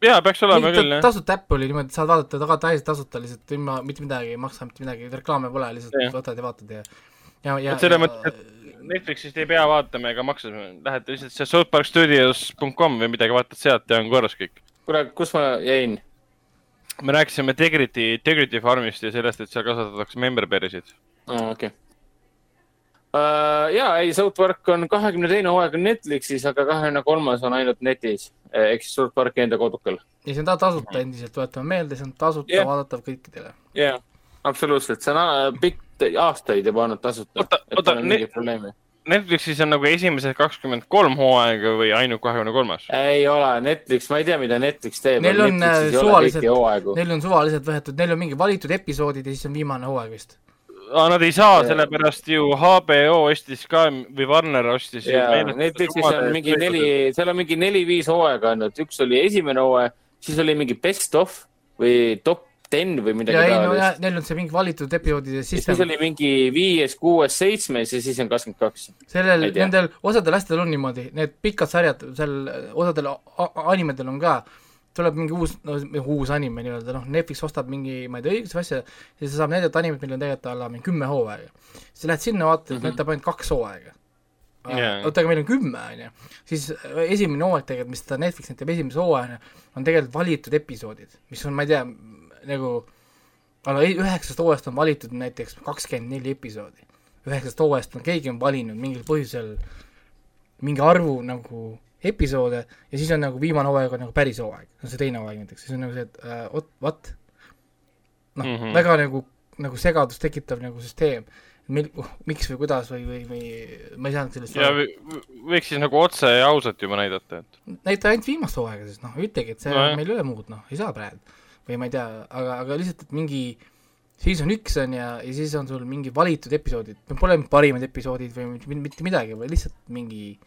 jaa, peaks olema küll, jah. tasuta äpp oli niimoodi, saad vaadata taga täiesti tasuta lihtsalt ilma mitte midagi, ei maksa mitte midagi, reklaame pole, lihtsalt ja. võtad ja vaatad ja ja, ja et selles mõttes, et Netflixist ei pea vaatama ega maksa, lähed lihtsalt see southparkstudios.com või midagi, vaatad sealt ja on korras kõik. kuule, kus ma jäin? Me rääkisime Integrity, Integrity Farmist ja sellest, et seal kasvatatakse memberberry'sid. aa, okei okay uh,. ja, ei, South Park on kahekümne teine hooaeg on Netflixis, aga kahekümne kolmas on ainult netis eh, ehk siis South Parki enda kodukal. ja see on ta tasuta endiselt, tuletame meelde, see on tasuta yeah. vaadatav kõikidele. jah yeah,, absoluutselt, see on äh, pikk, aastaid juba olnud tasuta. oota, oota, Netflixis on nagu esimesed kakskümmend kolm hooaega või ainult kahekümne kolmas? ei ole, Netflix, ma ei tea, mida Netflix teeb. Neil on äh, suvaliselt, neil on suvaliselt võetud, neil on mingi valitud episoodid ja siis on viimane hooaeg vist Nad ei saa, sellepärast ju HBO ostis ka või Warner ostis. Netflixis on mingi neli, seal on mingi neli-viis hooaega ainult, üks oli esimene hooaeg, siis oli mingi best of või top ten või midagi taolist. Neil on see mingi valitud episoodide system. siis oli mingi viies, kuues, seitsmes ja siis on kakskümmend kaks. sellel, nendel osadel asjadel on niimoodi, need pikad sarjad seal osadel animedel on ka tuleb mingi uus, no uus anime nii-öelda, noh, Netflix ostab mingi, ma ei tea, õiguse asja, ja siis saab näidata animet, millel on tegelikult alla mingi kümme hooaega. siis lähed sinna, vaatad mm, -hmm. näitab ainult kaks hooaega yeah.. oota, aga meil on kümme, on ju. siis äh, esimene hooaeg tegelikult, mis seda Netflix näitab esimese hooajana, on tegelikult valitud episoodid, mis on, ma ei tea, nagu aga üheksast hooajast on valitud näiteks kakskümmend neli episoodi. üheksast hooajast on, keegi on valinud mingil põhjusel mingi arvu nagu episoode ja siis on nagu viimane hooaeg on nagu päris hooaeg, no see teine hooaeg näiteks, siis on nagu see, et äh, what, what? noh mm -hmm., väga nagu, nagu segadust tekitav nagu süsteem. mil-, uh, miks või kuidas või, või, või ma ei saanud sellest ja võiks siis nagu otse ja ausalt juba näidata, et näita ainult viimast hooaega siis, noh, ütlegi, et see no, meil ei ole muud, noh, ei saa praegu. Või ma ei tea, aga, aga lihtsalt, et mingi season üks on ja, ja siis on sul mingi valitud episoodid, pole parimad episoodid või mitte midagi, vaid lihtsalt mingi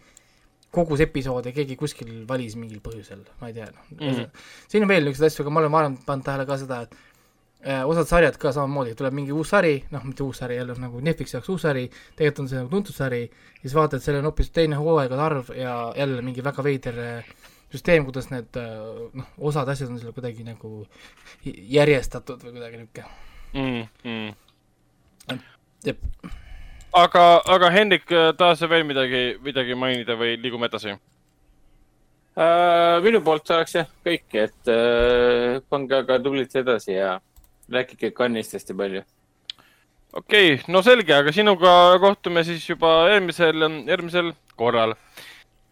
kogus episood ja keegi kuskil valis mingil põhjusel, ma ei tea, noh mm -hmm. siin on veel niisuguseid asju, aga ma olen varem pannud tähele ka seda, et äh, osad sarjad ka samamoodi, tuleb mingi uus sari, noh, mitte uus sari, jälle nagu Netflixi jaoks uus sari, tegelikult on see nagu tuntud sari, siis vaatad, seal on hoopis teine hooaegade arv ja jälle mingi väga veider äh, süsteem, kuidas need äh, noh, osad asjad on seal kuidagi nagu järjestatud või kuidagi niisugune mm. -hmm. jep. aga, aga Hendrik, tahad sa veel midagi, midagi mainida või liigume edasi uh,? minu poolt oleks jah kõik, et pange aga tublilt edasi ja rääkige kannist hästi palju. okei okay,, no selge, aga sinuga kohtume siis juba eelmisel, järgmisel korral.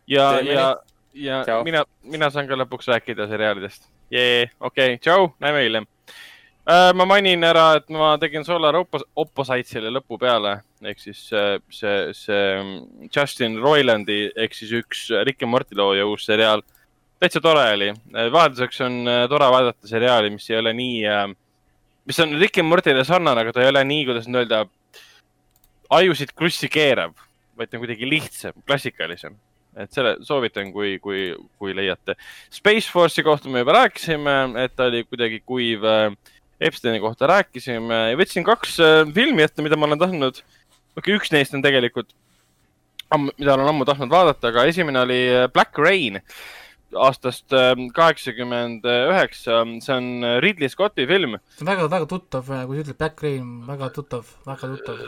ja, ja, ja Ciao. mina, mina saan ka lõpuks rääkida seriaalidest. jee, okei okay,, tšau, näeme hiljem Äh, ma mainin ära, et ma tegin Solar Opposites'ile lõpu peale ehk siis see, see, see mm, Justin Roilandi ehk siis üks Rick and Morty looja uus seriaal. täitsa tore oli. Äh, vahelduseks on äh, tore vaadata seriaali, mis ei ole nii, mis on Rick and Morty'le sarnane, aga ta ei ole nii, kuidas nüüd öelda, ajusid krussi keerav, vaid ta on kuidagi lihtsam, klassikalisem et selle soovitan, kui, kui, kui leiate. Space Force'i kohta me juba rääkisime, et ta oli kuidagi kuiv äh, Epsteini kohta rääkisime ja võtsin kaks äh, filmi ette, mida ma olen tahtnud. okei okay,, üks neist on tegelikult, mida olen ammu tahtnud vaadata, aga esimene oli äh, Black Rain aastast kaheksakümmend üheksa. see on Ridley Scotti film. see on väga, väga tuttav, kui sa ütled Black Rain, väga tuttav, väga tuttav.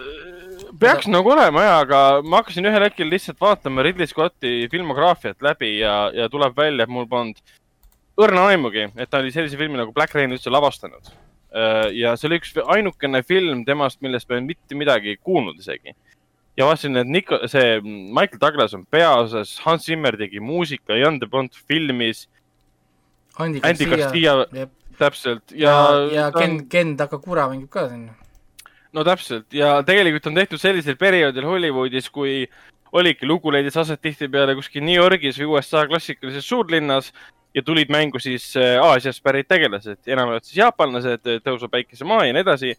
Peaks Seda... nagu olema ja, aga ma hakkasin ühel hetkel lihtsalt vaatama Ridley Scotti filmograafiat läbi ja, ja tuleb välja, et mul polnud õrna aimugi, et ta oli sellise filmi nagu Black Rain üldse lavastanud Äh, ja see oli üks ainukene film temast, millest ma ei mitte midagi kuulnud isegi. ja vaatasin, et Nico, see Michael Douglas on peaosas, Hans Zimmer tegi muusika, Jan de Bont filmis. Andy Garcia, täpselt ja. ja, ja Ken, Ken Takakura mängib ka siin. No täpselt ja tegelikult on tehtud sellisel perioodil Hollywoodis, kui oligi lugu leidis aset tihtipeale kuskil New Yorgis või USA klassikalises suurlinnas ja tulid mängu siis äh, Aasiast pärit tegelased, enamjaolt siis jaapanlased, äh, tõusva päikesemaa ja nii edasi.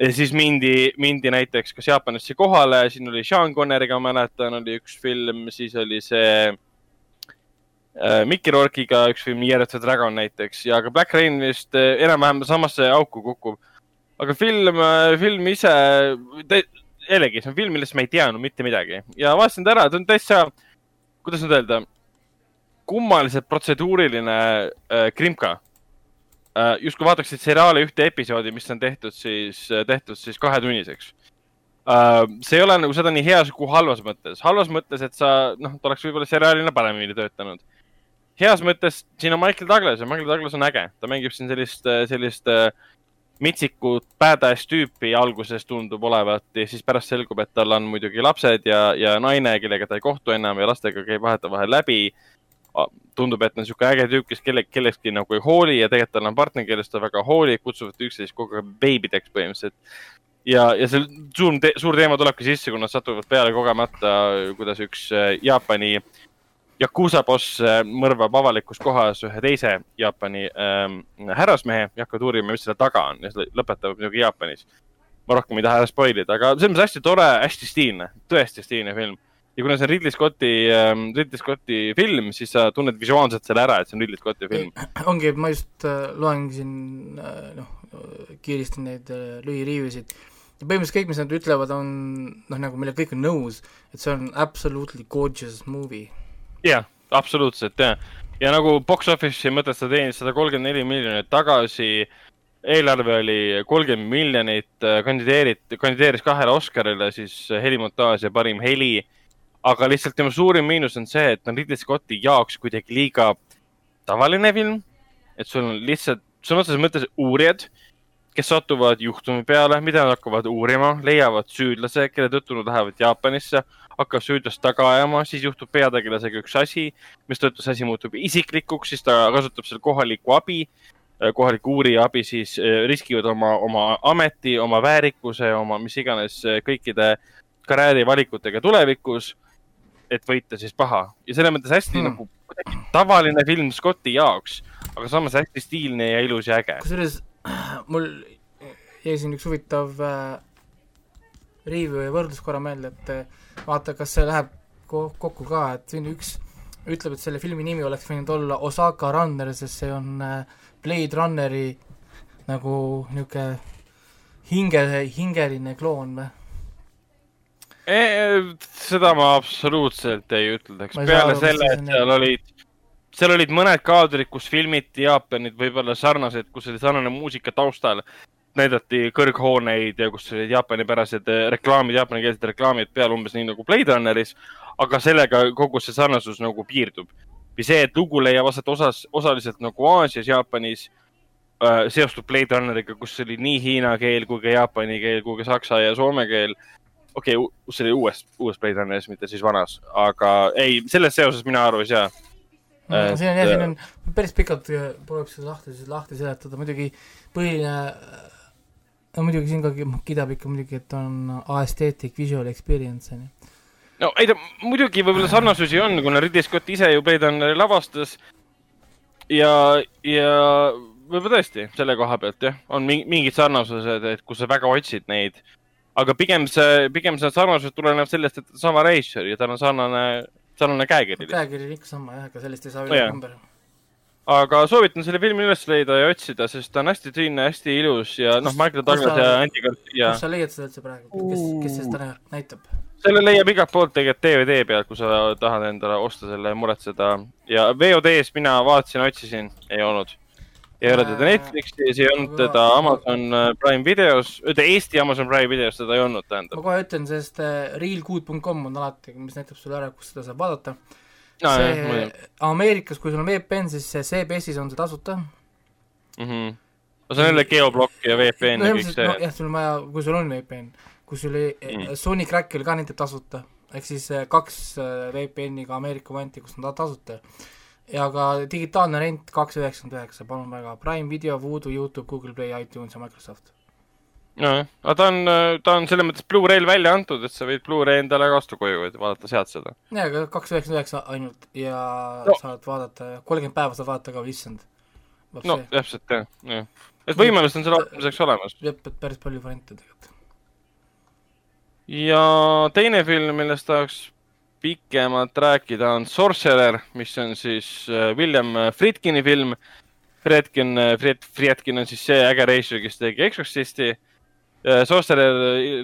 ja siis mindi, mindi näiteks kas Jaapanisse kohale, siin oli Sean Conneriga, ma mäletan, oli üks film, siis oli see äh, Mickey Rourke'iga üks film, Year of the Dragon näiteks ja ka Black Rain vist äh, enam-vähem samasse auku kukub. Aga film, film ise, jällegi, see on film, millest ma ei teadnud mitte midagi ja vaatasin ta ära, ta on täitsa, kuidas nüüd öelda kummaliselt protseduuriline äh, krimka äh,. justkui vaataksid seriaali ühte episoodi, mis on tehtud siis, äh, tehtud siis kahetunniseks äh,. see ei ole nagu seda nii heas kui halvas mõttes. halvas mõttes, et sa, noh, ta oleks võib-olla seriaalina paremini töötanud. heas mõttes, siin on Michael Douglas ja Michael Douglas on äge. ta mängib siin sellist, äh, sellist äh, mitsikut badass tüüpi alguses tundub olevat ja siis pärast selgub, et tal on muidugi lapsed ja, ja naine, kellega ta ei kohtu enam ja lastega käib vahetevahel läbi tundub, et on niisugune äge tüüp, kes kelle, kellestki nagu ei hooli ja tegelikult tal on partner, kellest ta väga hoolib, kutsuvad üksteist kogu aeg beebideks põhimõtteliselt. ja, ja see suur te,, suur teema tulebki sisse, kui nad satuvad peale kogemata, kuidas üks äh, Jaapani Yakuusa boss äh, mõrvab avalikus kohas ühe teise Jaapani ähm, härrasmehe ja hakkavad uurima, mis selle taga on ja see lõpetab muidugi Jaapanis. ma rohkem ei taha ära spoil ida, aga selles mõttes hästi tore, hästi stiilne, tõesti stiilne film ja kuna see on Ridley Scotti äh,, Ridley Scotti film, siis sa tunned visuaalselt selle ära, et see on Ridley Scotti film. ongi, ma just äh, loen siin äh, noh, kiiristan neid äh, lühiriivisid ja põhimõtteliselt kõik, mis nad ütlevad, on noh, nagu millega kõik on nõus, et see on absolutely gorgeous movie. Jah absoluutselt jah. ja nagu box office'i mõttes ta teenis sada kolmkümmend neli miljonit tagasi, eelarve oli kolmkümmend miljonit, äh, kandideerit-, kandideeris kahele Oscarile siis helimontaaž ja parim heli aga lihtsalt tema suurim miinus on see, et on Ridley Scotti jaoks kuidagi liiga tavaline film. et sul on lihtsalt sõna otseses mõttes uurijad, kes satuvad juhtumi peale, mida nad hakkavad uurima, leiavad süüdlase, kelle tõttu nad lähevad Jaapanisse, hakkavad süüdlast taga ajama, siis juhtub peategelasega üks asi, mistõttu see asi muutub isiklikuks, siis ta kasutab seal kohalikku abi äh, kohaliku uurija abi, siis äh, riskivad oma, oma ameti, oma väärikuse, oma mis iganes äh, kõikide karjäärivalikutega tulevikus et võita siis paha ja selles mõttes hästi hmm. nagu tavaline film Scotti jaoks, aga samas hästi stiilne ja ilus ja äge. kusjuures mul jäi siin üks huvitav äh, review ja võrdlus korra meelde, et äh, vaata, kas see läheb ko kokku ka, et siin üks ütleb, et selle filmi nimi oleks võinud olla Osaka Runner, sest see on äh, Blade Runneri nagu niisugune hinge, hingeline kloon või? Seda ma absoluutselt ei ütleks, peale selle, et seal olid, seal olid mõned kaadrid, kus filmiti Jaapanit võib-olla sarnased, kus oli sarnane muusika taustal näidati kõrghooneid ja kus olid jaapanipärased reklaamid, jaapanikeelsed reklaamid peal umbes nii nagu Blade Runneris. aga sellega kogu see sarnasus nagu piirdub. või see, et lugu leiab aset osas, osaliselt nagu Aasias, Jaapanis äh,, seostub Blade Runneriga, kus oli nii hiina keel kui ka jaapani keel kui ka saksa ja soome keel. okei okay,, see oli uues, uues Blade Runneris, mitte siis vanas, aga ei, selles seoses mina aru ei saa no,. siin on jah, siin on päris pikalt proovib seda lahti, lahti seletada, muidugi põhiline no muidugi siin ka kiidab ikka muidugi, et on aesthetic visual experience, on ju. no ei ta, muidugi võib-olla sarnasusi on, kuna Ridley Scott ise ju Blade Runneri lavastas. ja, ja võib-olla tõesti selle koha pealt jah, on mingid sarnasused, et kus sa väga otsid neid. aga pigem see, pigem see sarnasus tuleneb sellest, et sama reisijal ja tal on sarnane, sarnane käekiri. käekiri on ikka sama jah, ega sellest ei saa üle ümber aga soovitan selle filmi üles leida ja otsida, sest ta on hästi tühine, hästi ilus ja noh, Michael Douglas ja Andy Garcia. kus sa leiad seda üldse praegu, kes, kes seda näitab? selle leiab igalt poolt tegelikult DVD pealt, kui sa tahad endale osta selle ja muretseda ja VOD-s mina vaatasin, otsisin, ei olnud. Ei ole teda Netflixis, ei olnud teda Amazon äh, Prime videos, Eesti Amazon Prime videos teda ei olnud, tähendab. ma kohe ütlen, sest äh, realgood.com on alati, mis näitab sulle ära, kus seda saab vaadata no, see jah, Ameerikas, kui sul on VPN, siis see CBS-is on see tasuta mm. -hmm. no see on jälle geoblokk ja VPN no, ja kõik see. jah, sul on vaja, kui sul on VPN, kui sul ei mm., Sony Crack oli ka näiteks tasuta, ehk siis kaks VPN-i ka Ameerika varianti, kus on ta tasuta. Ja ka digitaalne rent kaks üheksakümmend üheksa, palun väga, Prime Video, Voodoo, Youtube, Google Play, iTunes ja Microsoft nojah, aga ta on, ta on selles mõttes Blu-ray'l välja antud, et sa võid Blu-ray endale ka osta koju, et vaadata sealt seda. jaa, aga kaks üheksakümmend üheksa ainult ja no. saad vaadata, kolmkümmend päeva saad vaadata ka, issand. no täpselt jah, jah. et võimalust on selle vaatamiseks olemas. jah, päris palju variante tegelikult. ja teine film, millest tahaks pikemalt rääkida, on Sorcerer, mis on siis äh, William Friedkini film. Friedkin, Fried, Friedkin on siis see äge reisijal, kes tegi Exorcisti Äh, Sorcerer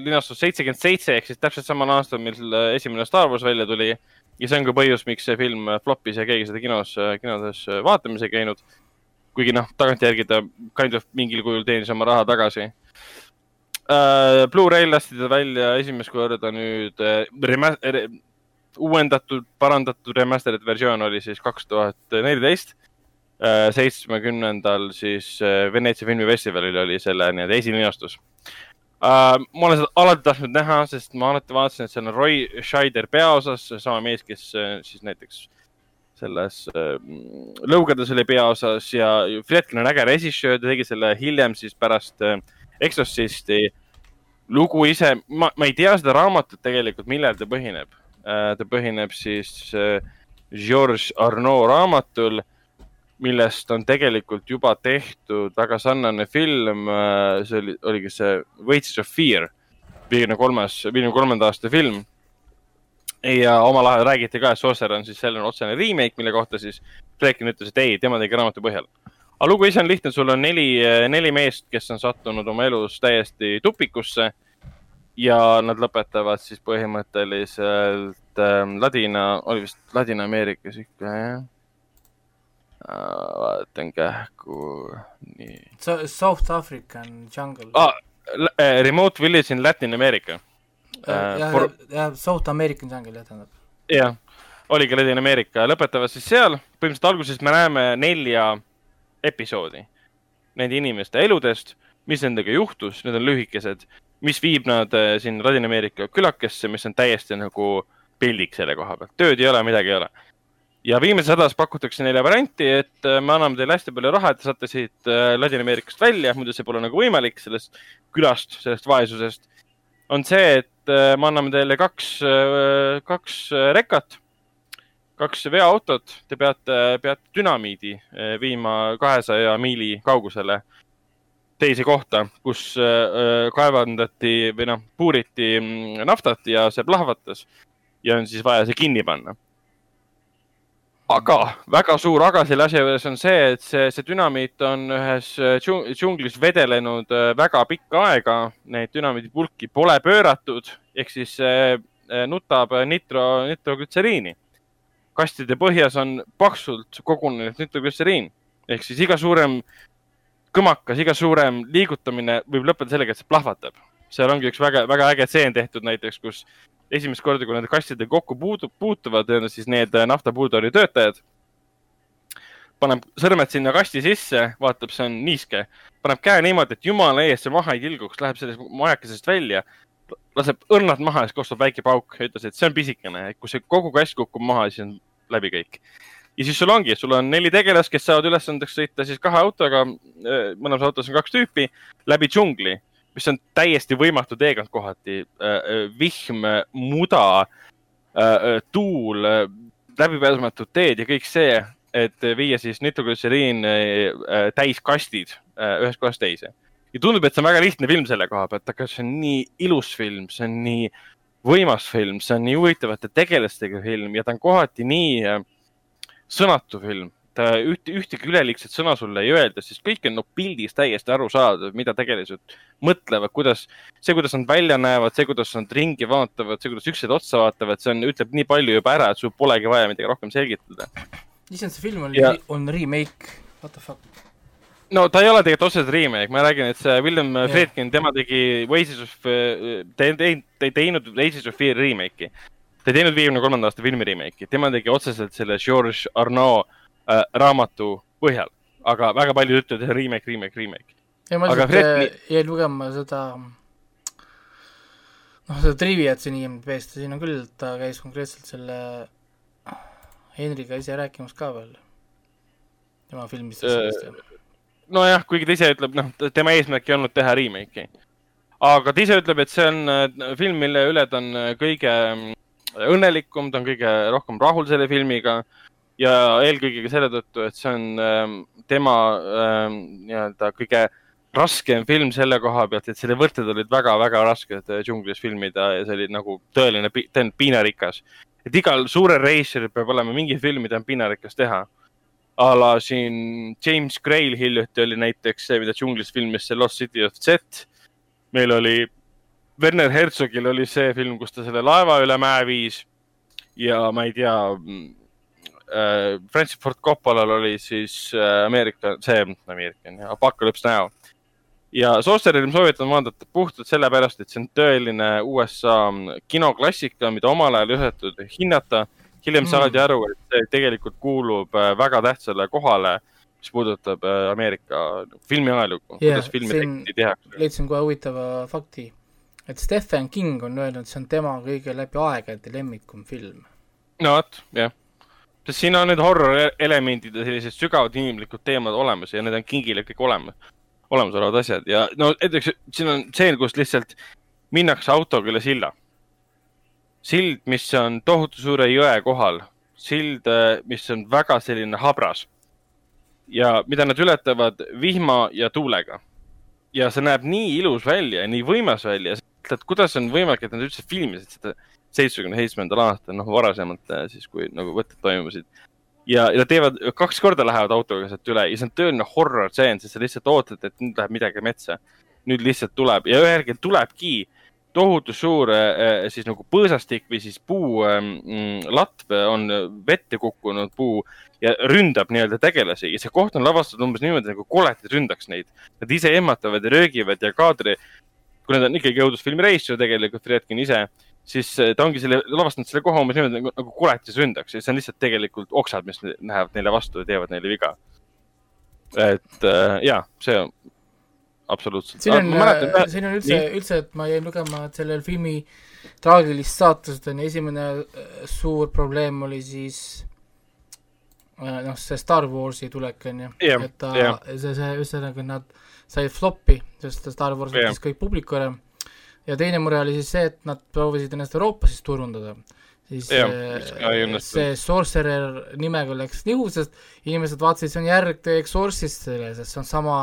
linastus seitsekümmend seitse ehk siis täpselt samal aastal, mil äh, esimene Star Wars välja tuli. ja see on ka põhjus, miks see film flop'is ja keegi seda kinos, äh, kinodes vaatamas ei käinud. kuigi noh, tagantjärgi ta kind of mingil kujul teenis oma raha tagasi uh,. Blu-ray'l lasti ta välja esimest korda nüüd uh, uuendatud, parandatud remastered versioon oli siis kaks tuhat neliteist seitsmekümnendal siis Veneetsia filmifestivalil oli selle nii-öelda esilinastus uh,. ma olen seda alati tahtnud näha, sest ma alati vaatasin, et seal on Roy Scheider peaosas, sama mees, kes äh, siis näiteks selles äh, Lõugades oli peaosas ja Friedkin on äge režissöör, ta tegi selle hiljem siis pärast äh, Exorcisti. lugu ise, ma, ma ei tea seda raamatut tegelikult, millel ta põhineb äh,. Ta põhineb siis äh, Georges Arnaud raamatul millest on tegelikult juba tehtud väga sarnane film. Äh, see oli, oligi see Wages of Fear, viiekümne kolmas, viiekümne kolmanda aasta film. ja omal ajal räägiti ka, et Sorcerer on siis selline otsene remake, mille kohta siis Flekin ütles, et ei, tema tegi raamatu põhjal. aga lugu ise on lihtne, sul on neli, neli meest, kes on sattunud oma elus täiesti tupikusse. Ja nad lõpetavad siis põhimõtteliselt äh, Ladina, oli vist Ladina-Ameerikas ikka, jah vaatan kähku, nii. South African Jungle ah,. Remote Village in Latin America uh,. jah for..., jah, South American Jungle jah, tähendab. jah, oligi Latin America, lõpetavad siis seal, põhimõtteliselt alguses me näeme nelja episoodi nende inimeste eludest, mis nendega juhtus, need on lühikesed, mis viib nad siin Ladina-Ameerika külakesse, mis on täiesti nagu peldik selle koha pealt, tööd ei ole, midagi ei ole ja viimases hädas pakutakse neile varianti, et äh, me anname teile hästi palju raha, et te saate siit äh, Ladina-Ameerikast välja, muidu see pole nagu võimalik sellest külast, sellest vaesusest. on see, et äh, me anname teile kaks, kaks rekat, kaks veoautot, te peate, peate dünamiidi viima kahesaja miili kaugusele. Teise kohta, kus äh, kaevandati või noh, puuriti mm, naftat ja see plahvatas ja on siis vaja see kinni panna. aga väga suur aga selle asja juures on see, et see, see dünamiit on ühes džunglis vedelenud väga pikka aega, neid dünamiidipulki pole pööratud, ehk siis nutab nitro, nitroglütseriini. kastide põhjas on paksult kogunenud nitroglütseriin ehk siis iga suurem kõmakas, iga suurem liigutamine võib lõppeda sellega, et see plahvatab. seal ongi üks väga, väga äge tseen tehtud näiteks, kus esimest korda, kui need kastidega kokku puutu, puutuvad, siis need naftapuudori töötajad paneb sõrmed sinna kasti sisse, vaatab, see on niiske, paneb käe niimoodi, et jumala ees see maha ei tilguks, läheb sellest majakesest välja, laseb õrnad maha ja siis kostab väike pauk ja ütles, et see on pisikene, et kui see kogu kast kukub maha, siis on läbi kõik ja siis sul ongi, sul on neli tegelast, kes saavad ülesandeks sõita siis kahe autoga, äh, mõlemas autos on kaks tüüpi, läbi džungli, mis on täiesti võimatu teekond kohati. Äh, äh, vihm, muda, tuul, läbipääsmatud teed ja kõik see, et viia siis nitroglütseriin täiskastid ühest kohast teise. ja tundub, et see on väga lihtne film selle koha pealt, aga see on nii ilus film, see on nii võimas film, see on nii huvitavate tegelastega film ja ta on kohati nii äh, sõnatu film, ta üht, ühtegi üleliigset sõna sulle ei öelda, siis kõik on no pildis täiesti arusaadav, mida tegelased mõtlevad, kuidas, see, kuidas nad välja näevad, see, kuidas nad ringi vaatavad, see, kuidas üksteisele otsa vaatavad, see on, ütleb nii palju juba ära, et sul polegi vaja midagi rohkem selgitada. issand, see film on ja..., on remake, what the fuck? no ta ei ole tegelikult otseselt remake, ma räägin, et see William yeah. Friedkin, tema tegi Oasis of, ta ei teinud Oasis of Fear remake'i ta ei teinud viiekümne kolmanda aasta filmi remake'i, tema tegi otseselt selle George Arnaud äh, raamatu põhjal, aga väga paljud ütlevad, et remake, remake, remake. ei, ma lihtsalt Fred... Äh, jäin lugema seda, noh, seda triviat siin IMDB-st ja siin on küll, ta käis konkreetselt selle Henriga ise rääkimas ka veel, tema filmist sellest äh, nojah, kuigi ta ise ütleb, noh, tema eesmärk ei olnud teha remake'i. aga ta ise ütleb, et see on äh, film, mille üle ta on kõige õnnelikum, ta on kõige rohkem rahul selle filmiga ja eelkõige ka selle tõttu, et see on ähm, tema ähm, nii-öelda kõige raskem film selle koha pealt, et selle võtted olid väga-väga rasked äh, džunglis filmida ja see oli nagu tõeline, tõeline piinarikas. et igal suurel reisijal peab olema mingi film, mida on piinarikas teha. a la siin James Gray'l hiljuti oli näiteks see, mida džunglis filmis see Lost City of Z. meil oli Werner Herzogil oli see film, kus ta selle laeva üle mäe viis ja ma ei tea äh,, Francis Ford Coppolal oli siis äh, Ameerika, see Ameerikan, Apocalypse Now. ja Sorcererit ma soovitan vaadata puhtalt sellepärast, et see on tõeline USA kinoklassika, mida omal ajal ei osatud hinnata. hiljem mm. saadi aru, et see tegelikult kuulub äh, väga tähtsale kohale mis puudutab äh, Ameerika filmi ajalugu yeah,, kuidas filmi tehakse. leidsin kohe huvitava fakti et Stephen King on öelnud, see on tema kõige läbi aegade lemmikum film. no vot, jah. sest siin on need horror elemendid ja sellised sügavad inimlikud teemad olemas ja need on Kingile kõik olemas, olemasolevad asjad ja no näiteks siin on stseen, kus lihtsalt minnakse autoga üle silla. sild, mis on tohutu suure jõe kohal, sild, mis on väga selline habras ja mida nad ületavad vihma ja tuulega ja see näeb nii ilus välja ja nii võimas välja, mõtled, kuidas on võimalik, et nad üldse filmisid seda seitsmekümne seitsmendal aastal, noh, varasemalt äh, siis, kui nagu võtted toimusid. ja, ja teevad, kaks korda lähevad autoga sealt üle ja see on tõeline horror tseen, sest sa lihtsalt ootad, et nüüd läheb midagi metsa. nüüd lihtsalt tuleb ja ühel hetkel tulebki tohutu suur äh, siis nagu põõsastik või siis puu ähm, mm, latv on vette kukkunud puu ja ründab nii-öelda tegelasi ja see koht on lavastatud umbes niimoodi nagu koletid ründaks neid. Nad ise ehmatavad ja röögivad ja kaadri kui need on ikkagi jõudlusfilmi reisijad tegelikult, Fredkin ise, siis eh, ta ongi selle, lavastanud selle koha umbes niimoodi nagu, nagu koletis ründaks ja see on lihtsalt tegelikult oksad, mis lähevad neile vastu ja teevad neile viga. et äh, jaa, see on absoluutselt. siin on, äh, siin on üldse, üldse, et ma jäin lugema, et sellel filmi traagilist saatust on esimene suur probleem oli siis noh, see Star Warsi tulek on ju, et ta, see, see ühesõnaga nad sai flop'i, sest Star Wars võttis kõik publiku ära. ja teine mure oli siis see, et nad proovisid ennast Euroopas siis turundada. siis ja, äh, see Sorcerer nimega läks nihu, sest inimesed vaatasid, see on järg The Exorcistile, sest see on sama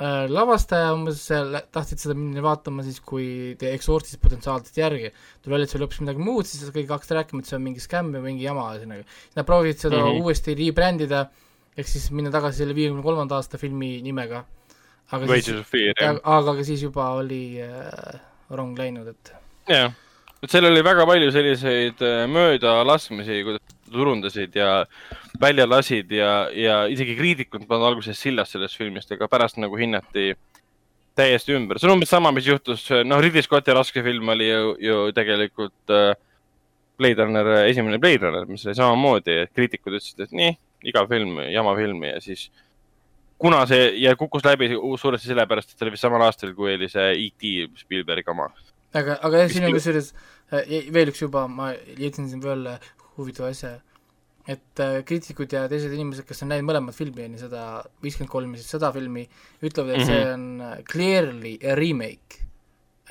äh, lavastaja umbes tahtsid seda minna vaatama siis, kui The Exorcist potentsiaalselt järgi tuli välja, et see oli hoopis midagi muud, siis kõik hakkasid rääkima, et see on mingi skämm või mingi jama, ühesõnaga. Nad proovisid seda mm -hmm. uuesti rebrändida, ehk siis minna tagasi selle viiekümne kolmanda aasta filmi nimega. Aga Wages siis, aga, aga siis juba oli äh, rong läinud, et. jah, et seal oli väga palju selliseid äh, möödalaskmisi, kuidas turundasid ja välja lasid ja, ja isegi kriitikud pannud alguses sillas sellest filmist, aga pärast nagu hinnati täiesti ümber. see on umbes sama, mis juhtus, noh, Ridley Scotti raske film oli ju, ju tegelikult äh, Blade Runner, esimene Blade Runner, mis oli samamoodi, et kriitikud ütlesid, et nii, iga film, jama film ja siis kuna see ja kukkus läbi suuresti sellepärast, et see oli vist samal aastal, kui oli see E.T. Spielbergi oma. aga, aga siin on kusjuures äh, veel üks juba, ma jätsin siin veel huvitava asja et äh, kriitikud ja teised inimesed, kes on näinud mõlemat filmi, on ju seda viiskümmend kolm ja seda filmi, ütlevad, et mm -hmm. see on äh, clearly a remake,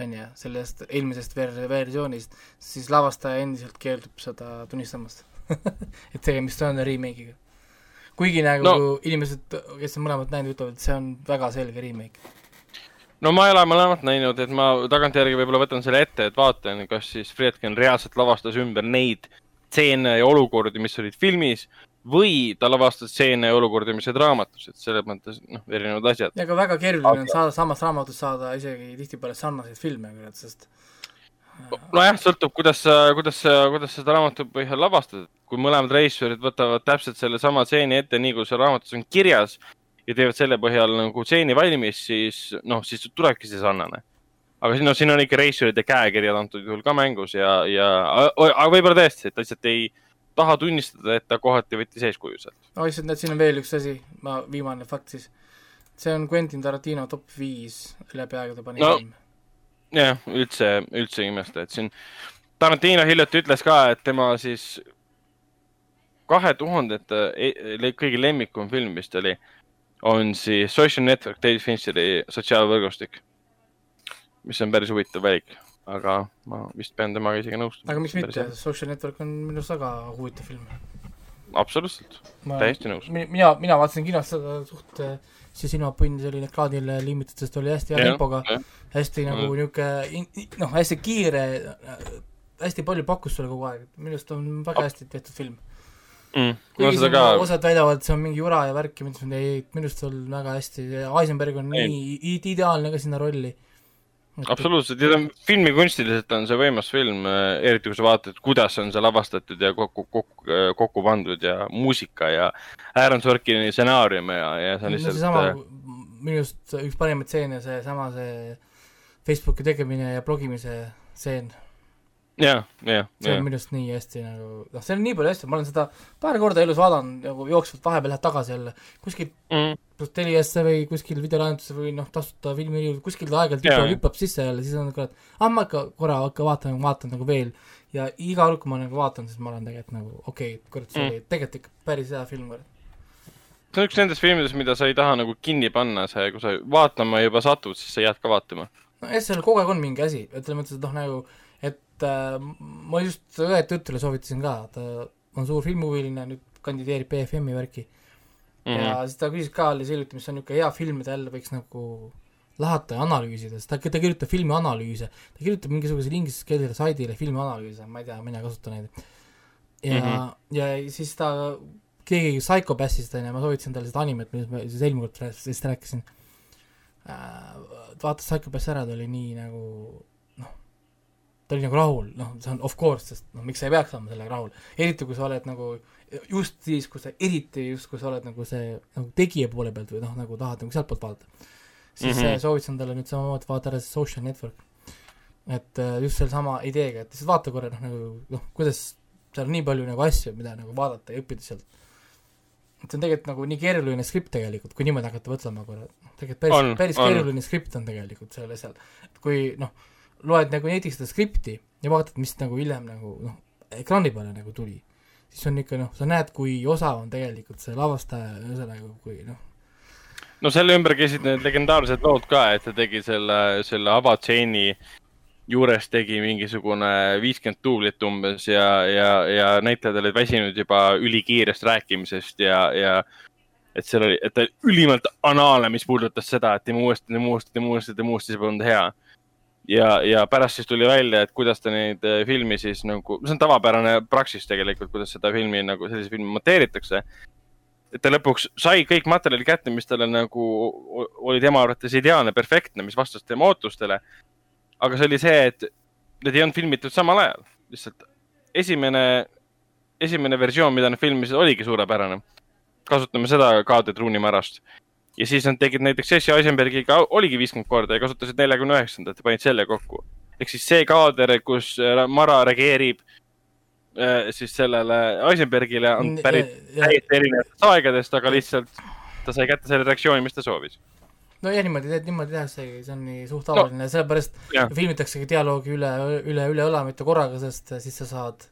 on ju, sellest eelmisest ver-, versioonist, siis lavastaja endiselt keeldub seda tunnistamast [laughs] et tegemist on remake'iga. Kuigi nagu no. inimesed, kes on mõlemat näinud, ütlevad, et see on väga selge remake no ma ei ole mõlemat näinud, et ma tagantjärgi võib-olla võtan selle ette, et vaatan, kas siis Friedkin reaalselt lavastas ümber neid stseene ja olukordi, mis olid filmis või ta lavastas stseene ja olukordi, mis olid raamatus, et selles mõttes noh, erinevad asjad. ja ka väga keeruline aga... on saada, samast raamatust saada isegi tihtipeale sarnaseid filme, sest nojah, sõltub, kuidas sa, kuidas sa, kuidas seda raamatu põhjal lavastad. kui mõlemad reisijad võtavad täpselt sellesama stseeni ette, nii kui see raamatus on kirjas ja teevad selle põhjal nagu stseeni valmis, siis noh, siis tulebki see sarnane aga siin, no siin on ikka reisijate käekirjad antud juhul ka mängus ja, ja, aga võib-olla tõesti, et lihtsalt ei taha tunnistada, et ta kohati võttis eeskuju sealt. no lihtsalt, näed, siin on veel üks asi, ma, viimane fakt siis. see on Quentin Tarantino top viis läbi aegade parim no, film. Jah, üldse, üldse ei imesta, et siin Tarantino hiljuti ütles ka, et tema siis kahe tuhandete e-, kõige lemmikum film vist oli, on siis Social Network, David Fincheri sotsiaalvõrgustik mis on päris huvitav valik, aga ma vist pean temaga isegi nõustuma. aga miks mitte, Social Network on minu arust väga huvitav film. absoluutselt, täiesti nõus. mina, mina vaatasin kinos seda suht, see silmapunn, see oli ekraanil liimitud, sest oli hästi hea tempoga, hästi nagu niisugune, noh, hästi kiire, hästi palju pakkus sulle kogu aeg, minu arust on väga hästi tehtud film. Mm.. kuigi no, ka... osad väidavad, et see on mingi jura ja värk ja ma ütlesin, ei, minu arust on väga hästi, Eisenberg on ei. nii ideaalne ka sinna rolli absoluutselt, ja filmi kunstiliselt on see võimas film, äh, eriti kui sa vaatad, kuidas on see lavastatud ja kokku, kokku, äh, kokku pandud ja muusika ja Aaron Sorkini stsenaarium ja, ja see on lihtsalt no,. seesama, äh, minu arust üks parimaid stseene, seesama see Facebooki tegemine ja blogimise stseen jah, jah. see on minu arust nii hästi nagu, noh, see on nii palju hästi, ma olen seda paar korda elus vaadanud nagu jooksvalt, vahepeal lähed tagasi jälle kuskil mm. pluss Teliasse või kuskil videolahendusse või noh, tasuta filmi, kuskil aeg-ajalt hüppab, hüppab sisse jälle, siis on kurat, ah ma ikka korra hakka vaatama, vaatan nagu veel ja iga kord, kui ma nagu vaatan, siis ma olen tegelikult nagu okei okay,, kurat, see mm. oli tegelikult ikka päris hea film, kurat see on üks nendest filmidest, mida sa ei taha nagu kinni panna, see, kui sa vaatama juba satud, siis sa jääd ka vaatama. no jah, seal kogu aeg on mingi asi, et mõttes, et noh, nagu et äh, ma just õe tütrele soovitasin ka, ta on suur filmihuviline, nüüd kandideerib BFM-i värki mm. -hmm. ja siis ta küsis ka alles hiljuti, mis on niisugune hea film, mida jälle võiks nagu lahata ja analüüsida, sest ta, ta kirjutab filmianalüüse, ta kirjutab mingisugusele ingliskeelsele saidile filmianalüüse, ma ei tea, mina ei kasuta neid. ja mm, -hmm. ja siis ta, keegi Psychopassist, on ju, ma soovitasin talle seda animet, millest ma siis eelmine kord sellest rääkisin äh,, vaatas Psychopass ära, ta oli nii nagu ta oli nagu rahul, noh, see on of course, sest noh, miks sa ei peaks olema sellega rahul, eriti kui sa oled nagu just siis, kui sa, eriti just, kui sa oled nagu see nagu tegija poole pealt või noh, nagu tahad nagu sealtpoolt vaadata, siis mm -hmm. soovitasin talle nüüd samamoodi vaadata ära see social network. et äh, just sellesama ideega, et lihtsalt vaata korra noh, nagu noh, kuidas seal on nii palju nagu asju, mida nagu vaadata ja õppida sealt. et see on tegelikult nagu nii keeruline skript tegelikult, kui niimoodi hakata mõtlema korra, tegelikult päris, päris on. keeruline skript on tegelikult seal asjal, et kui noh, loed nagu näiteks seda skripti ja vaatad, mis nagu hiljem nagu noh, ekraani peale nagu tuli, siis on ikka noh, sa näed, kui osav on tegelikult see lavastaja, ühesõnaga kui noh. no selle ümber käisid need legendaarsed lood ka, et ta tegi selle, selle avatseeni juures tegi mingisugune viiskümmend duublit umbes ja, ja, ja näitlejad olid väsinud juba ülikiirest rääkimisest ja, ja et seal oli, et ta ülimalt anaalne, mis puudutas seda, et teeme uuesti, teeme uuesti, teeme uuesti, teeme uuesti, see polnud hea. Ja, ja pärast siis tuli välja, et kuidas ta neid äh, filmi siis nagu, see on tavapärane praksis tegelikult, kuidas seda filmi nagu, sellise filmi monteeritakse. et ta lõpuks sai kõik materjali kätte, mis talle nagu oli tema arvates ideaalne, perfektne, mis vastas tema ootustele. aga see oli see, et need ei olnud filmitud samal ajal, lihtsalt esimene, esimene versioon, mida nad filmisid, oligi suurepärane kasutame seda kaadrit ruunimärast. Ja siis nad tegid näiteks Jesse Eisenbergiga oligi viiskümmend korda ja kasutasid neljakümne üheksandat ja panid selle kokku. ehk siis see kaader, kus äh, Mara reageerib äh, siis sellele Eisenbergile on pärit täiesti erinevatest aegadest, aga lihtsalt ta sai kätte selle reaktsiooni, mis ta soovis. No ja niimoodi, niimoodi tehaksegi, see on nii suht tavaline no,, sellepärast filmitaksegi dialoogi üle, üle, üle õla, mitte korraga, sest siis sa saad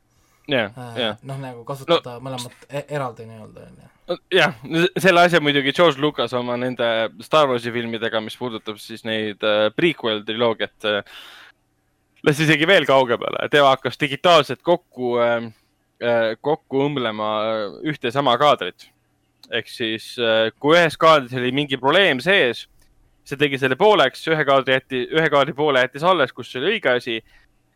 yeah, äh, yeah. noh, nagu kasutada no, mõlemat e eraldi nii-öelda, on ju jah, selle asja muidugi George Lucas oma nende Star Warsi filmidega, mis puudutab siis neid äh, prequel triloogiat äh,, läks isegi veel kaugemale, tema hakkas digitaalselt kokku äh,, äh kokku õmblema äh, ühte sama kaadrit. ehk siis äh, kui ühes kaadris oli mingi probleem sees, see tegi selle pooleks, ühe kaadri jätti, ühe kaadri poole jättis alles, kus oli õige asi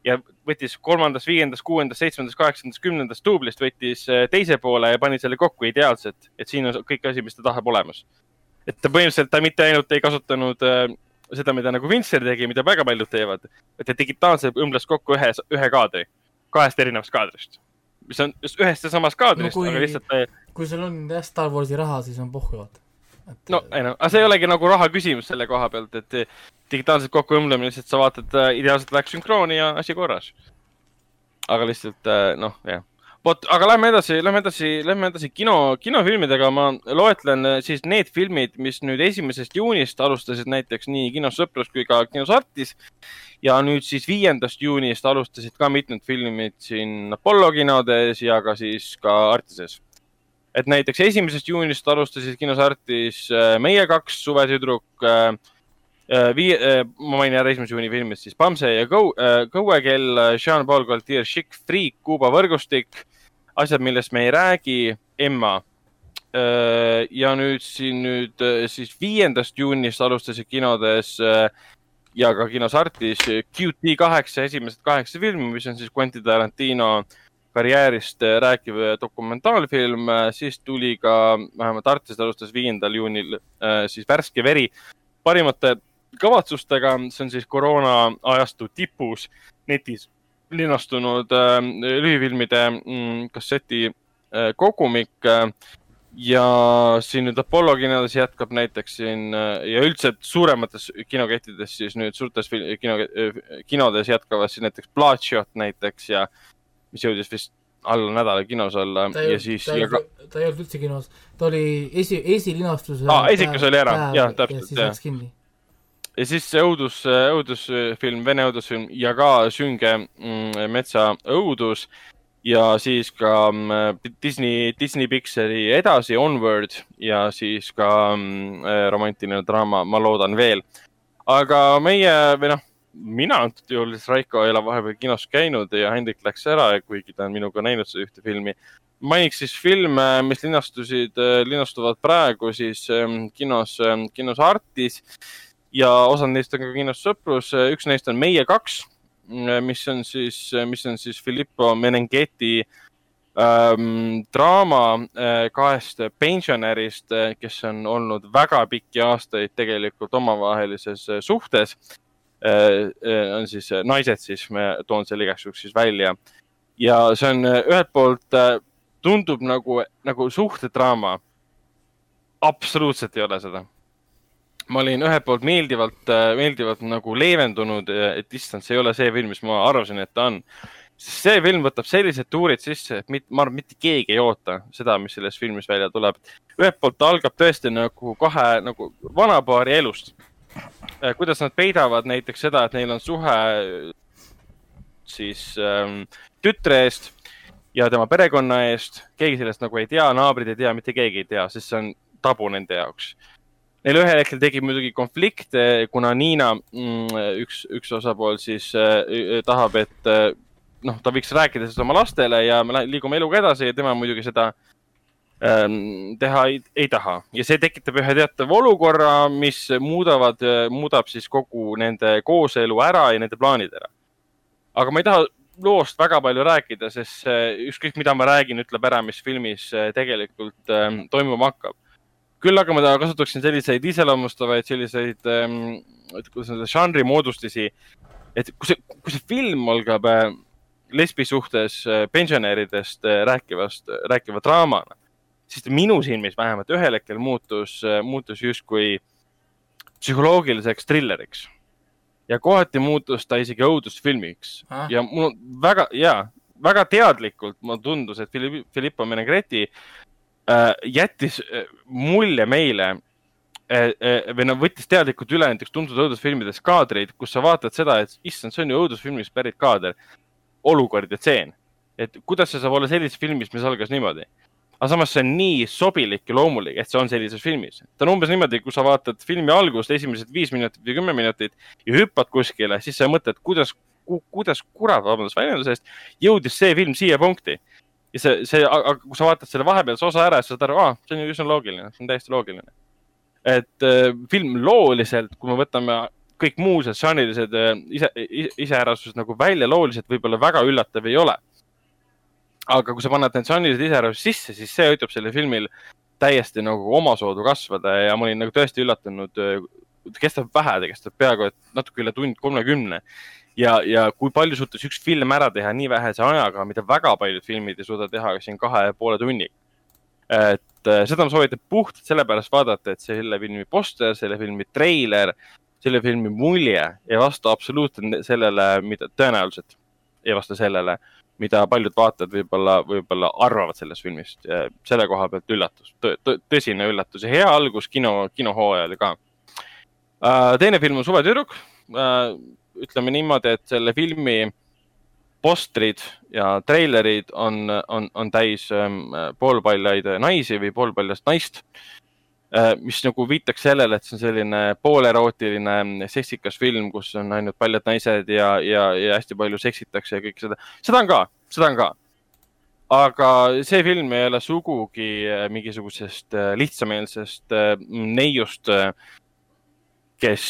ja võttis kolmandast, viiendast, kuuendast, seitsmendast, kaheksandast, kümnendast duublist võttis äh, teise poole ja pani selle kokku ideaalselt, et siin on kõik asi, mis ta tahab olemas. et ta põhimõtteliselt, ta mitte ainult ei kasutanud äh, seda, mida nagu Vincer tegi, mida väga paljud teevad, et ta digitaalselt õmbles kokku ühe, ühe kaadri, kahest erinevast kaadrist, mis on just ühest ja samast kaadrist no,, aga lihtsalt. kui sul on jah Star Warsi raha, siis on pohhu vaata et.... no ei noh, aga see ei olegi nagu raha küsimus selle koha pealt, et digitaalselt kokku õmblemine, lihtsalt sa vaatad äh,, ideaalselt läks sünkrooni ja asi korras. aga lihtsalt äh, noh, jah. vot, aga lähme edasi, lähme edasi, lähme edasi kino, kinofilmidega. ma loetlen äh, siis need filmid, mis nüüd esimesest juunist alustasid näiteks nii kinos Sõprus kui ka kinos Artis. ja nüüd siis viiendast juunist alustasid ka mitmed filmid siin Apollo kinodes ja ka siis ka Artises et näiteks esimesest juunist alustasid kinos Artis äh, Meie kaks suvetüdruk äh, äh,. Vii- ma mainin ära esimese juuni filmid siis Bamse ja äh, Kõuekell, Jean-Paul Gaultier, Chic Freak, Kuuba võrgustik, asjad, millest me ei räägi, Emma ja nüüd siin nüüd siis viiendast juunist alustasid kinodes ja ka kinos Artis QT kaheksa, esimesed kaheksa filmi, mis on siis Quentin Tarantino äh, karjäärist äh, rääkiv äh, dokumentaalfilm, äh, siis tuli ka, vähemalt Artis alustas viiendal juunil siis Värske veri. Parimate kavatsustega, see on siis koroona ajastu tipus netis linastunud lühifilmide mm, kasseti kogumik ja siin nüüd Apollo kinodes jätkab näiteks siin ja üldse suuremates kinokettides siis nüüd suurtes kino, kinodes jätkavad siis näiteks Bloodshot näiteks ja mis jõudis vist alla nädala kinos olla ta ja siis. ta ei olnud, ta ei olnud üldse kinos, ta oli esi, esilinastuse aa, esikus oli ära, jah, täpselt, jah. ja siis see õudus, õudusfilm, vene õudusfilm ja ka sünge mm, metsa õudus ja siis ka mm, Disney, Disney Pixari edasi Onward ja siis ka mm, romantiline draama Ma loodan veel. aga meie või noh mina antud juhul siis Raiko ei ole vahepeal kinos käinud ja Hendrik läks ära, kuigi ta on minuga näinud seda ühte filmi. mainiks siis filme, mis linastusid, linastuvad praegu siis ähm, kinos, ähm, kinos Artis ja osad neist on ka kinos Sõprus. üks neist on Meie kaks, mis on siis, mis on siis Filippo Menengeti ähm, draama äh, kahest pensionärist, kes on olnud väga pikki aastaid tegelikult omavahelises äh, suhtes on siis äh, naised, siis ma toon selle igaks juhuks siis välja. ja see on ühelt poolt tundub nagu, nagu suhtedraama. absoluutselt ei ole seda. ma olin ühelt poolt meeldivalt, meeldivalt nagu leevendunud, et issand, see ei ole see film, mis ma arvasin, et ta on see film võtab sellised tuurid sisse, et mit, ma arvan, mitte keegi ei oota seda, mis sellest filmist välja tuleb. ühelt poolt ta algab tõesti nagu kahe nagu vanapaari elust Äh, kuidas nad peidavad näiteks seda, et neil on suhe siis ähm, tütre eest ja tema perekonna eest. keegi sellest nagu ei tea, naabrid ei tea, mitte keegi ei tea, sest see on tabu nende jaoks. Neil ühel hetkel tekib muidugi konflikte, kuna Niina mm,, üks, üks osapool siis äh, tahab, et äh, noh, ta võiks rääkida sellest oma lastele ja me liigume eluga edasi ja tema muidugi seda ähm, teha ei, ei taha ja see tekitab ühe teatava olukorra, mis muudavad, muudab siis kogu nende kooselu ära ja nende plaanid ära. aga ma ei taha loost väga palju rääkida, sest ükskõik, mida ma räägin, ütleb ära, mis filmis tegelikult ähm, toimuma hakkab. küll aga ma kasutaksin selliseid iseloomustavaid, selliseid ähm,, kuidas öelda, žanri moodustusi. et kui see, kui see film algab äh, lesbi suhtes äh, pensionäridest äh, rääkivast, rääkiva draamana, siis ta minu silmis vähemalt ühel hetkel muutus, muutus justkui psühholoogiliseks trilleriks ja kohati muutus ta isegi õudusfilmiks ah. ja mul väga, ja väga teadlikult mulle tundus, et Filippo Menegretti äh, jättis äh, mulje meile äh, äh, või no võttis teadlikult üle näiteks tuntud õudusfilmides kaadreid, kus sa vaatad seda, et issand, see on ju õudusfilmist pärit kaader, olukord ja tseen. et kuidas see saab olla sellises filmis, mis algas niimoodi aga samas see on nii sobilik ja loomulik, et see on sellises filmis. ta on umbes niimoodi, kui sa vaatad filmi algust, esimesed viis minutit või kümme minutit ja hüppad kuskile, siis sa mõtled, kuidas ku,, kuidas kurat, vabandust väljenduse eest, jõudis see film siia punkti. ja see, see, aga kui sa vaatad selle vahepealse osa ära, siis saad aru, aa, see on ju üsna loogiline, see on täiesti loogiline. et äh, film looliselt, kui me võtame kõik muud žanrilised äh, ise, iseärasused nagu välja looliselt võib-olla väga üllatav ei ole aga kui sa paned need žanrilised iseärased sisse, siis see aitab sellel filmil täiesti nagu omasoodu kasvada ja ma olin nagu tõesti üllatunud. kestab vähe, ta kestab peaaegu natuke üle tund kolmekümne ja, ja kui palju suutis üks film ära teha nii vähese ajaga, mida väga paljud filmid ei suuda teha siin kahe ja poole tunniga. et äh, seda ma soovitan puhtalt sellepärast vaadata, et selle filmi poster, selle filmi treiler, selle filmi mulje ei vasta absoluutselt sellele, mida tõenäoliselt ei vasta sellele, mida paljud vaatajad võib-olla, võib-olla arvavad sellest filmist. selle koha pealt üllatus tõ, tõ, tõsine üllatus ja hea algus kino, kinohooajal ka. Äh, teine film on Suvetüdruk. Äh, ütleme niimoodi, et selle filmi postrid ja treilerid on, on, on täis ähm, poolpaljaid naisi või poolpaljast naist mis nagu viitaks sellele, et see on selline poolerootiline seksikas film, kus on ainult paljad naised ja, ja, ja hästi palju seksitakse ja kõik seda. seda on ka, seda on ka. aga see film ei ole sugugi äh, mingisugusest äh, lihtsameelsest neiust, kes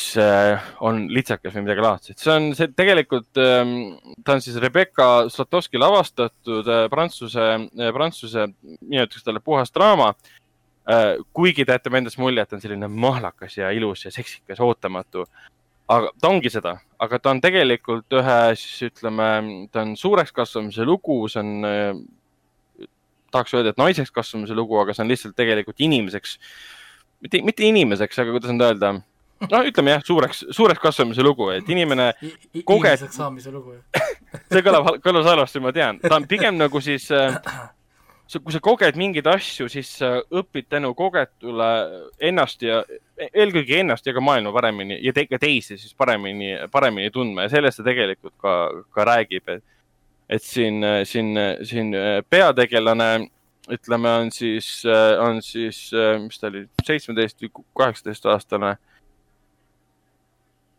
on litsakas või midagi laadset. see on see tegelikult, ähm, ta on siis Rebecca Zlotowski lavastatud prantsuse, prantsuse, nimetatakse talle puhas draama Äh, kuigi ta jätab endast mulje, et ta on selline mahlakas ja ilus ja seksikas, ootamatu. aga ta ongi seda, aga ta on tegelikult ühe, siis ütleme, ta on suureks kasvamise lugu, see on, äh, tahaks öelda, et naiseks kasvamise lugu, aga see on lihtsalt tegelikult inimeseks, mitte, mitte inimeseks, aga kuidas nüüd öelda no ütleme jah, suureks, suureks kasvamise lugu, et inimene kogeb. inimeseks saamise lugu [laughs] see kõlab, kõlas halvasti, ma tean, ta on pigem nagu siis äh, kui sa koged mingeid asju, siis sa õpid tänu kogetule ennast ja eelkõige ennast ja ka maailma paremini ja te, ka teisi siis paremini, paremini tundma ja sellest see tegelikult ka, ka räägib, et, et siin, siin, siin peategelane, ütleme, on siis, on siis, mis ta oli, seitsmeteist või kaheksateist aastane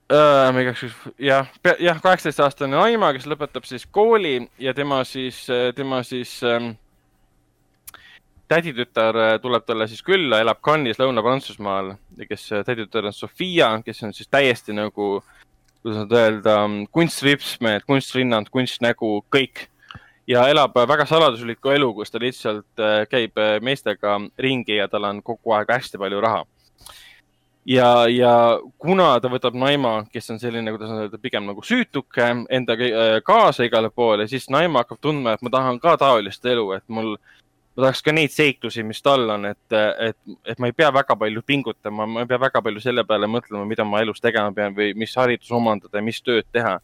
äh,. ma igaks juhuks, jah, jah, kaheksateist aastane naima, kes lõpetab siis kooli ja tema siis, tema siis ähm, täditütar äh, tuleb talle siis külla, elab Cannes'is Lõuna-Prantsusmaal, kes äh, täditütar on Sofia, kes on siis täiesti nagu, kuidas nüüd öelda, kunstvipsmehed, kunstrinnad, kunstnägu, kõik. ja elab äh, väga saladuslikku elu, kus ta lihtsalt käib meestega ringi ja tal on kogu aeg hästi palju raha. ja, ja kuna ta võtab naima, kes on selline, kuidas öelda, pigem nagu süütuke endaga kaasa igale poole, siis naima hakkab tundma, et ma tahan ka taolist elu, et mul ma tahaks ka neid seiklusi, mis tal on, et, et, et ma ei pea väga palju pingutama, ma ei pea väga palju selle peale mõtlema, mida ma elus tegema pean või mis haridus omandada ja mis tööd teha.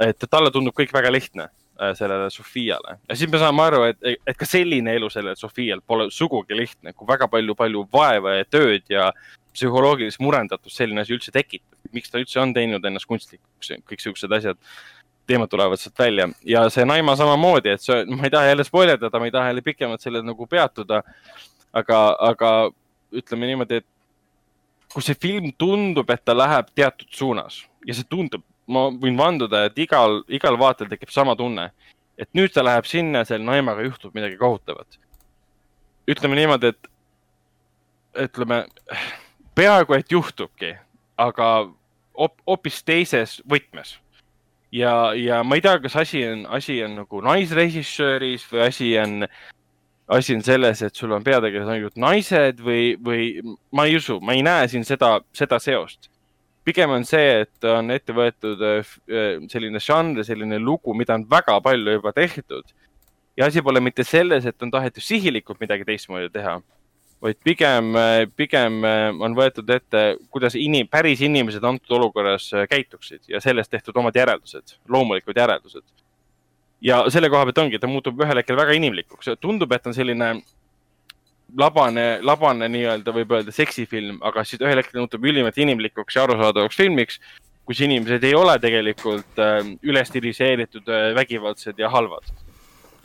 et talle tundub kõik väga lihtne äh, sellele Sofiale ja siis me saame aru, et, et ka selline elu sellel Sofial pole sugugi lihtne, kui väga palju-palju vaeva ja tööd ja psühholoogilist murendatust selline asi üldse tekitab. miks ta üldse on teinud ennast kunstlikuks, kõik siuksed asjad teemad tulevad sealt välja ja see Naima samamoodi, et see, ma ei taha jälle spoilerdada, ma ei taha jälle pikemalt sellel nagu peatuda. aga, aga ütleme niimoodi, et kui see film tundub, et ta läheb teatud suunas ja see tundub, ma võin vanduda, et igal, igal vaatel tekib sama tunne, et nüüd ta läheb sinna, seal Naimaga juhtub midagi kohutavat. ütleme niimoodi, et ütleme peaaegu et juhtubki, aga hoopis teises võtmes. Ja, ja ma ei tea, kas asi on, asi on nagu naisrežissööris või asi on, asi on selles, et sul on peategelased ainult naised või, või ma ei usu, ma ei näe siin seda, seda seost pigem on see, et on ette võetud äh, selline žanr, selline lugu, mida on väga palju juba tehtud. ja asi pole mitte selles, et on tahetud sihilikult midagi teistmoodi teha, vaid pigem, äh, pigem on võetud ette, kuidas inim-, päris inimesed antud olukorras käituksid ja sellest tehtud omad järeldused, loomulikud järeldused. ja selle koha pealt ongi, ta muutub ühel hetkel väga inimlikuks, tundub, et on selline labane, labane nii-öelda võib öelda seksifilm, aga siis ühel hetkel muutub ülimalt inimlikuks ja arusaadavaks filmiks, kus inimesed ei ole tegelikult üles stiliseeritud vägivaldsed ja halvad.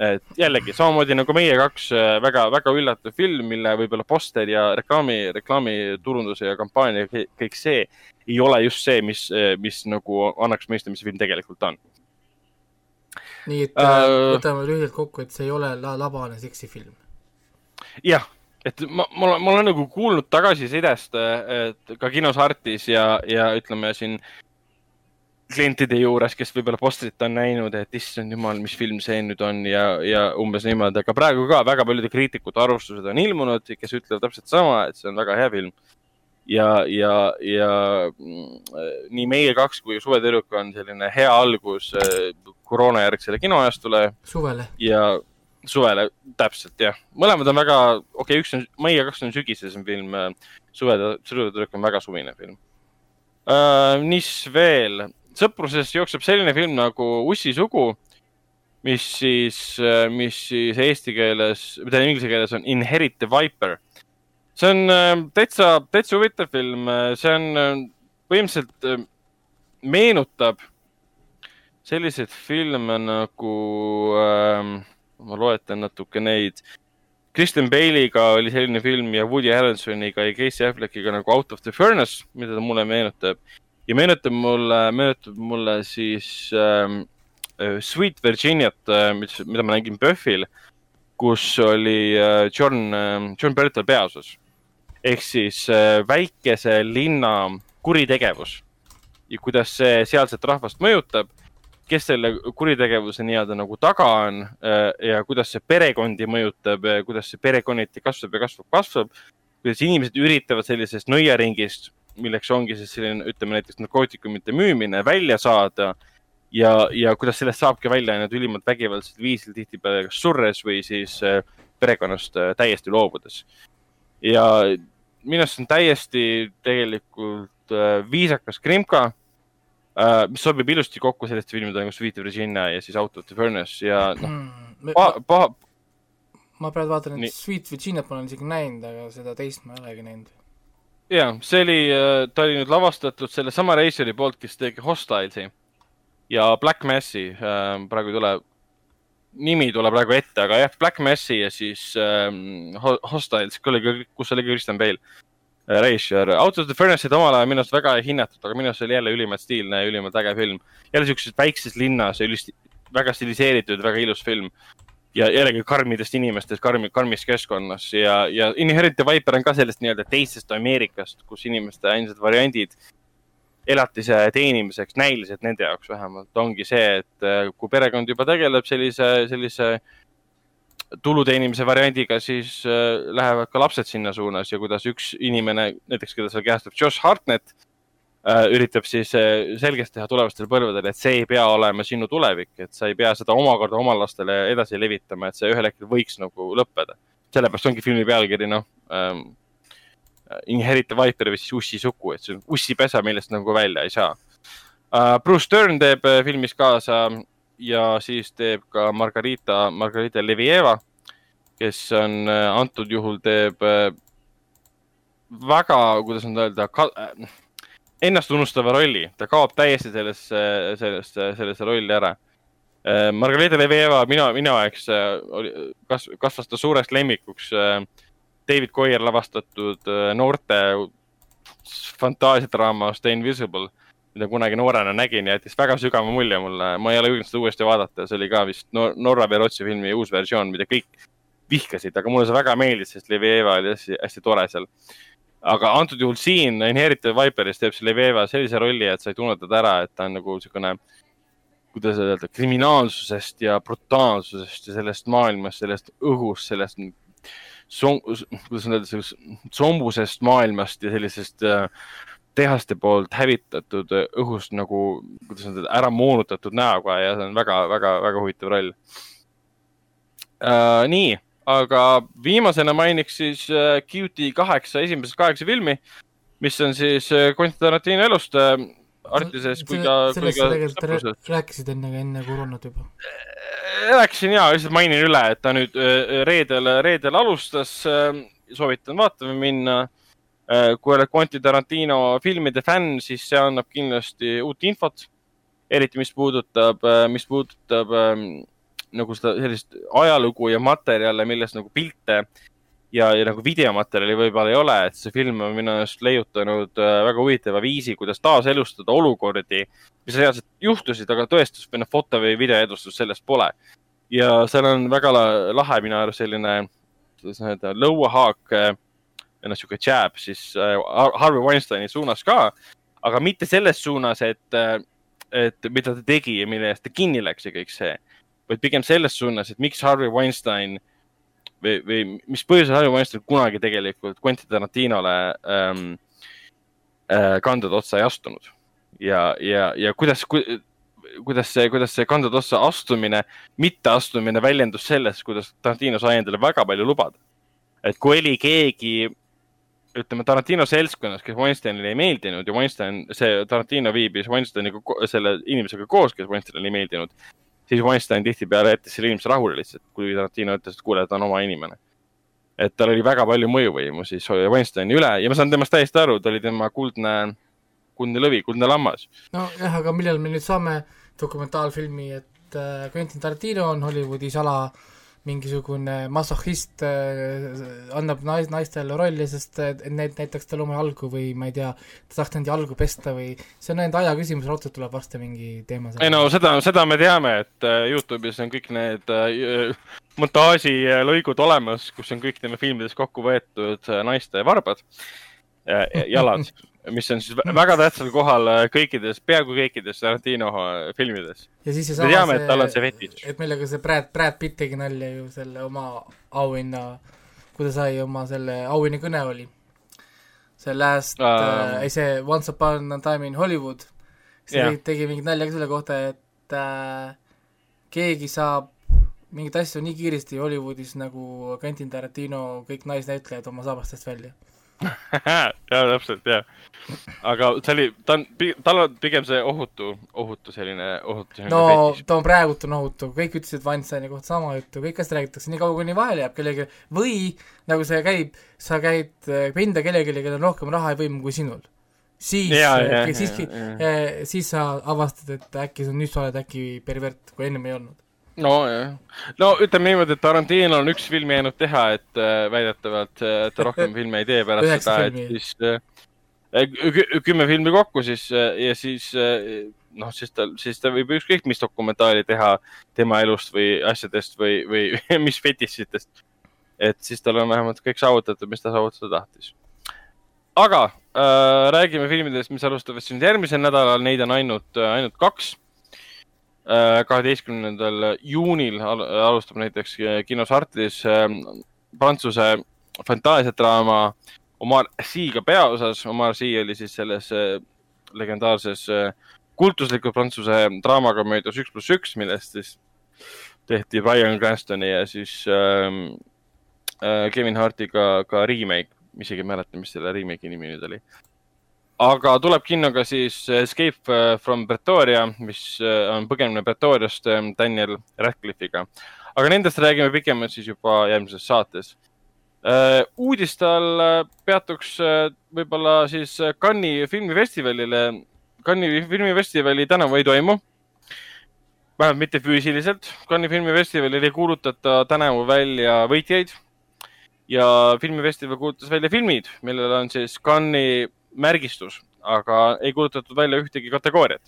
Et jällegi samamoodi nagu meie kaks äh, väga, väga üllatav film, mille võib-olla poster ja reklaami, reklaamiturunduse ja kampaania, kõik see ei ole just see, mis, äh, mis nagu annaks mõista, mis see film tegelikult on. nii et uh, võtame lühidalt kokku, et see ei ole la labane seksifilm jah, et ma, ma, ma olen nagu kuulnud tagasisidest, et ka kinos Artis ja, ja ütleme siin klientide juures, kes võib-olla postrit on näinud, et issand jumal, mis film see nüüd on ja, ja umbes niimoodi, aga praegu ka väga paljude kriitikute arvustused on ilmunud, kes ütlevad täpselt sama, et see on väga hea film. ja, ja, ja mm, nii meie kaks kui Suvetüdruk on selline hea algus eh, koroonajärgsele kinoajastule. suvele. ja suvele, täpselt jah, mõlemad on väga, okei okay,, üks on, Meie kaks on sügisesem film, äh, Suve, Suvetüdruk on väga suvine film uh,. mis veel, sõpruses jookseb selline film nagu Ussi sugu, mis siis, äh, mis siis eesti keeles, tähendab inglise keeles on Inherit the Viper. see on täitsa, täitsa huvitav film, see on põhimõtteliselt meenutab selliseid filme nagu ähm, ma loetan natuke neid. Kristen Bale'iga oli selline film ja Woody Harrelsoniga ja Casey Affleckiga nagu Out of the Furnace, mida ta mulle meenutab. Ja meenutab mulle, meenutab mulle siis ähm, äh, Sweet Virginiat äh,, mis, mida ma nägin PÖFFil, kus oli äh, John äh,, John Bertal peaosas. ehk siis äh, väikese linna kuritegevus ja kuidas see sealset rahvast mõjutab kes selle kuritegevuse nii-öelda nagu taga on äh, ja kuidas see perekondi mõjutab, kuidas see perekonniti kasvab ja kasvab, kasvab. kuidas inimesed üritavad sellisest nõiaringist, milleks ongi siis selline, ütleme näiteks narkootikumite müümine, välja saada. ja, ja kuidas sellest saabki välja ainult ülimalt vägivaldsel viisil, tihtipeale kas surres või siis äh, perekonnast äh, täiesti loobudes. ja minu arust on täiesti tegelikult viisakas krimka uh,, mis sobib ilusti kokku selliste filmide nagu Sweet Virginia ja siis Out of the Furnace ja noh mm,, paha, paha. ma praegu vaatan, et. Sweet Virginiat ma olen isegi näinud, aga seda teist ma ei olegi näinud. Ja, see oli, äh, ta oli nüüd lavastatud sellesama reisijari poolt, kes tegi Hostiles'i ja Black Massi äh,, praegu ei tule, nimi ei tule praegu ette, aga jah, Black Massi ja siis ähm, Hostiles, kus oli ka Kristjan Bale režissöör. Out of the Furnace'id omal ajal minu arust väga ei hinnatud, aga minu arust oli jälle ülimalt stiilne ja ülimalt äge film. jälle siukses väikses linnas ja ülist-, väga stiliseeritud, väga ilus film. Ja jällegi karmidest inimestest, karmi, karmis keskkonnas ja, ja Inherent the Viper on ka sellest nii-öelda teisest Ameerikast, kus inimeste ainsad variandid elatise teenimiseks, näiliselt nende jaoks vähemalt, ongi see, et äh, kui perekond juba tegeleb sellise, sellise tulu teenimise variandiga, siis äh, lähevad ka lapsed sinna suunas ja kuidas üks inimene, näiteks keda seal kehastab Josh Hartnett üritab siis äh, selgeks teha tulevastele põlvedele, et see ei pea olema sinu tulevik, et sa ei pea seda omakorda oma lastele edasi levitama, et see ühel hetkel võiks nagu lõppeda. sellepärast ongi filmi pealkiri, noh ähm,, Inherit Viper või siis Ussi sugu, et see on ussipesa, millest nagu välja ei saa uh,. Bruce Stern teeb äh, filmis kaasa ja siis teeb ka Margarita, Margarita Levieva, kes on äh, antud juhul teeb äh, väga, kuidas nüüd öelda, äh, ennastunustava rolli, ta kaob täiesti sellesse, sellesse, sellesse rolli ära. Margarita Levieva minu, minu jaoks oli, kas-, kasvas ta suureks lemmikuks David Goyer lavastatud noorte fantaasiadraama Stay Invisible mida kunagi noorena nägin ja jättis väga sügava mulje mulle. ma ei ole jõudnud seda uuesti vaadata, see oli ka vist Norra Verotsi filmi uus versioon, mida kõik vihkasid, aga mulle see väga meeldis, sest Levieva oli hästi, hästi tore seal. Aga antud juhul siin Inherited Viperis teeb see Levieva sellise rolli, et sa ei tunne teda ära, et ta on nagu niisugune, kuidas öelda, kriminaalsusest ja brutaalsusest ja sellest maailmast, sellest õhust, sellest kuidas öelda, sellest sombusest maailmast ja sellisest äh, tehaste poolt hävitatud õhust nagu, kuidas öelda, ära moonutatud näoga ja see on väga-väga-väga huvitav roll uh,. nii, aga viimasena mainiks siis uh, äh, kaheksa, esimesest kaheksa filmi, mis on siis uh, Quentin Tarantino elust uh, Artises kui ka. sellest sa tegelikult rääkisid enne, enne koroonat juba. rääkisin ja, lihtsalt mainin üle, et ta nüüd reedel, reedel alustas. soovitan vaatama minna Äh, kui oled Quentin Tarantino filmide fänn, siis see annab kindlasti uut infot. eriti, mis puudutab, äh, mis puudutab ähm, nagu seda sellist ajalugu ja materjale, millest nagu pilte ja, ja nagu videomaterjali võib-olla ei ole, et see film on minu arust leiutanud äh, väga huvitava viisi, kuidas taaselustada olukordi, mis reaalselt juhtusid, aga tõestust või noh, foto või videoedustus sellest pole. ja seal on väga lahe minu arust selline, kuidas öelda, lõuahaak noh, sihuke jab siis äh, Harvey Weinsteini suunas ka, aga mitte selles suunas, et, et mida ta tegi ja mille eest ta kinni läks ja kõik see, vaid pigem selles suunas, et miks Harvey Weinstein või, või mis põhjusel Harvey Weinstein kunagi tegelikult Quentin Tarantinole ähm, äh, kandade otsa ei astunud ja, ja, ja kuidas ku,, kuidas see, kuidas see kandade otsa astumine, mitteastumine väljendus selles, kuidas Tarantino sai endale väga palju lubada. et kui oli keegi ütleme Tarantino seltskonnas, kes Weinsteinile ei meeldinud ja Weinstein, see Tarantino viibis Weinsteiniga, selle inimesega koos, kes Weinsteinile ei meeldinud, siis Weinstein tihtipeale jättis selle inimese rahule lihtsalt, kui Tarantino ütles, et kuule, ta on oma inimene. et tal oli väga palju mõjuvõimu siis Weinsteini üle ja ma saan temast täiesti aru, ta oli tema kuldne, kuldne lõvi, kuldne lammas. nojah, aga millal me nüüd saame dokumentaalfilmi, et äh, Quentin Tarantino on Hollywoodi sala äh, mingisugune masohhist äh, annab nais, naistele rolli, sest need näiteks tal oma jalgu või ma ei tea, ta tahaks nende jalgu pesta või see on ainult aja küsimus, raudselt tuleb varsti mingi teema. ei no seda, seda me teame, et äh, Youtube'is on kõik need äh, montaažilõigud olemas, kus on kõik tema filmides kokku võetud äh, naiste varbad äh,, jalad [laughs] mis on siis väga tähtsal kohal äh, kõikides, peaaegu kõikides Tarantino äh, filmides. ja siis me teame, et tal on see fetiš. et millega see Brad, Brad Pitt tegi nalja ju selle oma auhinna, kui ta sai oma selle auhinnakõne oli. see Last uh,, äh, ei see Once upon a time in Hollywood, siis yeah. tegi mingit nalja ka selle kohta, et äh, keegi saab mingeid asju nii kiiresti Hollywoodis nagu Quentin Tarantino kõik naisnäitlejad oma saabastest välja [laughs] ja täpselt ja, aga see oli, ta on, tal on pigem see ohutu, ohutu selline, ohutu selline no fetiš. ta on praegult on ohutu, kõik ütlesid Weinsteini kohta sama juttu, kõik asjad räägitakse nii kaua, kuni vahele jääb kellelegi. Või nagu see käib, sa käid pinda kellelegi, kellel on rohkem raha ja võimu kui sinul. siis, siis, siis sa avastad, et äkki sa nüüd sa oled äkki pervert, kui ennem ei olnud nojah, no ütleme niimoodi, et Tarantinol on üks film jäänud teha, et äh, väidetavalt äh, ta rohkem [laughs] filme ei tee pärast seda, et siis äh, kümme filmi kokku siis ja siis noh, siis ta, siis ta võib ükskõik mis dokumentaali teha tema elust või asjadest või, või [laughs] mis fetišitest. et siis tal on vähemalt kõik saavutatud, mis ta saavutada tahtis. aga äh, räägime filmidest, mis alustavad siis järgmisel nädalal, neid on ainult, ainult kaks kaheteistkümnendal juunil alustab näiteks äh, kinos Artis äh, Prantsuse fantaasiadraama Omar Sy'ga peaosas. Omar Sy oli siis selles legendaarses kultusliku Prantsuse draamakomöödias Üks pluss üks, millest siis tehti Brian Cranstoni ja siis ähm, Kevin Hartiga ka remake, isegi ei mäleta, mis selle remake'i nimi nüüd oli aga tuleb kinno ka siis Escape äh, from Pretoria, mis äh, on põgenemine Pretoriast ähm, Daniel Radcliffe'iga. aga nendest räägime pikemalt siis juba järgmises saates. Äh, uudistel peatuks võib-olla siis Cannes'i filmifestivalile. Cannes'i filmifestivali tänavu ei toimu. vähemalt mitte füüsiliselt. Cannes'i filmifestivalil ei kuulutata tänavu välja võitjaid ja filmifestival kuulutas välja filmid, millel on siis Cannes'i märgistus, aga ei kuulutatud välja ühtegi kategooriat.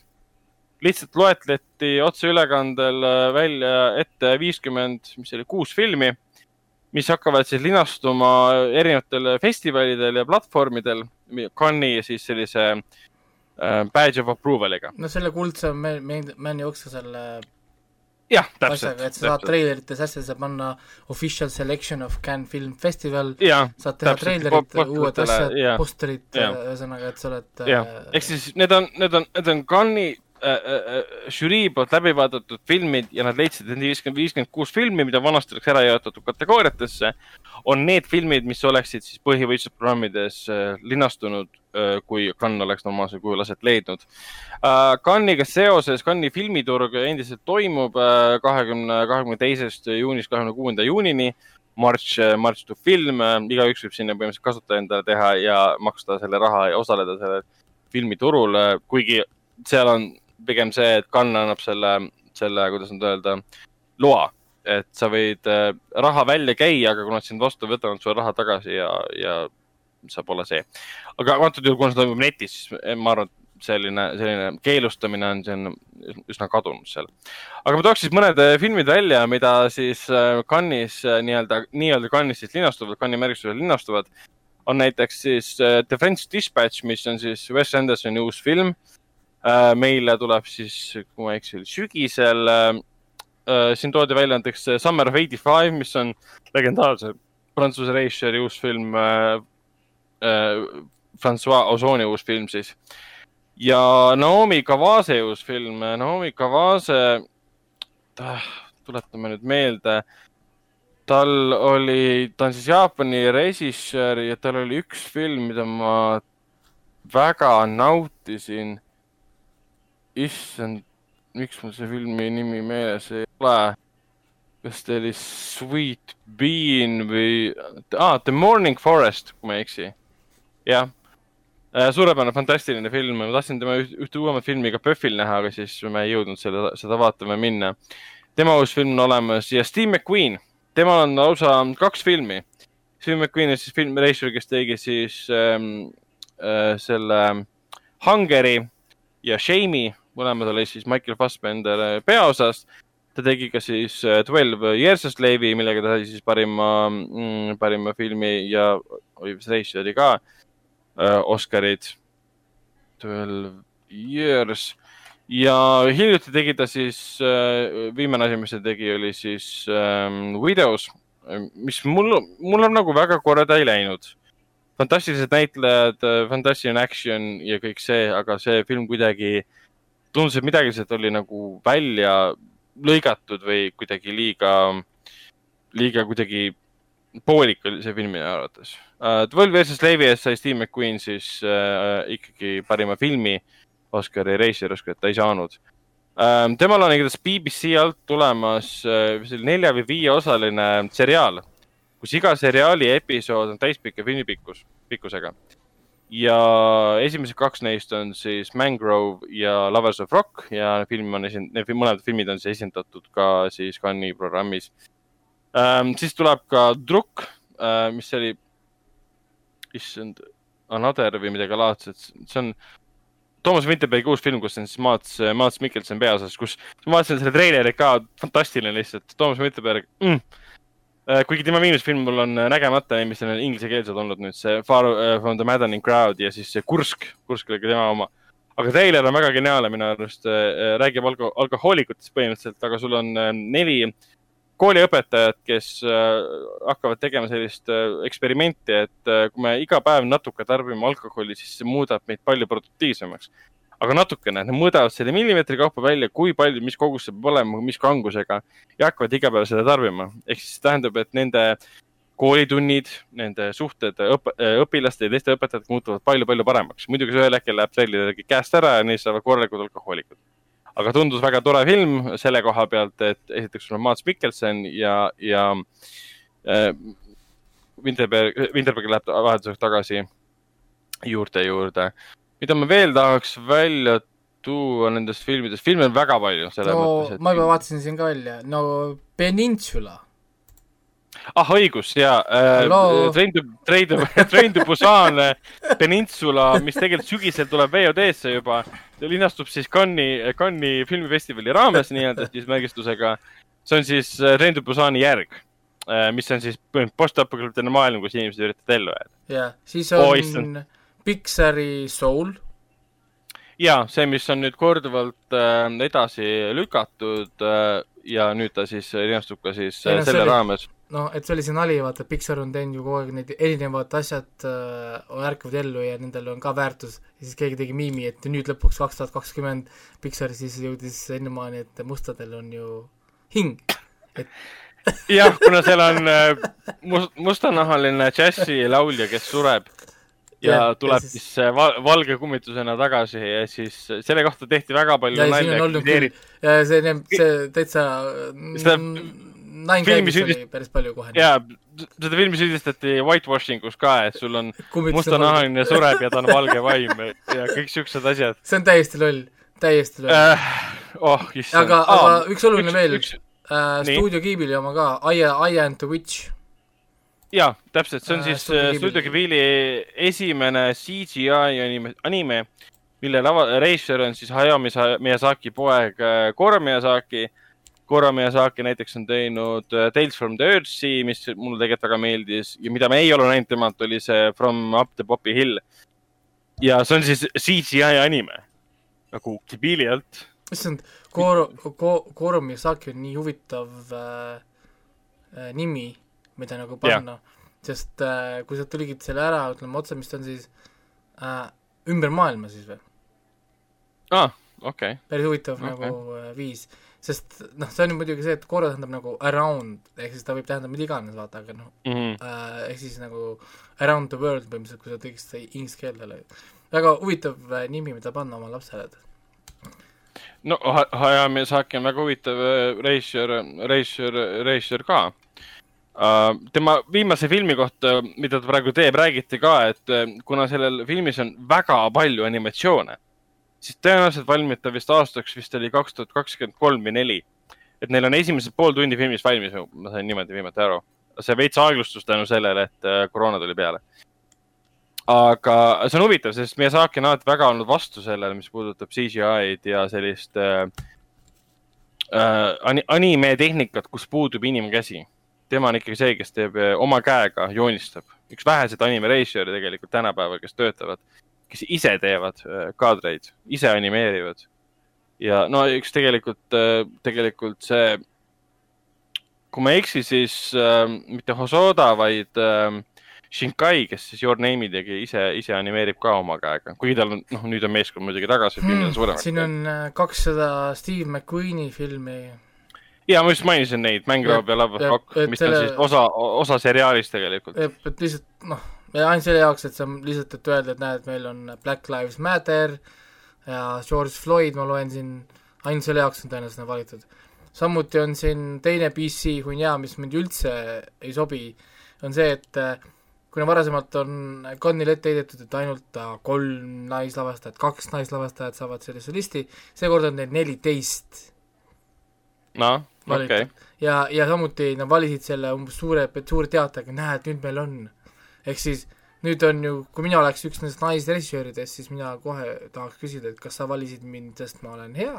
lihtsalt loetleti otseülekandel äh, välja ette viiskümmend, mis oli kuus filmi mis hakkavad siis linastuma erinevatel festivalidel ja platvormidel. Cannes'i siis sellise äh, badge of approval'iga. no selle kuldse Man jooksa selle jah, täpselt. et sa saad treilerites asjadesse panna official selection of Cannes Film Festival, saad teha treilerid, uued asjad, posterid, ühesõnaga, et sa oled äh, ehk siis need on, need on, need on Cannes'i äh, äh, äh, žürii poolt läbi vaadatud filmid ja nad leidsid, et viiskümmend, viiskümmend kuus filmi, mida vanasti oleks ära jaotatud kategooriatesse, on need filmid, mis oleksid siis põhivõistlusprogrammides äh, linastunud kui Cannes oleks normaalsel kujul aset leidnud äh,. Cannes'iga seoses, Cannes'i filmiturg endiselt toimub äh, kahekümne, kahekümne teisest juunist kahekümne kuuenda juunini. March, äh, March to film, äh, igaüks võib sinna põhimõtteliselt kasutaja endale teha ja maksta selle raha ja osaleda sellel filmiturul, kuigi seal on pigem see, et Cannes annab selle, selle, kuidas nüüd öelda, loa, et sa võid äh, raha välja käia, aga kui nad sind vastu võtavad, sulle raha tagasi ja, ja see pole see. aga antud juhul, kuna see toimub netis, siis ma arvan, et selline, selline keelustamine on, see on üsna kadunud seal. aga ma tooks siis mõned äh, filmid välja, mida siis äh, Cannes'is nii-öelda, nii-öelda Cannes'is siis linastuvad, Cannes'i märgistusel linastuvad. on näiteks siis The French Dispatch, mis on siis Wes Andersoni uus film meile tuleb siis, kui ma ei eksi, sügisel. Siin toodi välja näiteks Summer of eighty five, mis on legendaarse Prantsuse režissööri uus film. Francois Ozoni uus film siis. ja Naomi Kawase uus film, Naomi Kawase, tuletame nüüd meelde tal oli, ta on siis Jaapani režissöör ja tal oli üks film, mida ma väga nautisin issand, miks mul see filmi nimi meeles ei ole. kas ta oli Sweet Bean või ah,, The Morning Forest, kui ma ei eksi. Jah äh,, suurepärane, fantastiline film, ma tahtsin tema ühte uuemat filmi ka PÖFFil näha, aga siis me ei jõudnud selle, seda vaatama minna. tema uus film on olemas ja Steve McQueen, temal on lausa kaks filmi. Steve McQueen on siis film, režissöör, kes tegi siis ähm, äh, selle Hungary ja Shame'i mõlemad olid siis Michael Fassbender äh, peaosas. ta tegi ka siis äh, Twelve Years a Slave'i, millega ta sai siis parima mm,, parima filmi ja oli vist režissööri ka äh, Oscarid. Twelve Years ja hiljuti tegi ta siis äh,, viimane asi, mis ta tegi, oli siis ähm, Widows, mis mul, mul on nagu väga korda ei läinud fantastilised näitlejad, fantastiline action ja kõik see, aga see film kuidagi äh, tundus, et midagi sealt oli nagu välja lõigatud või kuidagi liiga, liiga kuidagi poolik oli see film minu arvates uh,. Twelve versus Levi eest sai Steve McQueen siis uh, ikkagi parima filmi Oscari reisijal, Oscarit ta ei saanud uh,. temal on igatahes BBC alt tulemas uh, nelja või viieosaline seriaal, kus iga seriaali episood on täispika filmi pikkus, pikkusega ja esimesed kaks neist on siis Mangrove ja Lovers of Rock ja film on esind-, mõlemad filmid on siis esindatud ka siis Cannes'i programmis ähm,. siis tuleb ka Druk äh,, mis oli, issand, Another või midagi laadset, see on Toomas Vinterbergi uus film, kus on siis Maats, Maats Mikkelson peaosas, kus ma vaatasin selle treileri ka, fantastiline lihtsalt, Toomas Vinterberg mm Äh, kuigi tema viimane film mul on äh, nägemata, mis on inglisekeelsed olnud nüüd see Far from the Maddening Crowd ja siis see Kursk, Kursk oli ka tema oma. aga treiler on väga geniaalne minu arust, räägib alko-, alkohoolikutest põhimõtteliselt, aga sul on neli kooliõpetajat, kes hakkavad tegema sellist eksperimenti, et kui me iga päev natuke tarbime alkoholi, siis see muudab meid palju produktiivsemaks aga natukene, nad mõõdavad selle millimeetri kaupa välja, kui palju, mis kogus see peab olema, mis kangusega ja hakkavad iga päev seda tarbima. ehk siis tähendab, et nende koolitunnid, nende suhted õp õpilaste ja teiste õpetajatega muutuvad palju-palju paremaks. muidugi see ühel hetkel läheb trellidel käest ära ja neist saavad korralikud alkohoolikud. Aga tundus väga tore film selle koha pealt, et esiteks on Mads Mikkelson ja, ja äh, Winterberg, Winterberg läheb vahelduseks tagasi juurte juurde mida ma veel tahaks välja tuua nendest filmidest, filme on väga palju no, mõttes, et. ma juba vaatasin siin ka välja, no Peninsula. Ah, õigus ja äh,, Train to, Train to, [laughs] Train to Busan Peninsula, mis tegelikult sügisel tuleb VOD-sse juba, linastub siis Cannes'i, Cannes'i filmifestivali raames nii-öelda siis märgistusega. see on siis äh, Train to Busani järg mis on siis postapokalüptiline maailm, kus inimesed üritavad ellu jääda. jah, siis on oh, Pixari Soul. ja see, mis on nüüd korduvalt äh, edasi lükatud äh, ja nüüd ta siis linastub ka siis no, selle oli, raames. No, et see oli see nali, vaata, Pixar on teinud ju kogu aeg neid erinevad asjad äh, ärkavad ellu ja nendel on ka väärtus ja siis keegi tegi miimi, et nüüd lõpuks kaks tuhat kakskümmend Pixar siis jõudis sinnamaani, et mustadel on ju hing, et [laughs] jah, kuna seal on äh, must, mustanahaline džässilaulja, kes sureb ja, ja tuleb ja siis, siis val valge kummitusena tagasi ja siis selle kohta tehti väga palju nalja. ja see, see täitsa seda Nine Games oli päris palju kohe. jaa, seda filmi süüdistati whitewashing us ka, et sul on [laughs] mustanahaline sureb ja ta on valge vaim ja kõik siuksed asjad. see on täiesti loll, täiesti loll äh,. oh, issand. aga, aga ah, üks oluline üks, veel, äh, Stuudio Ghibli oma ka, I, I and the Witch jaa, täpselt, see on äh, siis äh, Studio Ghibli esimene CGI anime, anime, mille lava, reisijal on siis Hayao Miyazaki poeg äh, Koro Miyazaki. Koro Miyazaki näiteks on teinud Tales from the Earthsea, mis mulle tegelikult väga meeldis ja mida me ei ole näinud temalt, oli see From Up the Poppy Hill. ja see on siis CGI anime nagu Ghibli alt. issand, Koro, Koro Miyazaki on nii huvitav äh, äh, nimi mida nagu panna, sest äh, kui sa tõlgid selle ära, ütleme otse, mis ta on siis äh, ümber maailma siis või? aa ah,, okei okay.. päris huvitav okay. nagu äh, viis, sest noh, see on ju muidugi see, et korra tähendab nagu around, ehk siis ta võib tähendada mida iganes, vaata, aga noh mm -hmm. äh, ehk siis nagu around the world põhimõtteliselt, kui sa teeksid seda inglise keeldele. väga huvitav äh, nimi, mida panna oma lapsele no Hayao Miyazaki on väga huvitav äh, reisijal, reisijal, reisijal ka Uh, tema viimase filmi kohta, mida ta praegu teeb, räägiti ka, et uh, kuna sellel filmis on väga palju animatsioone, siis tõenäoliselt valmib ta vist aastaks, vist oli kaks tuhat kakskümmend kolm või neli. et neil on esimesed pool tundi filmis valmis, ma sain niimoodi viimati aru. see veits aeglustus tänu sellele, et uh, koroona tuli peale. aga see on huvitav, sest Miyazaki on alati väga olnud vastu sellele, mis puudutab CGI-d ja sellist uh, uh, anime tehnikat, kus puudub inimkäsi tema on ikkagi see, kes teeb eh, oma käega, joonistab. üks väheseid animereisijari tegelikult tänapäeval, kes töötavad, kes ise teevad eh, kaadreid, ise animeerivad. ja no üks tegelikult, eh, tegelikult see, kui ma ei eksi, siis äh, mitte Hosoda, vaid äh, Shinkai, kes siis Your Name'i tegi, ise, ise animeerib ka oma käega, kuigi tal on, noh, nüüd on meeskond muidugi tagasi hmm,, suuremad. siin on kakssada Steve McQueen'i filmi ja ma just mainisin neid, Mangrove ja Love of Rock, mis on siis osa, osa seriaalist tegelikult. et lihtsalt noh, ainult selle jaoks, et sa lihtsalt, et öelda, et näed, meil on Black Lives Matter ja George Floyd, ma loen siin, ainult selle jaoks on tõenäoliselt valitud. samuti on siin teine PC hunnia, mis mind üldse ei sobi, on see, et äh, kuna varasemalt on Cannes'ile ette heidetud, et ainult äh, kolm naislavastajat, kaks naislavastajat saavad sellesse listi, seekord on neil neliteist. noh valitud okay.. ja, ja samuti nad valisid selle umbes suure, suure teatega, näed, nüüd meil on. Ehk siis nüüd on ju, kui mina oleks üks nendest naisrežissööridest, siis mina kohe tahaks küsida, et kas sa valisid mind, sest ma olen hea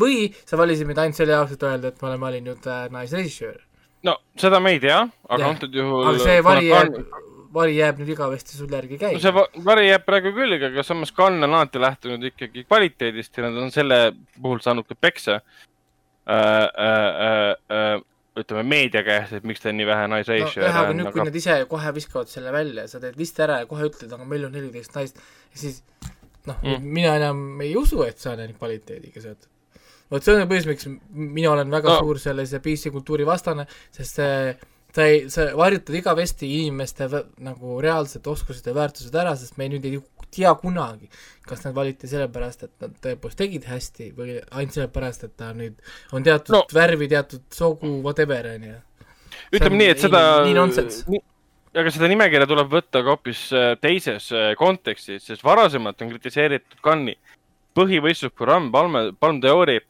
või sa valisid mind ainult selle jaoks, et öelda, et ma olen valinud äh, naisrežissööri? no seda me ei tea, aga antud juhul aga see vari jääb, vari jääb nüüd igavesti sul järgi käima. no see vari jääb praegu küll, aga samas Cannes on alati lähtunud ikkagi kvaliteedist ja nad on selle puhul saanud ka peksa Äh, äh, äh, ütleme meedia käest, et miks teil nii vähe naisreisijad no, on. aga nüüd, kui nad ise kohe viskavad selle välja, sa teed listi ära ja kohe ütled, aga meil on neliteist naist, siis noh mm., mina enam ei usu, et see on ainult kvaliteediga seotud. vot see on põhjus, miks mina olen väga no. suur sellise PC kultuuri vastane, sest see sa ei, sa varjutad igavesti inimeste nagu reaalsed oskused ja väärtused ära, sest me nüüd ei tea kunagi, kas nad valiti sellepärast, et nad tõepoolest tegid hästi või ainult sellepärast, et ta nüüd on teatud no. värvi, teatud sogu, whatever, on ju. ütleme nii, et seda nii aga seda nimekirja tuleb võtta ka hoopis äh, teises äh, kontekstis, sest varasemalt on kritiseeritud Cannes'i põhivõistlusprogramm Palme, Palm d'Ori äh,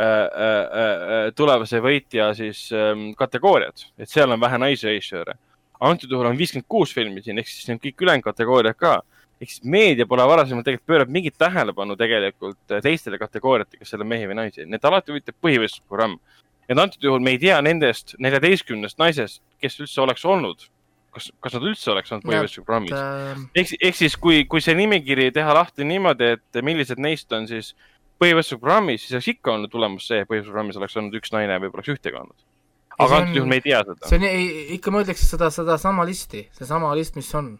äh, tulevase võitja siis ähm, kategooriad, et seal on vähe naisrežissööre. antud juhul on viiskümmend kuus filmi siin, ehk siis need kõik ülejäänud kategooriad ka ehk siis meedia pole varasemalt tegelikult pööranud mingit tähelepanu tegelikult teistele kategooriatele, kas seal on mehi või naisi, need alati huvitab põhivõistlusprogramm. et antud juhul me ei tea nendest neljateistkümnest naisest, kes üldse oleks olnud kas, kas nad üldse oleks olnud põhivõistluse programmis äh...? ehk, ehk siis, kui, kui see nimekiri teha lahti niimoodi, et millised neist on siis põhivõistluse programmis, siis oleks ikka olnud tulemus see, põhivõistluse programmis oleks olnud üks naine või poleks ühtegi olnud. aga antud juhul me ei tea seda. see on, ikka ma ütleks seda, sedasama listi, seesama list, mis on.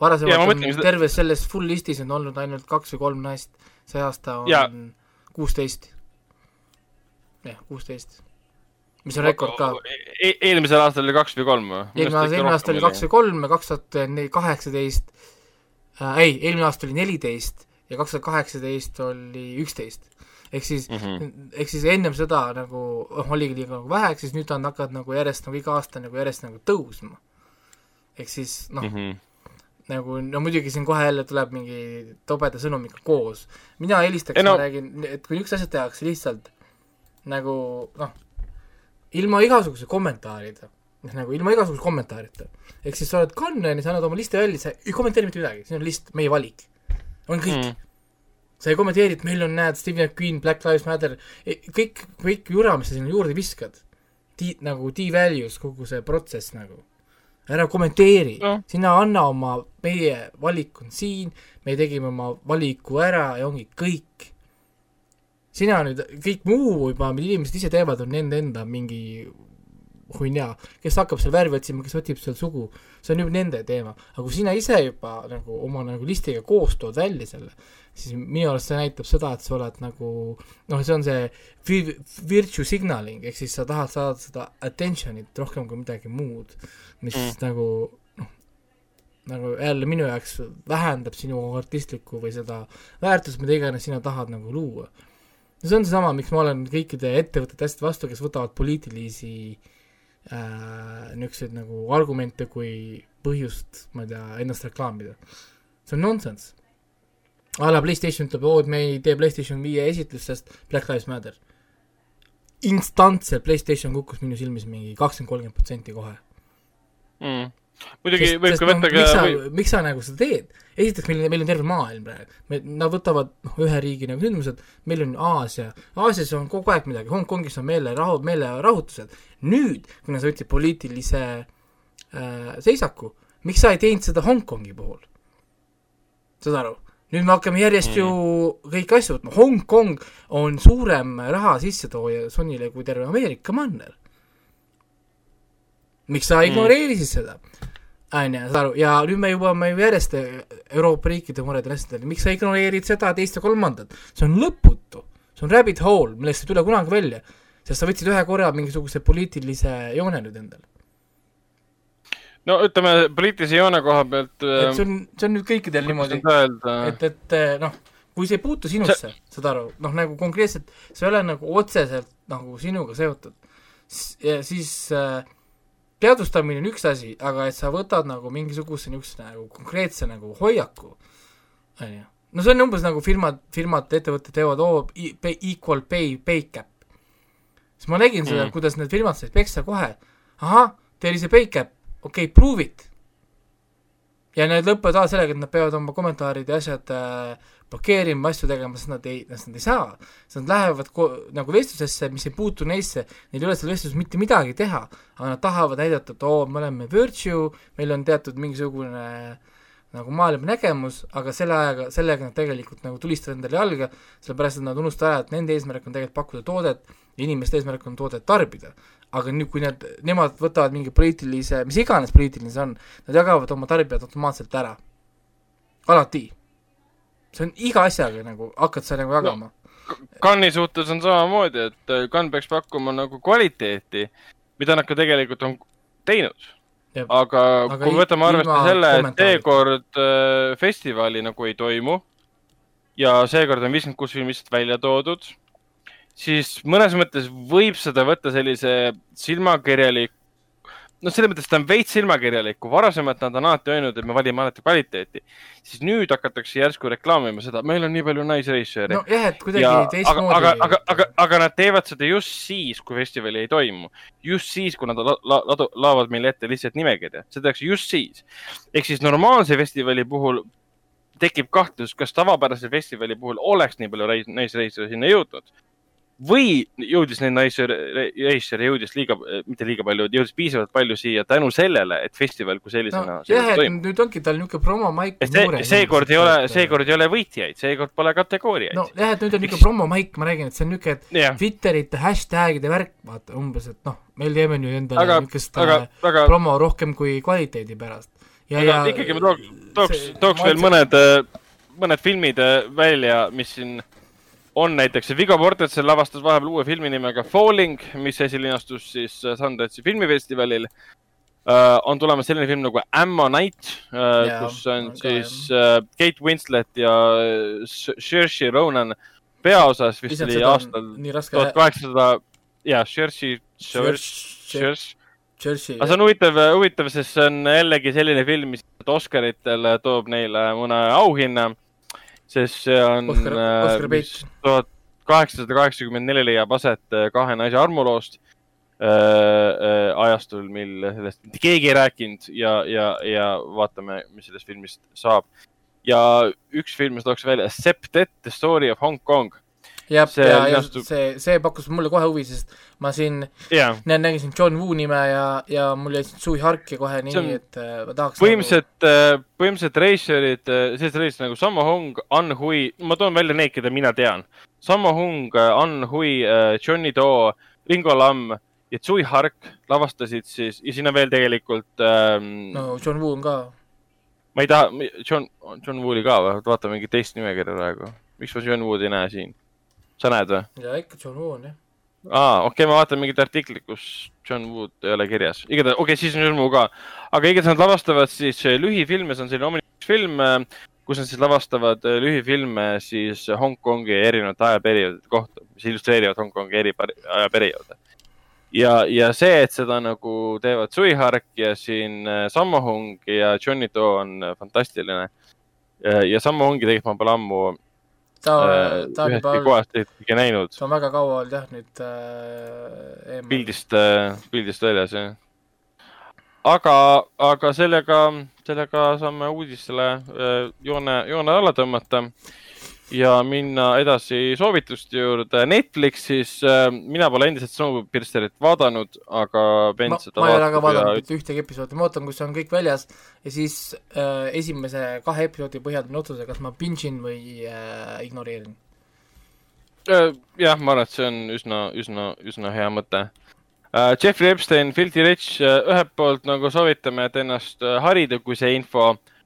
Varasemalt on seda... terves selles full listis on olnud ainult kaks või kolm naist, see aasta on kuusteist. jah, kuusteist mis on rekord ka e. eelmisel aastal oli kaks või kolm või? eelmine aasta, eelmine aasta oli kaks või kolm ja kaks tuhat kaheksateist äh,, ei, eelmine aasta oli neliteist ja kaks tuhat kaheksateist oli üksteist. ehk siis mm, -hmm. ehk siis ennem seda nagu oh, oligi liiga nagu vähe, ehk siis nüüd on hakanud nagu järjest nagu iga aasta nagu järjest nagu tõusma. ehk siis noh mm, -hmm nagu no muidugi siin kohe jälle tuleb mingi tobeda sõnumiga koos. mina eelistaks, no. ma räägin, et kui niisugused asjad tehakse lihtsalt nagu noh, ilma igasuguse kommentaarida, noh nagu ilma igasuguse kommentaarita. ehk siis sa oled Gunn, sa annad oma listi välja, sa ei kommenteeri mitte midagi, see on list, meie valik. on kõik mm.. sa ei kommenteeri, et meil on, näed, Stephen Queen, Black Lives Matter, e, kõik, kõik jura, mis sa sinna juurde viskad, ti-, nagu devalues kogu see protsess nagu. Ära kommenteeri no., sina anna oma, meie valik on siin, me tegime oma valiku ära ja ongi kõik sina nüüd, kõik muu juba, mida inimesed ise teevad, on nende enda mingi huinja, kes hakkab seal värvi otsima, kes otsib seal sugu, see on juba nende teema. aga kui sina ise juba nagu oma nagu listiga koos tood välja selle, siis minu arust see näitab seda, et sa oled nagu noh, see on see vir-, virtue signaling, ehk siis sa tahad saada seda attention'it rohkem kui midagi muud, mis mm. nagu noh, nagu jälle minu jaoks vähendab sinu artistlikku või seda väärtust, mida iganes sina tahad nagu luua no see on seesama, miks ma olen kõikide ettevõtete hästi vastu, kes võtavad poliitilisi äh, niisuguseid nagu argumente kui põhjust, ma ei tea, ennast reklaamida. see on nonsense. A la PlayStation ütleb, oo, et me ei tee PlayStation viie esitlust, sest Black Lives Matter. instantselt PlayStation kukkus minu silmis mingi kakskümmend, kolmkümmend protsenti kohe mm muidugi võib ka võtta ka miks sa või..., miks sa nagu seda teed? esiteks, meil, meil on terve maailm praegu, me, nad võtavad noh, ühe riigi nagu sündmused, meil on Aasia, Aasias on kogu aeg midagi, Hongkongis on meelerahu, meelerahutused, nüüd, kuna sa võtsid poliitilise äh, seisaku, miks sa ei teinud seda Hongkongi puhul? saad aru? Nüüd me hakkame järjest mm. ju kõiki asju võtma, Hongkong on suurem raha sissetooja Sonyle kui terve Ameerika manner miks sa ignoreerisid mm. seda? on ju, saad aru, ja nüüd me jõuame ju järjest Euroopa riikide muredele asjadele, miks sa ignoreerid seda, teist ja kolmandat, see on lõputu, see on rabbit hole, millest ei tule kunagi välja, sest sa võtsid ühe korra mingisuguse poliitilise joone nüüd endale. No ütleme, poliitilise joone koha pealt et see on, see on nüüd kõikidel niimoodi, et, et noh, kui see ei puutu sinusse see..., saad aru, noh nagu konkreetselt, see ei ole nagu otseselt nagu sinuga seotud, siis äh, teadvustamine on üks asi, aga et sa võtad nagu mingisuguse niisuguse nagu konkreetse nagu hoiaku, on ju. no see on umbes nagu firmad, firmad, ettevõtted teevad, oo, equal pay, pay cap. siis ma nägin seda mm., kuidas need firmad said peksa kohe, ahah, teil oli see pay cap, okei okay,, prove it. ja need lõpevad alati sellega, et nad peavad oma kommentaarid ja asjad äh, blokeerima, asju tegema, sest nad ei, sest nad ei saa. sest nad lähevad ko-, nagu vestlusesse, mis ei puutu neisse, neil ei ole seal vestluses mitte midagi teha, aga nad tahavad näidata, et oo, me oleme virtue, meil on teatud mingisugune nagu maailma nägemus, aga selle ajaga, sellega nad tegelikult nagu tulistavad endale jalga, sellepärast et nad unustavad ära, et nende eesmärk on tegelikult pakkuda toodet inimeste eesmärk on toodet tarbida. Aga nüüd, kui need, nemad võtavad mingi poliitilise, mis iganes poliitiline see on, nad jagavad oma tarbijad automaatselt ära. alati see on iga asjaga nagu, hakkad sa nagu jagama no,. Cannes'i suhtes on samamoodi, et äh, Cannes peaks pakkuma nagu kvaliteeti, mida nad ka tegelikult on teinud. aga, aga kui võtame arvesse selle, et seekord äh, festivali nagu ei toimu ja seekord on viiskümmend kuus filmi lihtsalt välja toodud, siis mõnes mõttes võib seda võtta sellise silmakirjalik noh, selles mõttes ta on veits silmakirjalik, kui varasemalt nad on alati öelnud, et me valime alati kvaliteeti, siis nüüd hakatakse järsku reklaamima seda, meil on nii palju naisrežissööre. nojah, et kuidagi teistmoodi. aga, aga, aga, aga nad teevad seda just siis, kui festivali ei toimu. just siis, kui nad la, la, la, laavad meile ette lihtsalt nimekirja, seda tehakse just siis. ehk siis normaalse festivali puhul tekib kahtlus, kas tavapärase festivali puhul oleks nii palju naisrežissööre sinna jõudnud või jõudis neid naisrežissööre, jõudis liiga, mitte liiga palju, jõudis piisavalt palju siia tänu sellele, et festival kui sellisena no, jah, et nüüd ongi tal niisugune promomaik. see, seekord ei ole, seekord ei ole võitjaid, seekord pole kategooriaid. no jah, et nüüd on niisugune promomaik, ma räägin, et see on niisugune, yeah. Twitterite hashtagide värk, vaata umbes, et noh, meil teeme nüüd endale niisugust aga... promo rohkem kui kvaliteedi pärast. ja, ja ikkagi ma tooks, tooks, tooks veel mõned, mõned filmid välja, mis siin on näiteks Viggo Mortensen lavastas vahepeal uue filmi nimega Falling, mis esilinastus siis äh, Sundance'i filmifestivalil uh,. on tulemas selline film nagu Ammo Night uh,, yeah, kus on siis uh, Kate Winslet ja Saoirse Ronan peaosas, vist oli aastal tuhat kaheksasada, jaa, Saoirse, Saoirse. Chelsea. aga see on huvitav, huvitav, sest see on jällegi selline film, mis Oscaritel toob neile mõne auhinna sest see on äh, tuhat kaheksasada kaheksakümmend neli leiab aset äh, kahe naise armuloost äh, äh, ajastul, mil sellest mitte keegi ei rääkinud ja, ja, ja vaatame, mis sellest filmist saab. ja üks film, mis tooks välja, Septet, The Story of Hong Kong jah, ja, ja see, see pakkus mulle kohe huvi, sest ma siin yeah. nägin siin John Woo nime ja, ja mul jäi siin Sui Hark ja kohe nii, et äh, ma tahaks põhimõtteliselt nagu..., põhimõtteliselt reisijad, sellised reisijad nagu Sammo Hung, An Hui, ma toon välja need, keda mina tean. Sammo Hung, An Hui, Johnny Do, Ringo Lam ja Sui Hark lavastasid siis ja siin on veel tegelikult ähm, no John Woo on ka. ma ei taha, John, John Woo oli ka või, vaata mingit teist nimekirja praegu. miks ma John Wood ei näe siin? Sa näed või? jaa, ikka John Woo on jah. aa, okei okay,, ma vaatan mingit artiklit, kus John Wood ei ole kirjas. igatahes, okei okay,, siis on John Woo ka. aga igatahes nad lavastavad siis äh, lühifilme, see on selline omanik film, äh, kus nad siis lavastavad äh, lühifilme siis Hongkongi erinevate ajaperioodide kohta, mis illustreerivad Hongkongi eri ajaperioode. ja, ja see, et seda nagu teevad Sui Hark ja siin Sammo Hung ja Johnny Do on fantastiline. ja Sammo Hungi tegelikult ma pole ammu ta, ta on juba kohast ikkagi näinud. ta on väga kaua olnud jah, nüüd äh, eemal. pildist äh,, pildist väljas jah. aga, aga sellega, sellega saame uudistele äh, joone, joone alla tõmmata äh, ja minna edasi soovituste juurde. Netflixis äh, mina pole endiselt Snowpiercerit vaadanud, aga Ben seda ma ei ole ka vaadanud mitte ja... ühtegi episoodi, ma ootan, kus see on kõik väljas ja siis äh, esimese kahe episoodi põhjal teen otsuse, kas ma binge in või äh, ignoreerin äh,. jah, ma arvan, et see on üsna, üsna, üsna hea mõte äh,. Jeffrey Epstein, Filthy Rich äh,, ühelt poolt nagu soovitame, et ennast äh, harida, kui see info Äh,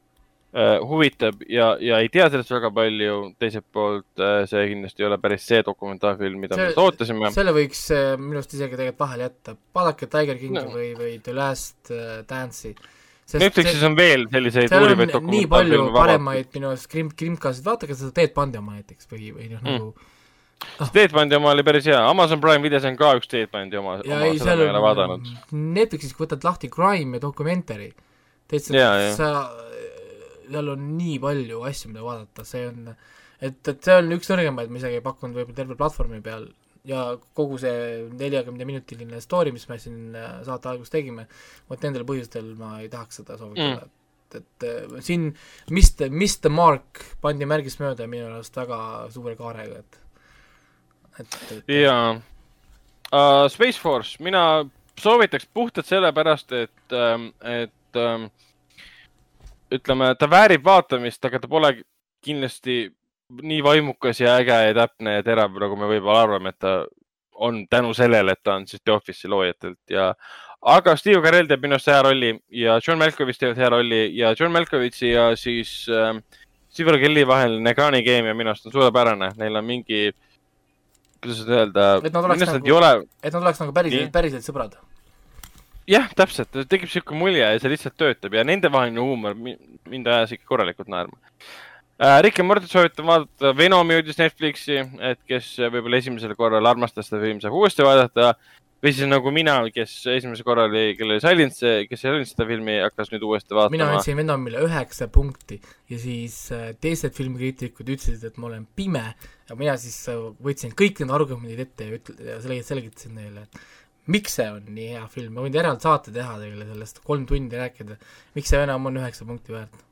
huvitab ja, ja ei tea sellest väga palju, teiselt poolt äh, see kindlasti ei ole päris see dokumentaalfilm, mida me ootasime. selle võiks äh, minu arust isegi tegelikult vahele jätta, vaadake Tiger Kingi no. või, või The Last Dance'i. Netflixis see, on veel selliseid uurivaid dokumentaalfilme. nii palju paremaid minu arust krim-, krimkasid, vaadake seda Bundy oma näiteks või, või noh mm., nagu Ah. Ted Bundy oma oli päris hea, Amazon Prime videos on ka üks Bundy oma, oma, seda ma ei ole vaadanud. Netflixis, kui võtad lahti Crime ja Documentary, täitsa sa seal on nii palju asju, mida vaadata, see on, et, et see on üks nõrgemaid, ma isegi ei pakkunud võib-olla terve platvormi peal. Ja kogu see neljakümne minutiline story, mis me siin äh, saate alguses tegime, vot nendel põhjustel ma ei tahaks seda soovitada. Mm., et, et äh, siin Mr, Mr Mark pandi märgist mööda minu arust väga suure kaarega, et et, et jaa. Uh,, Space Force, mina soovitaks puhtalt sellepärast, et, ähm, et um, ütleme, ta väärib vaatamist, aga ta pole kindlasti nii vaimukas ja äge ja täpne ja terav, nagu me võib-olla arvame, et ta on tänu sellele, et ta on siis The Office'i loojatelt. Ja, aga Steve Carell teeb minu arust hea rolli ja John Malkovich teeb hea rolli ja John Malkovichi ja siis äh, Steve Kelly vaheline ekraanikeemia minu arust on suurepärane, neil on mingi, kuidas seda öelda. et nad oleks nagu, ole... et nad oleks nagu päriselt, päriselt sõbrad jah, täpselt, tekib sihuke mulje ja see lihtsalt töötab ja nendevaheline huumor mind ajas ikka korralikult naerma äh,. Rick ja Morty soovitan vaadata, Venom jõudis Netflixi, et kes võib-olla esimesel korral armastas seda filmi, saab uuesti vaadata. või siis nagu mina, kes esimesel korral, kellel oli Silence, kes ei olnud seda filmi, hakkas nüüd uuesti vaatama. mina andsin Venomile üheksa punkti ja siis äh, teised filmikriitikud ütlesid, et ma olen pime ja mina siis äh, võtsin kõik need argumendid ette ja ütle- ja selgitasin neile, et miks see on nii hea film, ma võin eraldi saate teha teile sellest, kolm tundi rääkida, miks see enam on üheksa punkti väärt?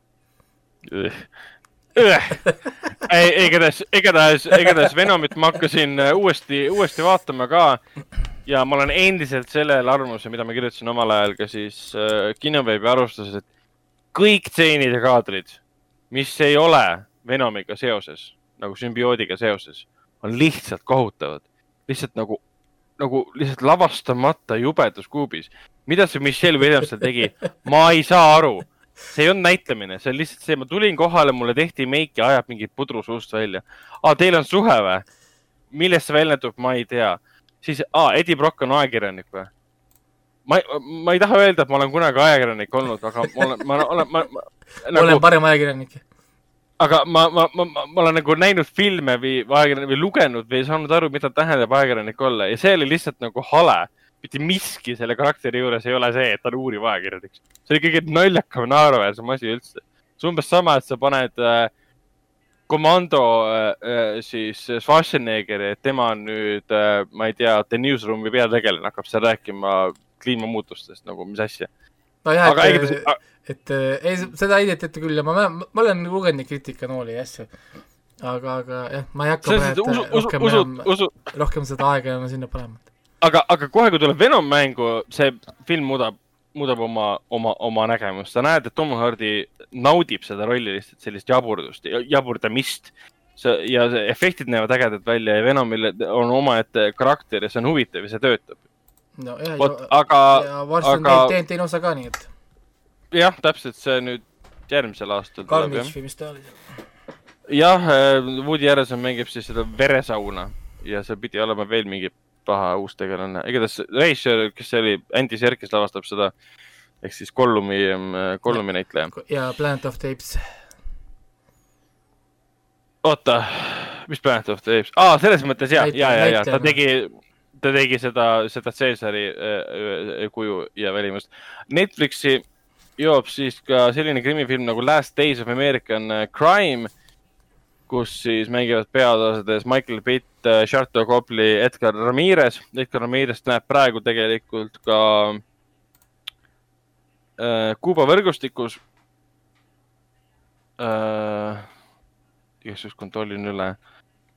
Ei, igatahes, igatahes, igatahes Venomit ma hakkasin äh, uuesti, uuesti vaatama ka. Ja ma olen endiselt sellel arvamusel, mida ma kirjutasin omal ajal ka siis äh, kinoveebi arvustuses, et kõik tseenid ja kaadrid, mis ei ole Venomiga seoses, nagu sümbioodiga seoses, on lihtsalt kohutavad. lihtsalt nagu, nagu lihtsalt lavastamata jubedus kuubis. mida see Michelle Williams seal tegi, ma ei saa aru see ei olnud näitlemine, see on lihtsalt see, ma tulin kohale, mulle tehti meiki, ajab mingit pudru suust välja. aa, teil on suhe või? millest see väljendub, ma ei tea. siis, aa, Eddie Brock on ajakirjanik või? ma, ma ei taha öelda, et ma olen kunagi ajakirjanik olnud, aga ma olen, ma olen, ma, ma nagu, olen parem ajakirjanik. Aga ma, ma, ma, ma, ma olen nagu näinud filme või ajakirjanik või lugenud või saanud aru, mida tähendab ajakirjanik olla ja see oli lihtsalt nagu hale mitte miski selle karakteri juures ei ole see, et ta on uuriv ajakirjanik. see oli kõige naljakam, naeruväärsem asi üldse. see on umbes sama, et sa paned äh, komando äh, äh siis Schwarzeneggeri, et tema on nüüd äh,, ma ei tea, The Newsroomi peategelane, hakkab seal rääkima kliimamuutustest nagu, mis asja. nojah, et, igatahes... et ei, seda heidetati küll ja ma, ma, ma olen lugenud neid kriitikanooli ja asju. aga, aga jah, ma ei hakka praegu rohkem enam, rohkem seda aega enam sinna panema aga, aga kohe, kui tuleb Venom mängu, see film muudab, muudab oma, oma, oma nägemust. sa näed, et Tom Hardy naudib seda rolli lihtsalt sellist jaburdust, jaburdamist. ja see efektid näevad ägedad välja ja Venomil on omaette karakter ja see on huvitav ja see töötab. nojah, aga. ja varsti on aga... teine osa ka, nii et. Jah, täpselt, see nüüd järgmisel aastal. Carnage või mis ta oli jah, äh, Woody Harrelson mängib siis seda veresauna ja seal pidi olema veel mingi paha uus tegelane, igatahes Reischer, kes see oli, Andy Serkis lavastab seda ehk siis Gollumi, Gollumi näitleja. ja Planet of the Apes. oota, mis Planet of the Apes, aa, selles mõttes ja, ja, ja, ja ta tegi, ta tegi seda, seda Caesari äh, kuju ja välimust. Netflixi jõuab siis ka selline krimifilm nagu Last Days of American Crime kus siis mängivad peaosades Michael Pitt, Sharto Copley, Edgar Ramirez. Edgar Ramirez näeb praegu tegelikult ka äh, Kuuba võrgustikus äh,. igaks juhuks kontrollin üle.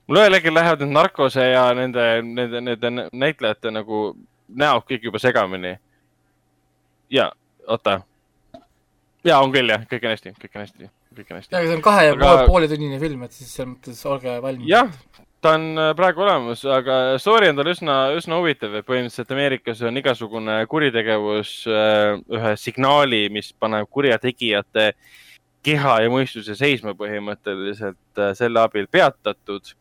mul ühel hetkel lähevad need narkose ja nende, nende, nende näitlejate nagu näod kõik juba segamini. ja, oota. Ja on küll jah, kõik on hästi, kõik on hästi kõik on hästi. aga see on kahe ja aga... pooletunnine film, et siis selles mõttes olge valmis. jah, ta on äh, praegu olemas, aga story on tal üsna, üsna huvitav, et põhimõtteliselt Ameerikas on igasugune kuritegevus äh, ühe signaali, mis paneb kurjategijate keha ja mõistuse seisma põhimõtteliselt äh, selle abil peatatud.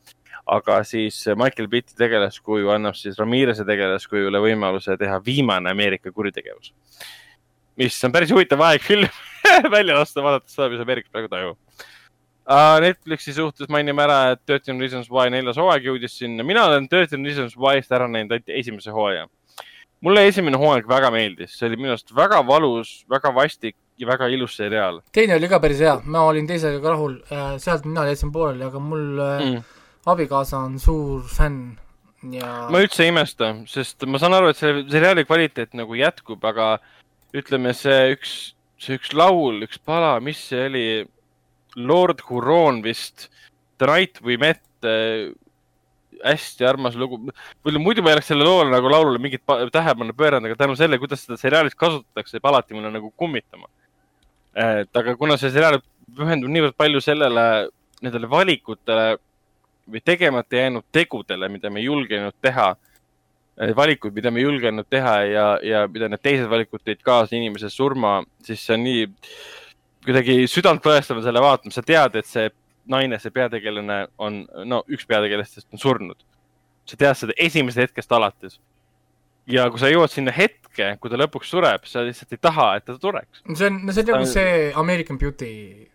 aga siis Michael Pitti tegelaskuju annab siis Ramirez'e tegelaskujule võimaluse teha viimane Ameerika kuritegevus mis on päris huvitav aeg film [laughs] välja lasta, vaadates seda, mis Ameerikas praegu toimub uh,. Netflixi suhtes mainime ära, et Thirteen Reasons Why neljas hooaeg jõudis sinna. mina olen Thirteen Reasons Why'st ära näinud ainult esimese hooaja. mulle esimene hooaeg väga meeldis, see oli minu arust väga valus, väga vastik ja väga ilus seriaal. teine oli ka päris hea, ma olin teisega ka rahul, äh, sealt mina jätsin pooleli, aga mul äh, mm. abikaasa on suur fänn ja. ma üldse ei imesta, sest ma saan aru, et selle seriaali kvaliteet nagu jätkub, aga ütleme, see üks, see üks laul, üks pala, mis see oli? Lord Huron vist, The Night We Met äh,. hästi armas lugu. muidu ma ei oleks selle loole nagu laulule mingit tähelepanu pööranud, aga tänu sellele, kuidas seda seriaalis kasutatakse, jääb alati mulle nagu kummitama. et aga kuna see seriaal pühendub niivõrd palju sellele, nendele valikutele või tegemata jäänud tegudele, mida me ei julgenud teha valikuid, mida me ei julgenud teha ja, ja mida need teised valikud tõid kaasa inimese surma, siis see on nii kuidagi südantvõõestav selle vaatama, sa tead, et see naine, see peategelane on, no üks peategelastest on surnud. sa tead seda esimesest hetkest alates. ja kui sa jõuad sinna hetke, kui ta lõpuks sureb, sa lihtsalt ei taha, et ta sureks. see on, no see on nagu see American Beauty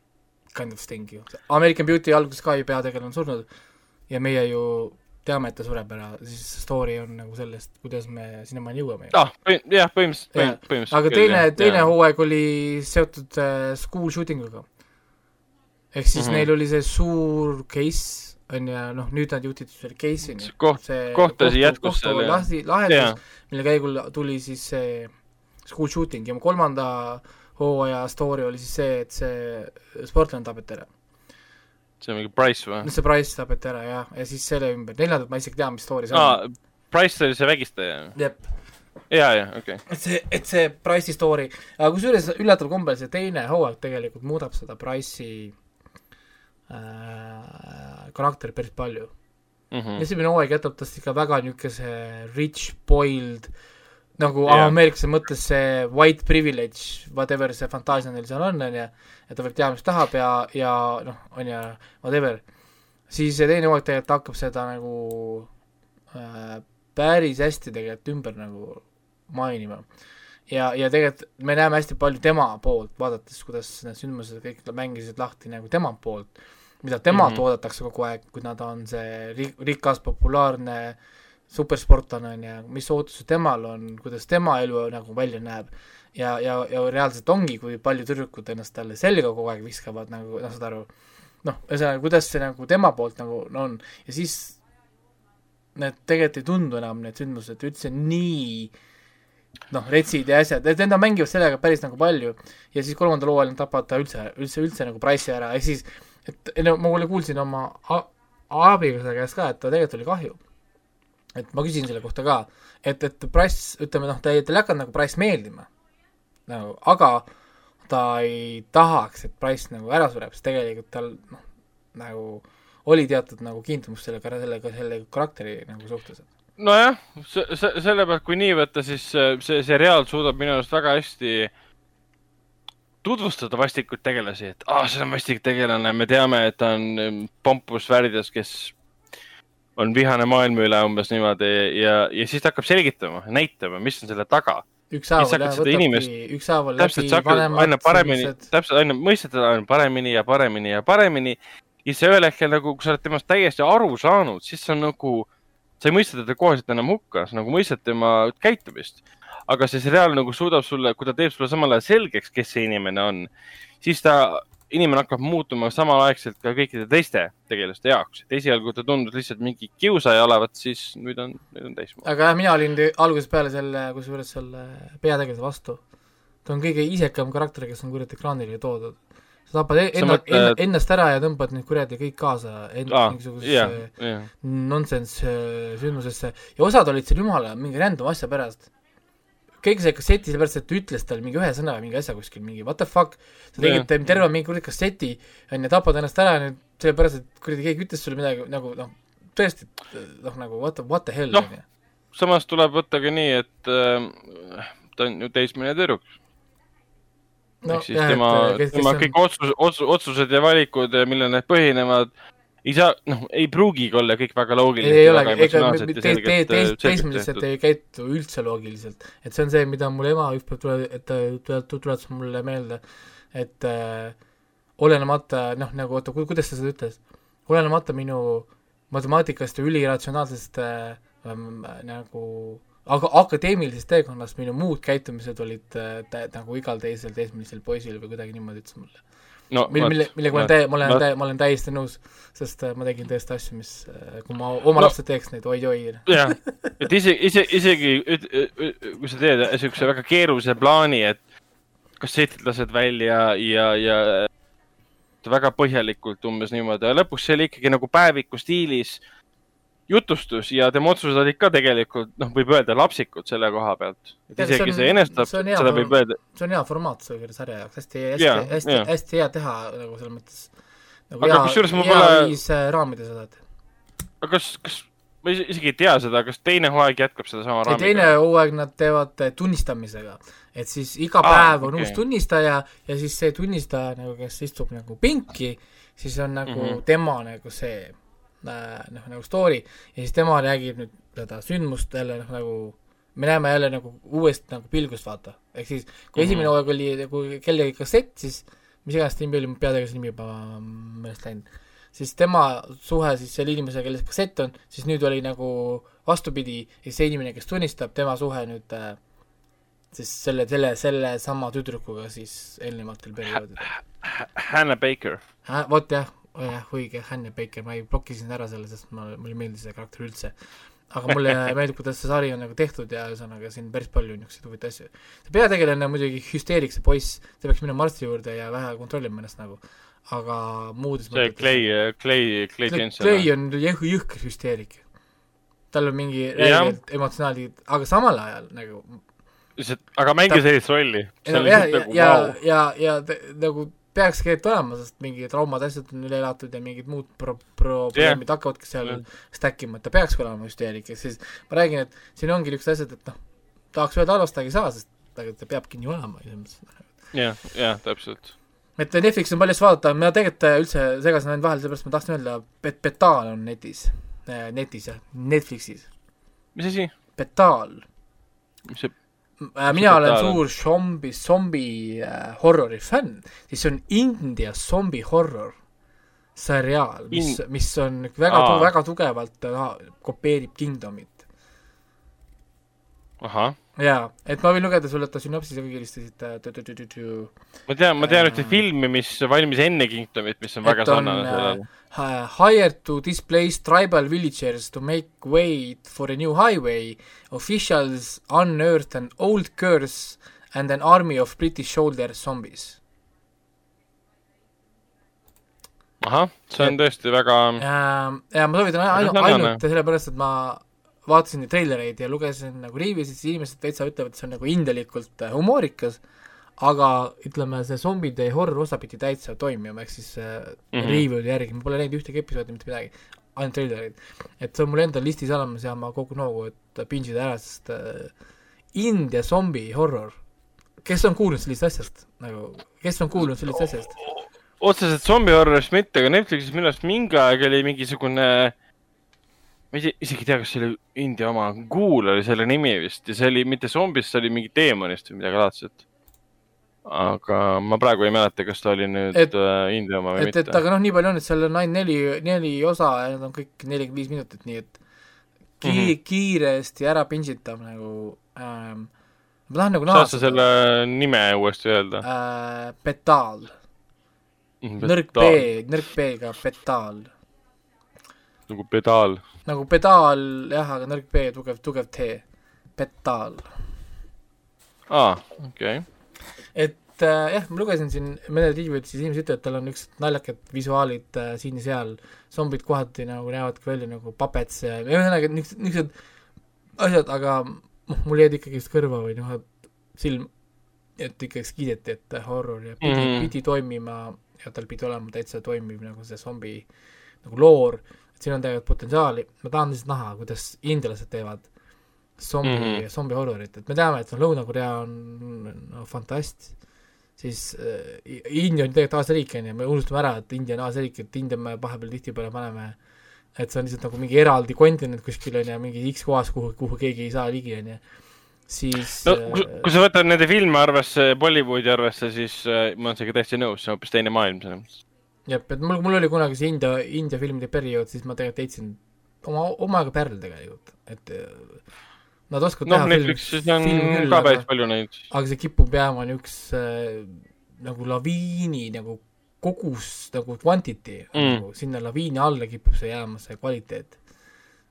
kind of thing ju. American Beauty alguses ka ju peategelane on surnud ja meie ju teame, et ta sureb ära, siis story on nagu sellest, kuidas me sinnamaani jõuame. ah, jah, põhimõtteliselt, põhimõtteliselt. aga teine, teine hooaeg oli seotud äh, school shooting uga. ehk siis mm -hmm. neil oli see suur case, on ju, noh, nüüd nad juhtisid selle case'ini. koht, kohtasi jätkus selle. lahti, lahendus, mille käigul tuli siis see school shooting ja kolmanda hooaja story oli siis see, et see sportlane tapeti ära see on mingi Price või? see Price tapeti ära jah, ja siis selle ümber, neljandat ma isegi tean, mis story see on. Price oli see vägistaja? jep. ja, ja okei okay.. et see, et see Price'i story, aga kusjuures üllataval kombel see teine hooaeg tegelikult muudab seda Price'i äh, karakteri päris palju mm. -hmm. esimene hooaeg jätab tast ikka väga niisuguse rich boiled nagu yeah. ameeriklase mõttes see white privilege, whatever see fantaasia neil seal on, on ju, et ta võib teha, mis tahab ja, ja noh, on ju, whatever. siis see teine hooaeg tegelikult hakkab seda nagu äh, päris hästi tegelikult ümber nagu mainima. ja, ja tegelikult me näeme hästi palju tema poolt, vaadates, kuidas need sündmused kõik mängisid lahti nagu tema poolt, mida temalt mm -hmm. oodatakse kogu aeg, kuna ta on see ri-, rikas, populaarne supersportlane, on ju, mis ootused temal on, kuidas tema elu nagu välja näeb. ja, ja, ja reaalselt ongi, kui palju tüdrukud ennast talle selga kogu aeg viskavad, nagu noh, saad aru, noh, ühesõnaga, kuidas see nagu tema poolt nagu no, on. ja siis need tegelikult ei tundu enam, need sündmused üldse nii noh, retsid ja asjad, et nad mängivad sellega päris nagu palju. ja siis kolmandal hooajal nad tapavad ta üldse, üldse, üldse nagu Price'i ära. ja siis et no ma kuulsin oma abikaasa käest ka, et ta tegelikult oli kahju. Et ma küsin selle kohta ka, et, et Price, ütleme noh, ta ei, talle ei hakanud nagu Price meeldima nagu, aga ta ei tahaks, et Price nagu ära sureb, sest tegelikult tal noh, nagu oli teatud nagu kiindumus selle, sellega, selle karakteri nagu suhtes. nojah, see, see, selle pealt, kui nii võtta, siis see seriaal suudab minu arust väga hästi tutvustada vastikuid tegelasi, et aa ah,, see on vastik tegelane, me teame, et ta on um, pompus värvides, kes on vihane maailma üle umbes niimoodi ja, ja siis ta hakkab selgitama, näitama, mis on selle taga ükshaaval jah, võtabki ükshaaval läbi vanemad aina paremini, täpselt, aina mõistad teda aina paremini ja paremini ja paremini ja siis ühel hetkel nagu, kui sa oled temast täiesti aru saanud, siis see on nagu, sa ei mõista teda koheselt enam hukka, sa nagu mõistad tema käitumist. aga see seriaal nagu suudab sulle, kui ta teeb sulle samal ajal selgeks, kes see inimene on, siis ta, inimene hakkab muutuma samaaegselt ka kõikide teiste tegelaste jaoks. et esialgu ta tundus lihtsalt mingi kiusaja olevat, siis nüüd on, nüüd on täismaa. aga jah, mina olin algusest peale selle, kusjuures selle peategelase vastu. ta on kõige isekam karakter, kes on kurat ekraanile toodud sa tapad enna, mõtled... enna, ennast ära ja tõmbad nüüd kuradi kõik kaasa en- ah,, mingisugusesse yeah, yeah. nonsense äh, sündmusesse ja osad olid seal jumala mingi random asja pärast. Keegi sai kasseti sellepärast, et ta ütles talle mingi ühe sõna mingi asja kuskil, mingi what the fuck, sa tegid yeah. terve mingi kuradi kasseti, on ju, tapad ennast ära nüüd sellepärast, et kuradi keegi ütles sulle midagi nagu noh, tõesti, noh nagu what the, what the hell, ju. samas tuleb võtta ka nii, et äh, ta on ju teismeline tüdruk no, ehk siis jah, tema, tema on... kõik otsus, otsus, otsused ja valikud, millel need põhinevad, ei saa, noh, ei pruugigi olla kõik väga loogilised. ei olegi, ega te, te, te, teismelised ei käitu üldse loogiliselt. et see on see, mida mul ema ükspäev tule-, et ta tuletas mulle meelde, et äh, olenemata, noh, nagu oota, kuidas ta seda ütles, olenemata minu matemaatikast ja üliratsionaalsest äh, ähm, nagu aga akadeemilisest teekonnast minu muud käitumised olid äh, nagu igal teisel teismelisel poisil või kuidagi niimoodi ütles mulle no,. mille, mille, millega ma olen täie-, ma olen täie-, ma olen täiesti nõus, sest äh, ma tegin tõesti asju, mis äh,, kui ma oma no, lapsed teeks neid, oi-oi. jah, [laughs] et isegi, ise, isegi kui sa teed niisuguse väga keerulise plaani, et kassetid lased välja ja, ja väga põhjalikult umbes niimoodi, aga lõpuks see oli ikkagi nagu päeviku stiilis jutustus ja tema otsused olid ka tegelikult, noh, võib öelda lapsikud selle koha pealt. et isegi see, on, see enestab, seda võib öelda. see on hea formaat selle sarja jaoks, hästi, hästi, hästi, hästi hea teha nagu selles mõttes. nagu aga kusjuures ma pole. viis äh, raamida seda, et. aga kas, kas, ma isegi ei tea seda, kas teine hooaeg jätkab sedasama raamiga? teine hooaeg nad teevad äh, tunnistamisega, et siis iga päev on okay. uus tunnistaja ja siis see tunnistaja nagu, kes istub nagu pinki, siis on nagu mm -hmm. tema nagu see noh, nagu story ja siis tema räägib nüüd seda sündmust jälle noh, nagu me näeme jälle nagu uuest nagu pilgust, vaata. ehk siis, kui mm -hmm. esimene hooaeg oli nagu kellegi kassett, siis mis iganes nimi oli, peategelase nimi juba meelest läinud, siis tema suhe siis selle inimesega, kellel see kassett on, siis nüüd oli nagu vastupidi, ja see inimene, kes tunnistab, tema suhe nüüd äh, siis selle, selle, selle sama tüdrukuga siis eelnevatel perioodidel. Hannah Baker. vot jah, jah, õige, Hanne Baker, ma ei blokkisin ära selle, sest ma, mulle ei meeldi see karakter üldse. aga mulle [laughs] meeldib, kuidas see sari on nagu tehtud ja ühesõnaga siin päris palju niisuguseid huvitavaid asju. see peategelane on muidugi hüsteerik, see poiss, ta peaks minema arsti juurde ja vähe kontrollima ennast nagu. aga muudes see Clay, Clay, Clay Jensen. Clay on jõh-, jõhker hüsteerik. tal on mingi räigelt emotsionaalne, aga samal ajal nagu lihtsalt, aga mängi sellist rolli. ja, ja, nagu, ja, ja, ja nagu peakski et olema, sest mingid traumad, asjad on üle elatud ja mingid muud pro-, probleemid yeah. hakkavadki seal yeah. stack ima, et ta peakski olema hüsteerik, ja siis ma räägin, et siin ongi niisugused asjad, et noh, tahaks öelda halvasti, aga ei saa, sest aga ta peabki nii olema, mõttes. jah, jah, täpselt et Netflix on palju asju vaadata, ma tegelikult äh, üldse segasin ainult vahele, sellepärast ma tahtsin öelda, et Betaal on netis, äh, netis jah, Netflixis. mis asi? Betaal. mis see mina olen suur zombi, zombi äh, horrori fänn, siis on India zombi horror seriaal, mis In..., mis on väga, väga tugevalt äh, kopeerib Kingdomit. ahah jaa, et ma võin lugeda sulle ta sünopsise, kui kiiresti ma tean, ma tean ühte äh, filmi, mis valmis enne Kingdomit, mis on väga sarnane sellele. Hired to displace tribal villagers to make way for a new highway, officials unearthed an old curse and an army of British soldier zombies. ahah, see on tõesti väga ja ma soovitan ainult, ainult sellepärast, et ma vaatasin neid treilereid ja lugesin nagu riivisid, siis inimesed täitsa ütlevad, et see on nagu indelikult äh, humoorikas, aga ütleme, see zombide horror osa pidi täitsa toimima, ehk siis äh, mm -hmm. riiviide järgi, ma pole näinud ühtegi episoodi, mitte midagi, ainult treilereid. et see on mul endal listis olemas ja ma kogu noogu, et binge ida ära, sest äh, India zombi horror, kes on kuulnud sellisest asjast, nagu, kes on kuulnud sellisest asjast? otseselt zombi horrorist mitte, aga Netflixis minu arust mingi aeg oli mingisugune äh, ma ei isegi ei tea, kas see oli India oma, Ghoul oli selle nimi vist ja see oli mitte zombist, see oli mingi teemonist või midagi laadset. aga ma praegu ei mäleta, kas ta oli nüüd et, uh, India oma või et, mitte. et aga noh, nii palju on, et seal on ainult neli, neli osa ja need on kõik nelikümmend viis minutit, nii et ki- mm, -hmm. kiiresti ära pintsitav nagu ähm,. ma tahan nagu näha. saad sa selle nime uuesti öelda äh,? Betaal. nõrk B, nõrk B-ga Betaal. nagu pedaal nagu pedaal jah, aga nõrk B, tugev, tugev T, petaal. aa, okei okay.. et äh, jah, ma lugesin siin mõned review'id, siis inimesed ütlevad, et tal on niisugused naljakad visuaalid äh, siin ja seal, zombid kohati nagu näevad ka välja nagu papets ja ühesõnaga niisugused, niisugused asjad, aga noh, mul jäid ikkagist kõrva või noh, et silm, et ikkagi kiideti, et horror ja pidi mm, -hmm. pidi toimima ja tal pidi olema täitsa toimiv nagu see zombi nagu loor et siin on tegelikult potentsiaali, ma tahan lihtsalt näha, kuidas indialased teevad zombi mm, -hmm. zombi horrorit, et me teame, et noh, Lõuna-Korea on no fantast, siis äh, India on tegelikult Aasia riik, on ju, me unustame ära, et India on Aasia riik, et India me vahepeal tihtipeale paneme et see on lihtsalt nagu mingi eraldi kontinent kuskil, on ju, mingi X kohas, kuhu, kuhu keegi ei saa ligi, on ju. Siis no kui, äh, kui sa võtad nende filme arvesse, Bollywoodi arvesse, siis äh, ma olen sinuga täiesti nõus, see on hoopis teine maailm selles mõttes jah, et mul, mul oli kunagi see India, India filmide periood, siis ma tegelikult heitsin oma, omaga pärl tegelikult, et äh, nad oskavad no, teha Netflixis on küll, ka päris palju neid. aga see kipub jääma niisuguse äh, nagu laviini nagu kogus nagu quantity mm., nagu sinna laviini alla kipub see jääma, see kvaliteet.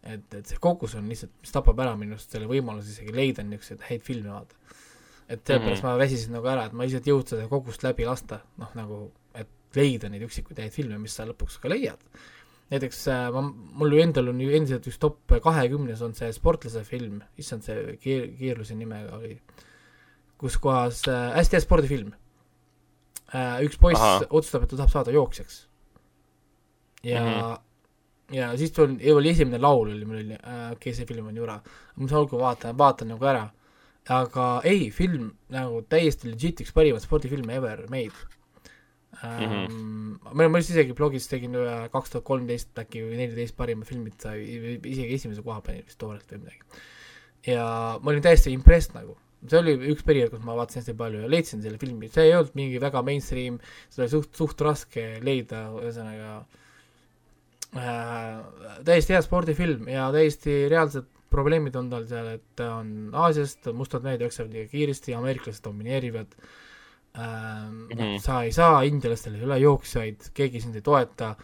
et, et see kogus on lihtsalt, mis tapab ära minust selle võimaluse isegi leida niisuguseid häid filme vaata. et sellepärast mm ma väsisin nagu ära, et ma lihtsalt ei jõudnud seda kogust läbi lasta, noh nagu leida neid üksikuid häid filme, mis sa lõpuks ka leiad. näiteks äh, ma, mul ju endal on ju endiselt üks top kahekümnes on see sportlase film, issand, see keer-, keerluse nimega oli, kus kohas äh, hästi hea spordifilm äh,. üks poiss Aha. otsustab, et ta tahab saada jooksjaks. ja mm, -hmm. ja siis tuli, oli esimene laul oli mul oli äh,, okei okay,, see film on jura. ma saan olgu, vaatan, vaatan nagu ära. aga ei, film nagu täiesti legit üks parimaid spordifilme ever made mm. -hmm. ma, ma just isegi blogis tegin ühe kaks tuhat kolmteist äkki või neliteist parimad filmid, sai isegi esimese koha panin vist toorelt või midagi. ja ma olin täiesti impressed nagu, see oli üks periood, kus ma vaatasin hästi palju ja leidsin selle filmi, see ei olnud mingi väga mainstream, seda oli suht, suht raske leida, ühesõnaga äh, täiesti hea spordifilm ja täiesti reaalsed probleemid on tal seal, et ta on Aasiast, mustad mehed jooksevad liiga kiiresti, ameeriklased domineerivad äh,, ähm, mm -hmm. sa ei saa, indialastel ei ole jooksjaid, keegi sind ei toeta,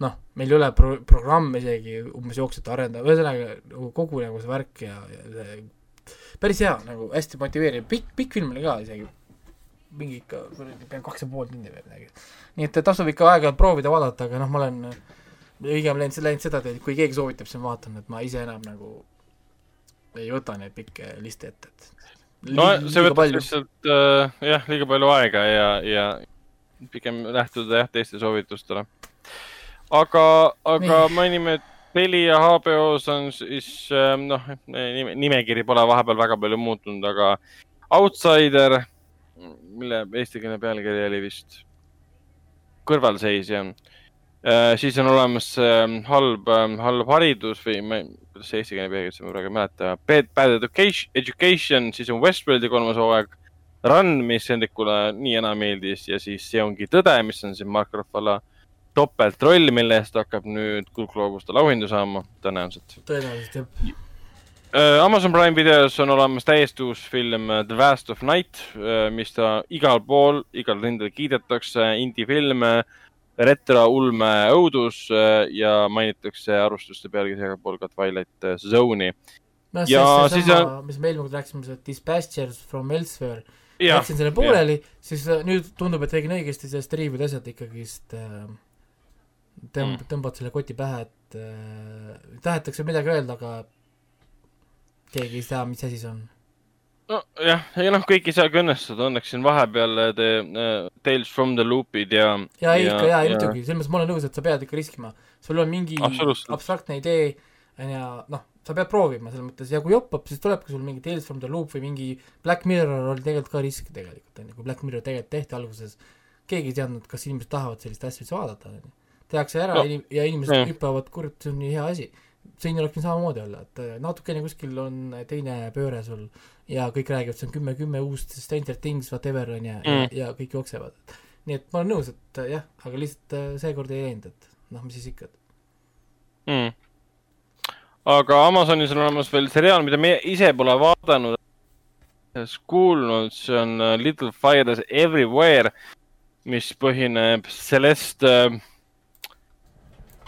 noh, meil ei ole pro-, programme isegi umbes jooksjate arendaja, ühesõnaga nagu kogu nagu see värk ja, ja see päris hea, nagu hästi motiveeriv, pikk, pikk film oli ka isegi. mingi ikka, pean kaks ja pool tundi veel midagi. nii et tasub ikka aeg-ajalt proovida vaadata, aga noh, ma olen õigem läinud, läinud seda teed, kui keegi soovitab, siis ma vaatan, et ma ise enam nagu ei võta neid pikki liste ette, et no see võtab lihtsalt äh, jah, liiga palju aega ja, ja pigem lähtuda jah, teiste soovitustele. aga, aga mainime, et Telia HBO-s on siis äh, noh, nimekiri pole vahepeal väga palju muutunud, aga Outsider, mille eestikeelne pealkiri oli vist kõrvalseisja Äh, siis on olemas ähm, halb, halb haridus või kuidas see eesti keele pealkiri, ma praegu ei mäleta. Bad, bad education, education, siis on Westworldi kolmas hooaeg. Run, mis Hendrikule nii enam meeldis ja siis See ongi tõde, mis on siin Mark Ruffalo topeltroll, mille eest hakkab nüüd kuldgloobuste auhindu saama, tõenäoliselt. tõenäoliselt, jah. Äh, Amazon Prime videos on olemas täiesti uus film äh, The Vast of Night, mis ta igal pool, igal rindel kiidetakse, indie film retro ulme õudus äh, ja mainitakse arvustuste pealkirjaga pool ka Twilight äh, Zone'i. noh, see, see sama on..., mis me eelmine kord rääkisime, see Dispatchers from Elsewhere, jätsin selle pooleli, siis äh, nüüd tundub, et tegin õigesti, sellest riivud asjad ikkagist äh, tõmb- mm., tõmbad selle koti pähe, et äh, tahetakse midagi öelda, aga keegi ei tea, mis asi see on nojah, ja noh, kõik ei saagi õnnestuda, õnneks siin vahepeal te uh, Tales from the Loop'id ja. ja ikka ja, ja muidugi, selles mõttes ma olen nõus, et sa pead ikka riskima. sul on mingi abstraktne idee ja noh, sa pead proovima selles mõttes ja kui joppab, siis tulebki sul mingi Tales from the Loop või mingi Black Mirror oli tegelikult ka risk tegelikult onju, kui Black Mirror tegelikult tehti alguses, keegi ei teadnud, kas inimesed tahavad sellist asja üldse vaadata onju. tehakse ära no. ja inimesed hüppavad, kurat, see on nii hea asi siin oleks võinud samamoodi olla, et natukene kuskil on teine pööre sul ja kõik räägivad, see on kümme, kümme uust Stranger Things, whatever on ju mm., ja, kõik jooksevad. nii et ma olen nõus, et jah, aga lihtsalt äh, seekord ei läinud, et noh, mis siis ikka mm.. aga Amazonis on olemas veel seriaal, mida meie ise pole vaadanud, kuulnud, see on äh, Little Fires Everywhere, mis põhineb Celeste äh,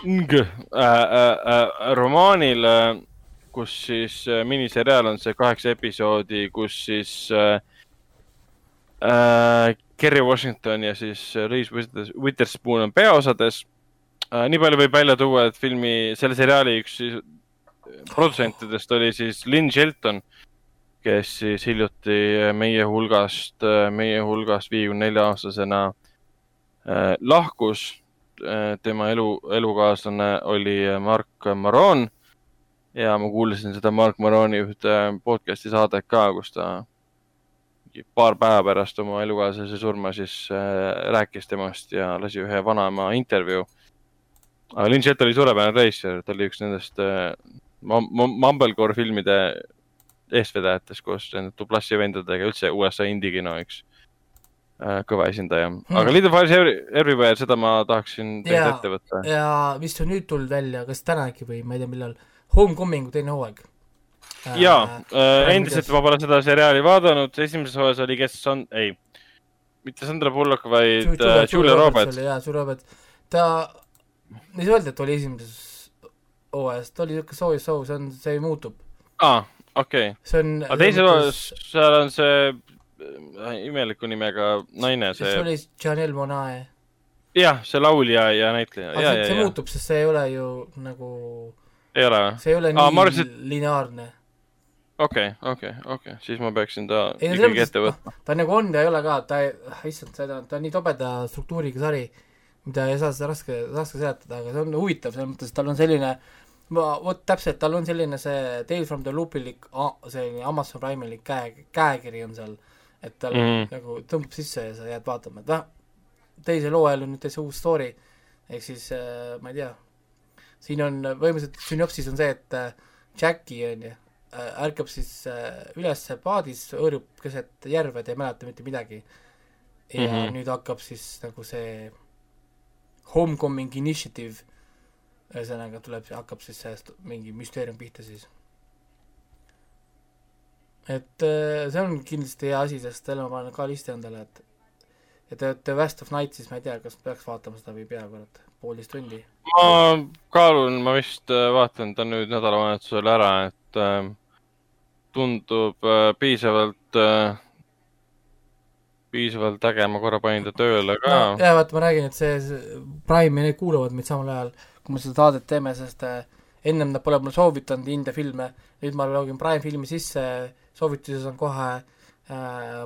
Ng äh, äh, äh, romaanil äh, kus siis äh, miniseriaal on see kaheksa episoodi, kus siis äh, äh, Kerry Washington ja siis Reese Witherspoon on peaosades äh,. nii palju võib välja tuua, et filmi, selle seriaali üks siis produtsentidest oli siis Lynn Shelton, kes siis hiljuti meie hulgast, meie hulgast viiekümne nelja aastasena äh, lahkus äh,. Tema elu, elukaaslane oli Mark Maron ja ma kuulasin seda Mark Maroni ühte podcast'i saadet ka, kus ta paar päeva pärast oma elukaaslase surma siis äh, rääkis temast ja lasi ühe vanaema intervjuu. aga Lynn Shet oli suurepärane reisijal, ta oli üks nendest äh, Mumblecore filmide eestvedajatest koos nende dublassi vendadega, üldse USA indie-kino üks äh, kõva esindaja hmm.. aga Little Fires Everywhere, seda ma tahaksin teilt ette võtta. ja vist on nüüd tulnud välja, kas täna äkki või ma ei tea, millal Homecomingu teine hooaeg. jaa äh,, endiselt ma pole seda seriaali vaadanud, esimeses hooajas oli, kes on, ei, mitte Sandra Bullock, vaid Julia, uh, Julia Roberts. jaa, Julia Roberts. ta, ei saa öelda, et oli esimeses hooajas, ta oli niisugune soojus soov, see on, see muutub. aa, okei okay.. see on aga teises hooajas, seal on see äh, imeliku nimega naine, see. see oli Janelle Monae. jah, see laulja ja näitleja. aga see, see muutub, sest see ei ole ju nagu ei ole või? see ei ole Aa, nii arvasin, et... lineaarne. okei okay,, okei okay,, okei okay., siis ma peaksin ta ei, ikkagi ette võtma. ta nagu on ja ei ole ka, ta, issand, seda, ta on nii tobeda struktuuriga sari, mida ei saa seda raske, raske seletada, aga see on huvitav selles mõttes, et tal on selline ma, vot täpselt, tal on selline see Tales from the Loopilik, selline Amazon Prime'ilik käe, käekiri on seal, et tal mm nagu tõmbab sisse ja sa jääd vaatama, et noh, teisel hooajal on nüüd täitsa uus story, ehk siis äh, ma ei tea, siin on põhimõtteliselt sünopsis on see, et äh, Jackie on ju, äh, ärkab siis äh, üles paadis, hõõrub keset järve, ta ei mäleta mitte midagi. ja mm -hmm. nüüd hakkab siis nagu see homecoming initiative, ühesõnaga tuleb, hakkab siis sellest mingi müsteerium pihta siis. Et see on kindlasti hea asi, sest selle ma panen ka listi endale, et ja The, The West of Night, siis ma ei tea, kas peaks vaatama seda või ei pea, kurat, poolteist tundi. Ma kaalun, ma vist äh, vaatan ta nüüd nädalavahetusel ära, et äh, tundub äh, piisavalt äh, piisavalt äge, ma korra panin ta tööle ka. No,. ja vaata, ma räägin, et see, see Prime'i need kuulavad meid samal ajal, kui me seda saadet teeme, sest äh, ennem nad pole mulle soovitanud India filme, nüüd ma login Prime filmi sisse, soovituses on kohe äh,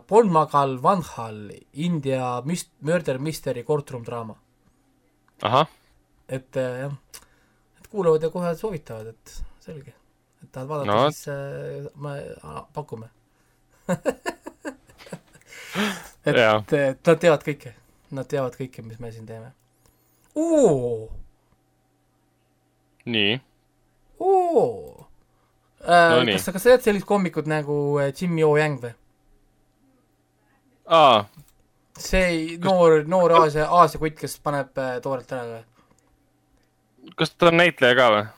Polmagal Vanhal, India müst-, murder mystery courtroom draama. ahah. et äh, jah, et kuulavad ja kohe soovitavad, et selge, et tahad vaadata no., siis äh, me pakume [laughs] et, et nad teavad kõike, nad teavad kõike, mis me siin teeme. nii. Äh, no, kas sa, kas sa tead sellist koomikut nagu äh, Jimmy O Yang või? aa. see noor, noor Aasia, Aasia kutt, kes paneb äh, toorelt ära või? kas ta on näitleja ka või?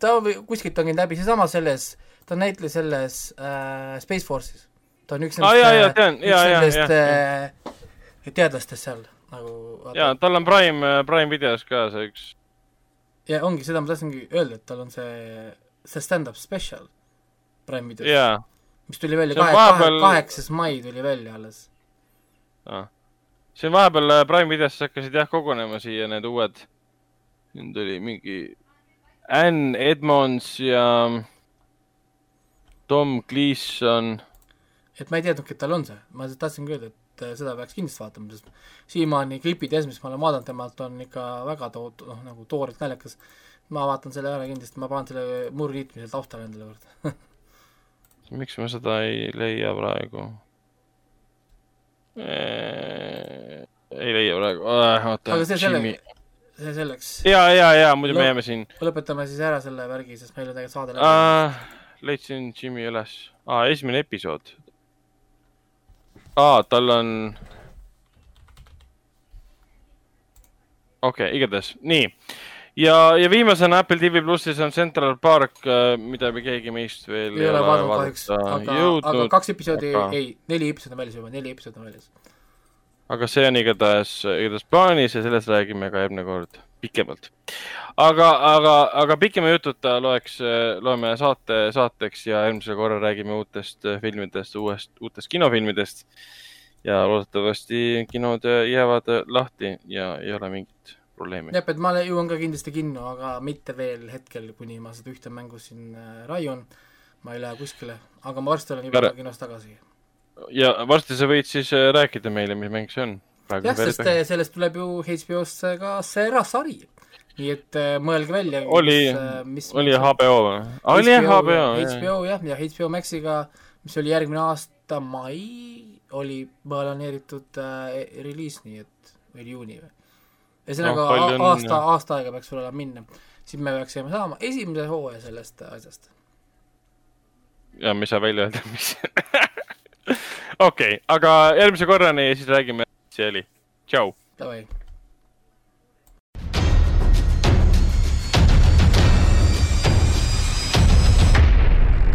ta kuskilt on käinud läbi, seesama selles, ta on näitleja selles äh, Space Force'is ta on üks nendest ah,, üks nendest äh, teadlastest seal nagu. jaa, tal on Prime, Prime videos ka see üks. ja ongi, seda ma tahtsingi öelda, et tal on see, see stand-up special Prime videos. Yeah.. mis tuli välja kahe, vahepeal... kaheksas mai tuli välja alles. Ah.. on vahepeal äh, Prime videos hakkasid jah kogunema siia need uued, siin tuli mingi Ann Edmonds ja Tom Gleason et ma ei teadnudki, et tal on see, ma tahtsingi öelda, et äh, seda peaks kindlasti vaatama, sest siiamaani klipid ja mis ma olen vaadanud temalt, on ikka väga tohutu, noh nagu toorelt naljakas. Ma vaatan selle ära kindlasti, ma panen selle murliitmise taustale endale juurde [laughs] miks ma seda ei leia praegu? ei leia praegu äh,, oota. aga see selleks, see selleks. ja, ja, ja muidu me jääme siin. lõpetame siis ära selle värgi, sest meil on tegelikult saade läbi uh,. leidsin Jimmy üles ah,, esimene episood aa, tal on. okei okay,, igatahes, nii. Ja, ja viimasena Apple TV plussis on Central Park, äh, mida me keegi meist veel ei ole vaadanud kahjuks, aga, aga kaks episoodi aga..., ei, neli episoodi on väljas juba, neli episoodi on väljas. aga see on igatahes, igatahes plaanis ja sellest räägime ka järgmine kord pikemalt. aga, aga, aga pikema jututa loeks, loeme saate saateks ja eelmisel korral räägime uutest filmidest, uuest, uutest kinofilmidest. ja loodetavasti kinod jäävad lahti ja ei ole mingit probleemi. jah, et ma jõuan ka kindlasti kinno, aga mitte veel hetkel, kuni ma seda ühte mängu siin äh, raiun. ma ei lähe kuskile, aga ma varsti olen juba kinos tagasi. ja varsti sa võid siis äh, rääkida meile, mis mäng see on jah, sest pähe. sellest tuleb ju HBO-sse ka see sari. nii et äh, mõelge välja. oli, oli HBO või? oli HBO. HBO jah, ja HBO Maxiga, mis oli järgmine aasta mai, oli planeeritud äh, reliis, nii et, või juuni või? Ühesõnaga no, on... aasta, aasta aega peaks võib-olla minna. siis me peaksime saama esimese hooaja sellest asjast. ja me ei saa välja öelda, mis [laughs] okei okay,, aga järgmise korrani siis räägime see oli, tšau. Davai.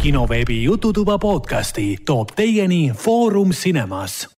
kinoveebi Jututuba podcasti toob teieni Foorum Cinemas